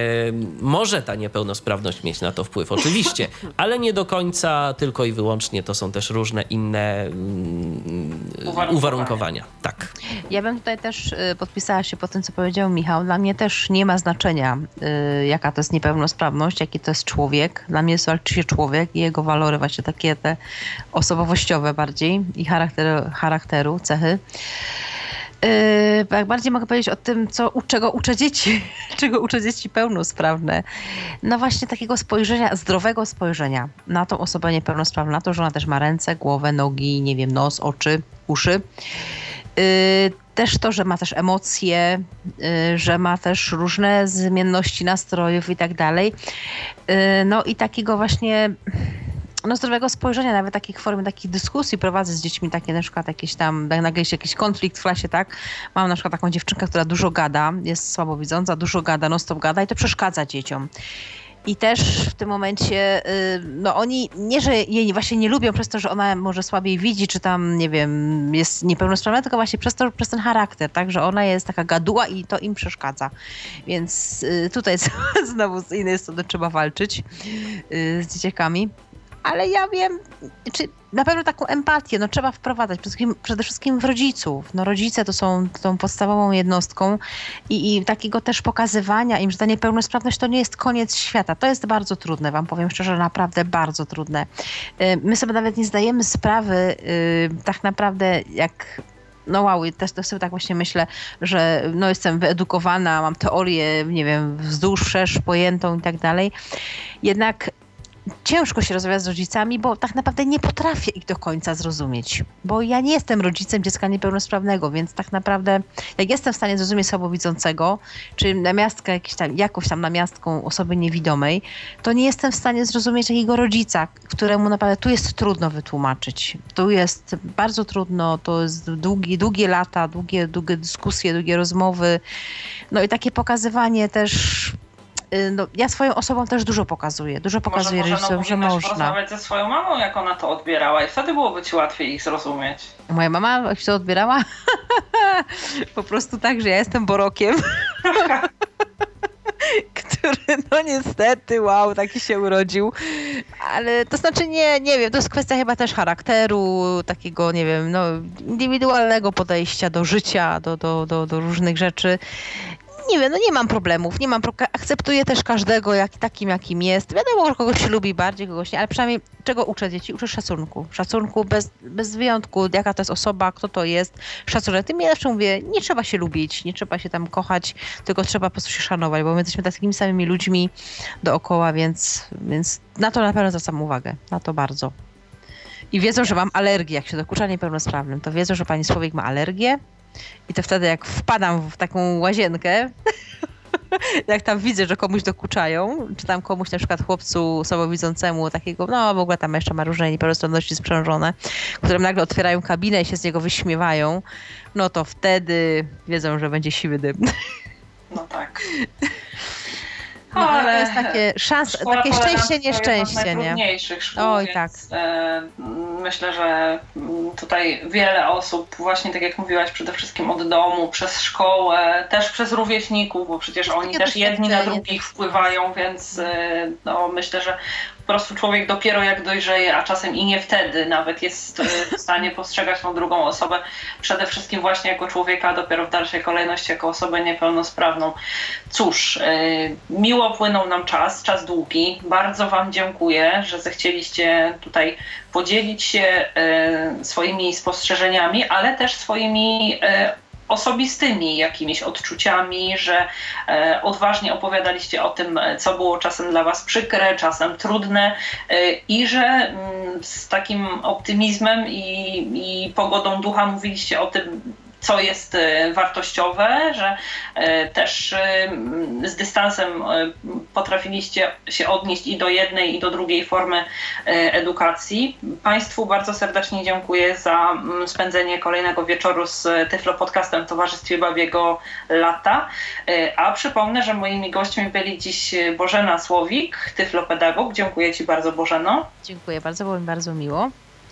może ta niepełnosprawność mieć na to wpływ, oczywiście, ale nie do końca, tylko i wyłącznie to są też różne inne mm, uwarunkowania. uwarunkowania. Tak. Ja bym tutaj też y, podpisała się po tym, co powiedział Michał. Dla mnie też nie ma znaczenia, y, jaka to jest niepełnosprawność, jaki to jest człowiek. Dla mnie walczy się człowiek i jego walory właśnie takie te osobowościowe bardziej i charakteru, charakteru cechy. Yy, bardziej mogę powiedzieć o tym, co, czego uczę dzieci, czego uczę dzieci pełnosprawne. No właśnie takiego spojrzenia, zdrowego spojrzenia na tą osobę niepełnosprawną, na to, że ona też ma ręce, głowę, nogi, nie wiem, nos, oczy, uszy. Yy, też to, że ma też emocje, yy, że ma też różne zmienności nastrojów i tak dalej. Yy, no i takiego właśnie no, zdrowego spojrzenia, nawet takich form, takich dyskusji prowadzę z dziećmi, takie na przykład jakieś tam, nagle jest jakiś konflikt w klasie, tak? Mam na przykład taką dziewczynkę, która dużo gada, jest słabowidząca, dużo gada, non stop gada i to przeszkadza dzieciom. I też w tym momencie, y, no oni nie, że jej właśnie nie lubią przez to, że ona może słabiej widzi, czy tam, nie wiem, jest niepełnosprawna, tylko właśnie przez, to, przez ten charakter, tak, że ona jest taka gaduła i to im przeszkadza. Więc y, tutaj znowu z innej strony trzeba walczyć y, z dzieciakami ale ja wiem, czy na pewno taką empatię no, trzeba wprowadzać przede wszystkim, przede wszystkim w rodziców. No, rodzice to są tą podstawową jednostką i, i takiego też pokazywania im, że ta niepełnosprawność to nie jest koniec świata. To jest bardzo trudne, wam powiem szczerze, naprawdę bardzo trudne. Y, my sobie nawet nie zdajemy sprawy y, tak naprawdę jak no wow, też, też sobie tak właśnie myślę, że no jestem wyedukowana, mam teorię, nie wiem, wzdłuż, wszerz, pojętą i tak dalej. Jednak ciężko się rozmawiać z rodzicami, bo tak naprawdę nie potrafię ich do końca zrozumieć. Bo ja nie jestem rodzicem dziecka niepełnosprawnego, więc tak naprawdę jak jestem w stanie zrozumieć słabowidzącego, czy namiastkę, jakiś tam, jakąś tam namiastką osoby niewidomej, to nie jestem w stanie zrozumieć takiego rodzica, któremu naprawdę tu jest trudno wytłumaczyć. Tu jest bardzo trudno, to jest długie, długie lata, długie, długie dyskusje, długie rozmowy. No i takie pokazywanie też no, ja swoją osobą też dużo pokazuję. Dużo pokazuję może, rodzicom, może, że można. porozmawiać ze swoją mamą, jak ona to odbierała i wtedy byłoby ci łatwiej ich zrozumieć. Moja mama jak się to odbierała? po prostu tak, że ja jestem borokiem. który no niestety, wow, taki się urodził. Ale to znaczy nie, nie wiem, to jest kwestia chyba też charakteru, takiego, nie wiem, no indywidualnego podejścia do życia, do, do, do, do różnych rzeczy nie wiem, no nie mam problemów, nie mam pro... akceptuję też każdego jak, takim, jakim jest. Wiadomo, że kogoś się lubi bardziej, kogoś nie, ale przynajmniej czego uczę dzieci? Uczę szacunku. Szacunku bez, bez wyjątku, jaka to jest osoba, kto to jest. Szacunek. Tym ja zawsze mówię, nie trzeba się lubić, nie trzeba się tam kochać, tylko trzeba po prostu się szanować, bo my jesteśmy takimi samymi ludźmi dookoła, więc, więc na to na pewno zwracam uwagę, na to bardzo. I wiedzą, że mam alergię, jak się dokucza niepełnosprawnym, to wiedzą, że pani Słowik ma alergię, i to wtedy, jak wpadam w taką łazienkę, jak tam widzę, że komuś dokuczają, czy tam komuś na przykład chłopcu słabowidzącemu takiego, no w ogóle tam jeszcze ma różne niepełnosprawności sprzężone, które nagle otwierają kabinę i się z niego wyśmiewają, no to wtedy wiedzą, że będzie siwy dym. No tak. No, ale to jest takie szans, takie szczęście, nieszczęście, nie? szkół, Oj, tak. E, myślę, że tutaj wiele osób, właśnie tak jak mówiłaś, przede wszystkim od domu, przez szkołę, też przez rówieśników, bo przecież oni też jedni na drugich wpływają, więc e, no, myślę, że po prostu człowiek dopiero jak dojrzeje, a czasem i nie wtedy nawet jest e, w stanie postrzegać tą drugą osobę przede wszystkim właśnie jako człowieka, dopiero w dalszej kolejności jako osobę niepełnosprawną. Cóż, e, miło płynął nam czas, czas długi. Bardzo Wam dziękuję, że zechcieliście tutaj podzielić się e, swoimi spostrzeżeniami, ale też swoimi osobistymi jakimiś odczuciami, że e, odważnie opowiadaliście o tym, co było czasem dla Was przykre, czasem trudne e, i że mm, z takim optymizmem i, i pogodą ducha mówiliście o tym, co jest e, wartościowe, że e, też e, z dystansem potrafiliście się odnieść i do jednej, i do drugiej formy edukacji. Państwu bardzo serdecznie dziękuję za spędzenie kolejnego wieczoru z Tyflo Podcastem w Towarzystwie Babiego Lata. A przypomnę, że moimi gośćmi byli dziś Bożena Słowik, Tyflopedagog. Dziękuję Ci bardzo, Bożeno. Dziękuję bardzo, było mi bardzo miło.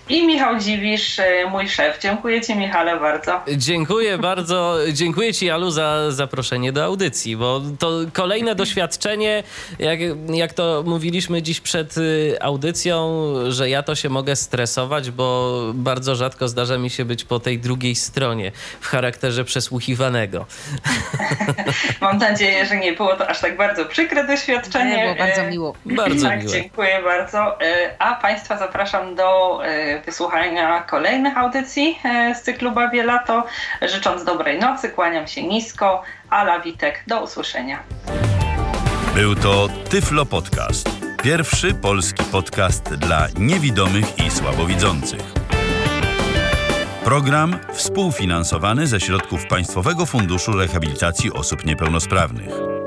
I Michał Dziwisz, y, mój szef. Dziękuję Ci, Michale, bardzo. Dziękuję bardzo. Dziękuję Ci, Alu, za zaproszenie do audycji, bo to kolejne doświadczenie, jak, jak to mówiliśmy dziś przed y, audycją, że ja to się mogę stresować, bo bardzo rzadko zdarza mi się być po tej drugiej stronie w charakterze przesłuchiwanego. Mam nadzieję, że nie było to aż tak bardzo przykre doświadczenie. Nie, było bardzo miło. Bardzo tak, miłe. Dziękuję bardzo. Y, a Państwa zapraszam do wysłuchania kolejnych audycji e, z cyklu Bawie Lato. Życząc dobrej nocy, kłaniam się nisko. Ala Witek, do usłyszenia. Był to Tyflo Podcast. Pierwszy polski podcast dla niewidomych i słabowidzących. Program współfinansowany ze środków Państwowego Funduszu Rehabilitacji Osób Niepełnosprawnych.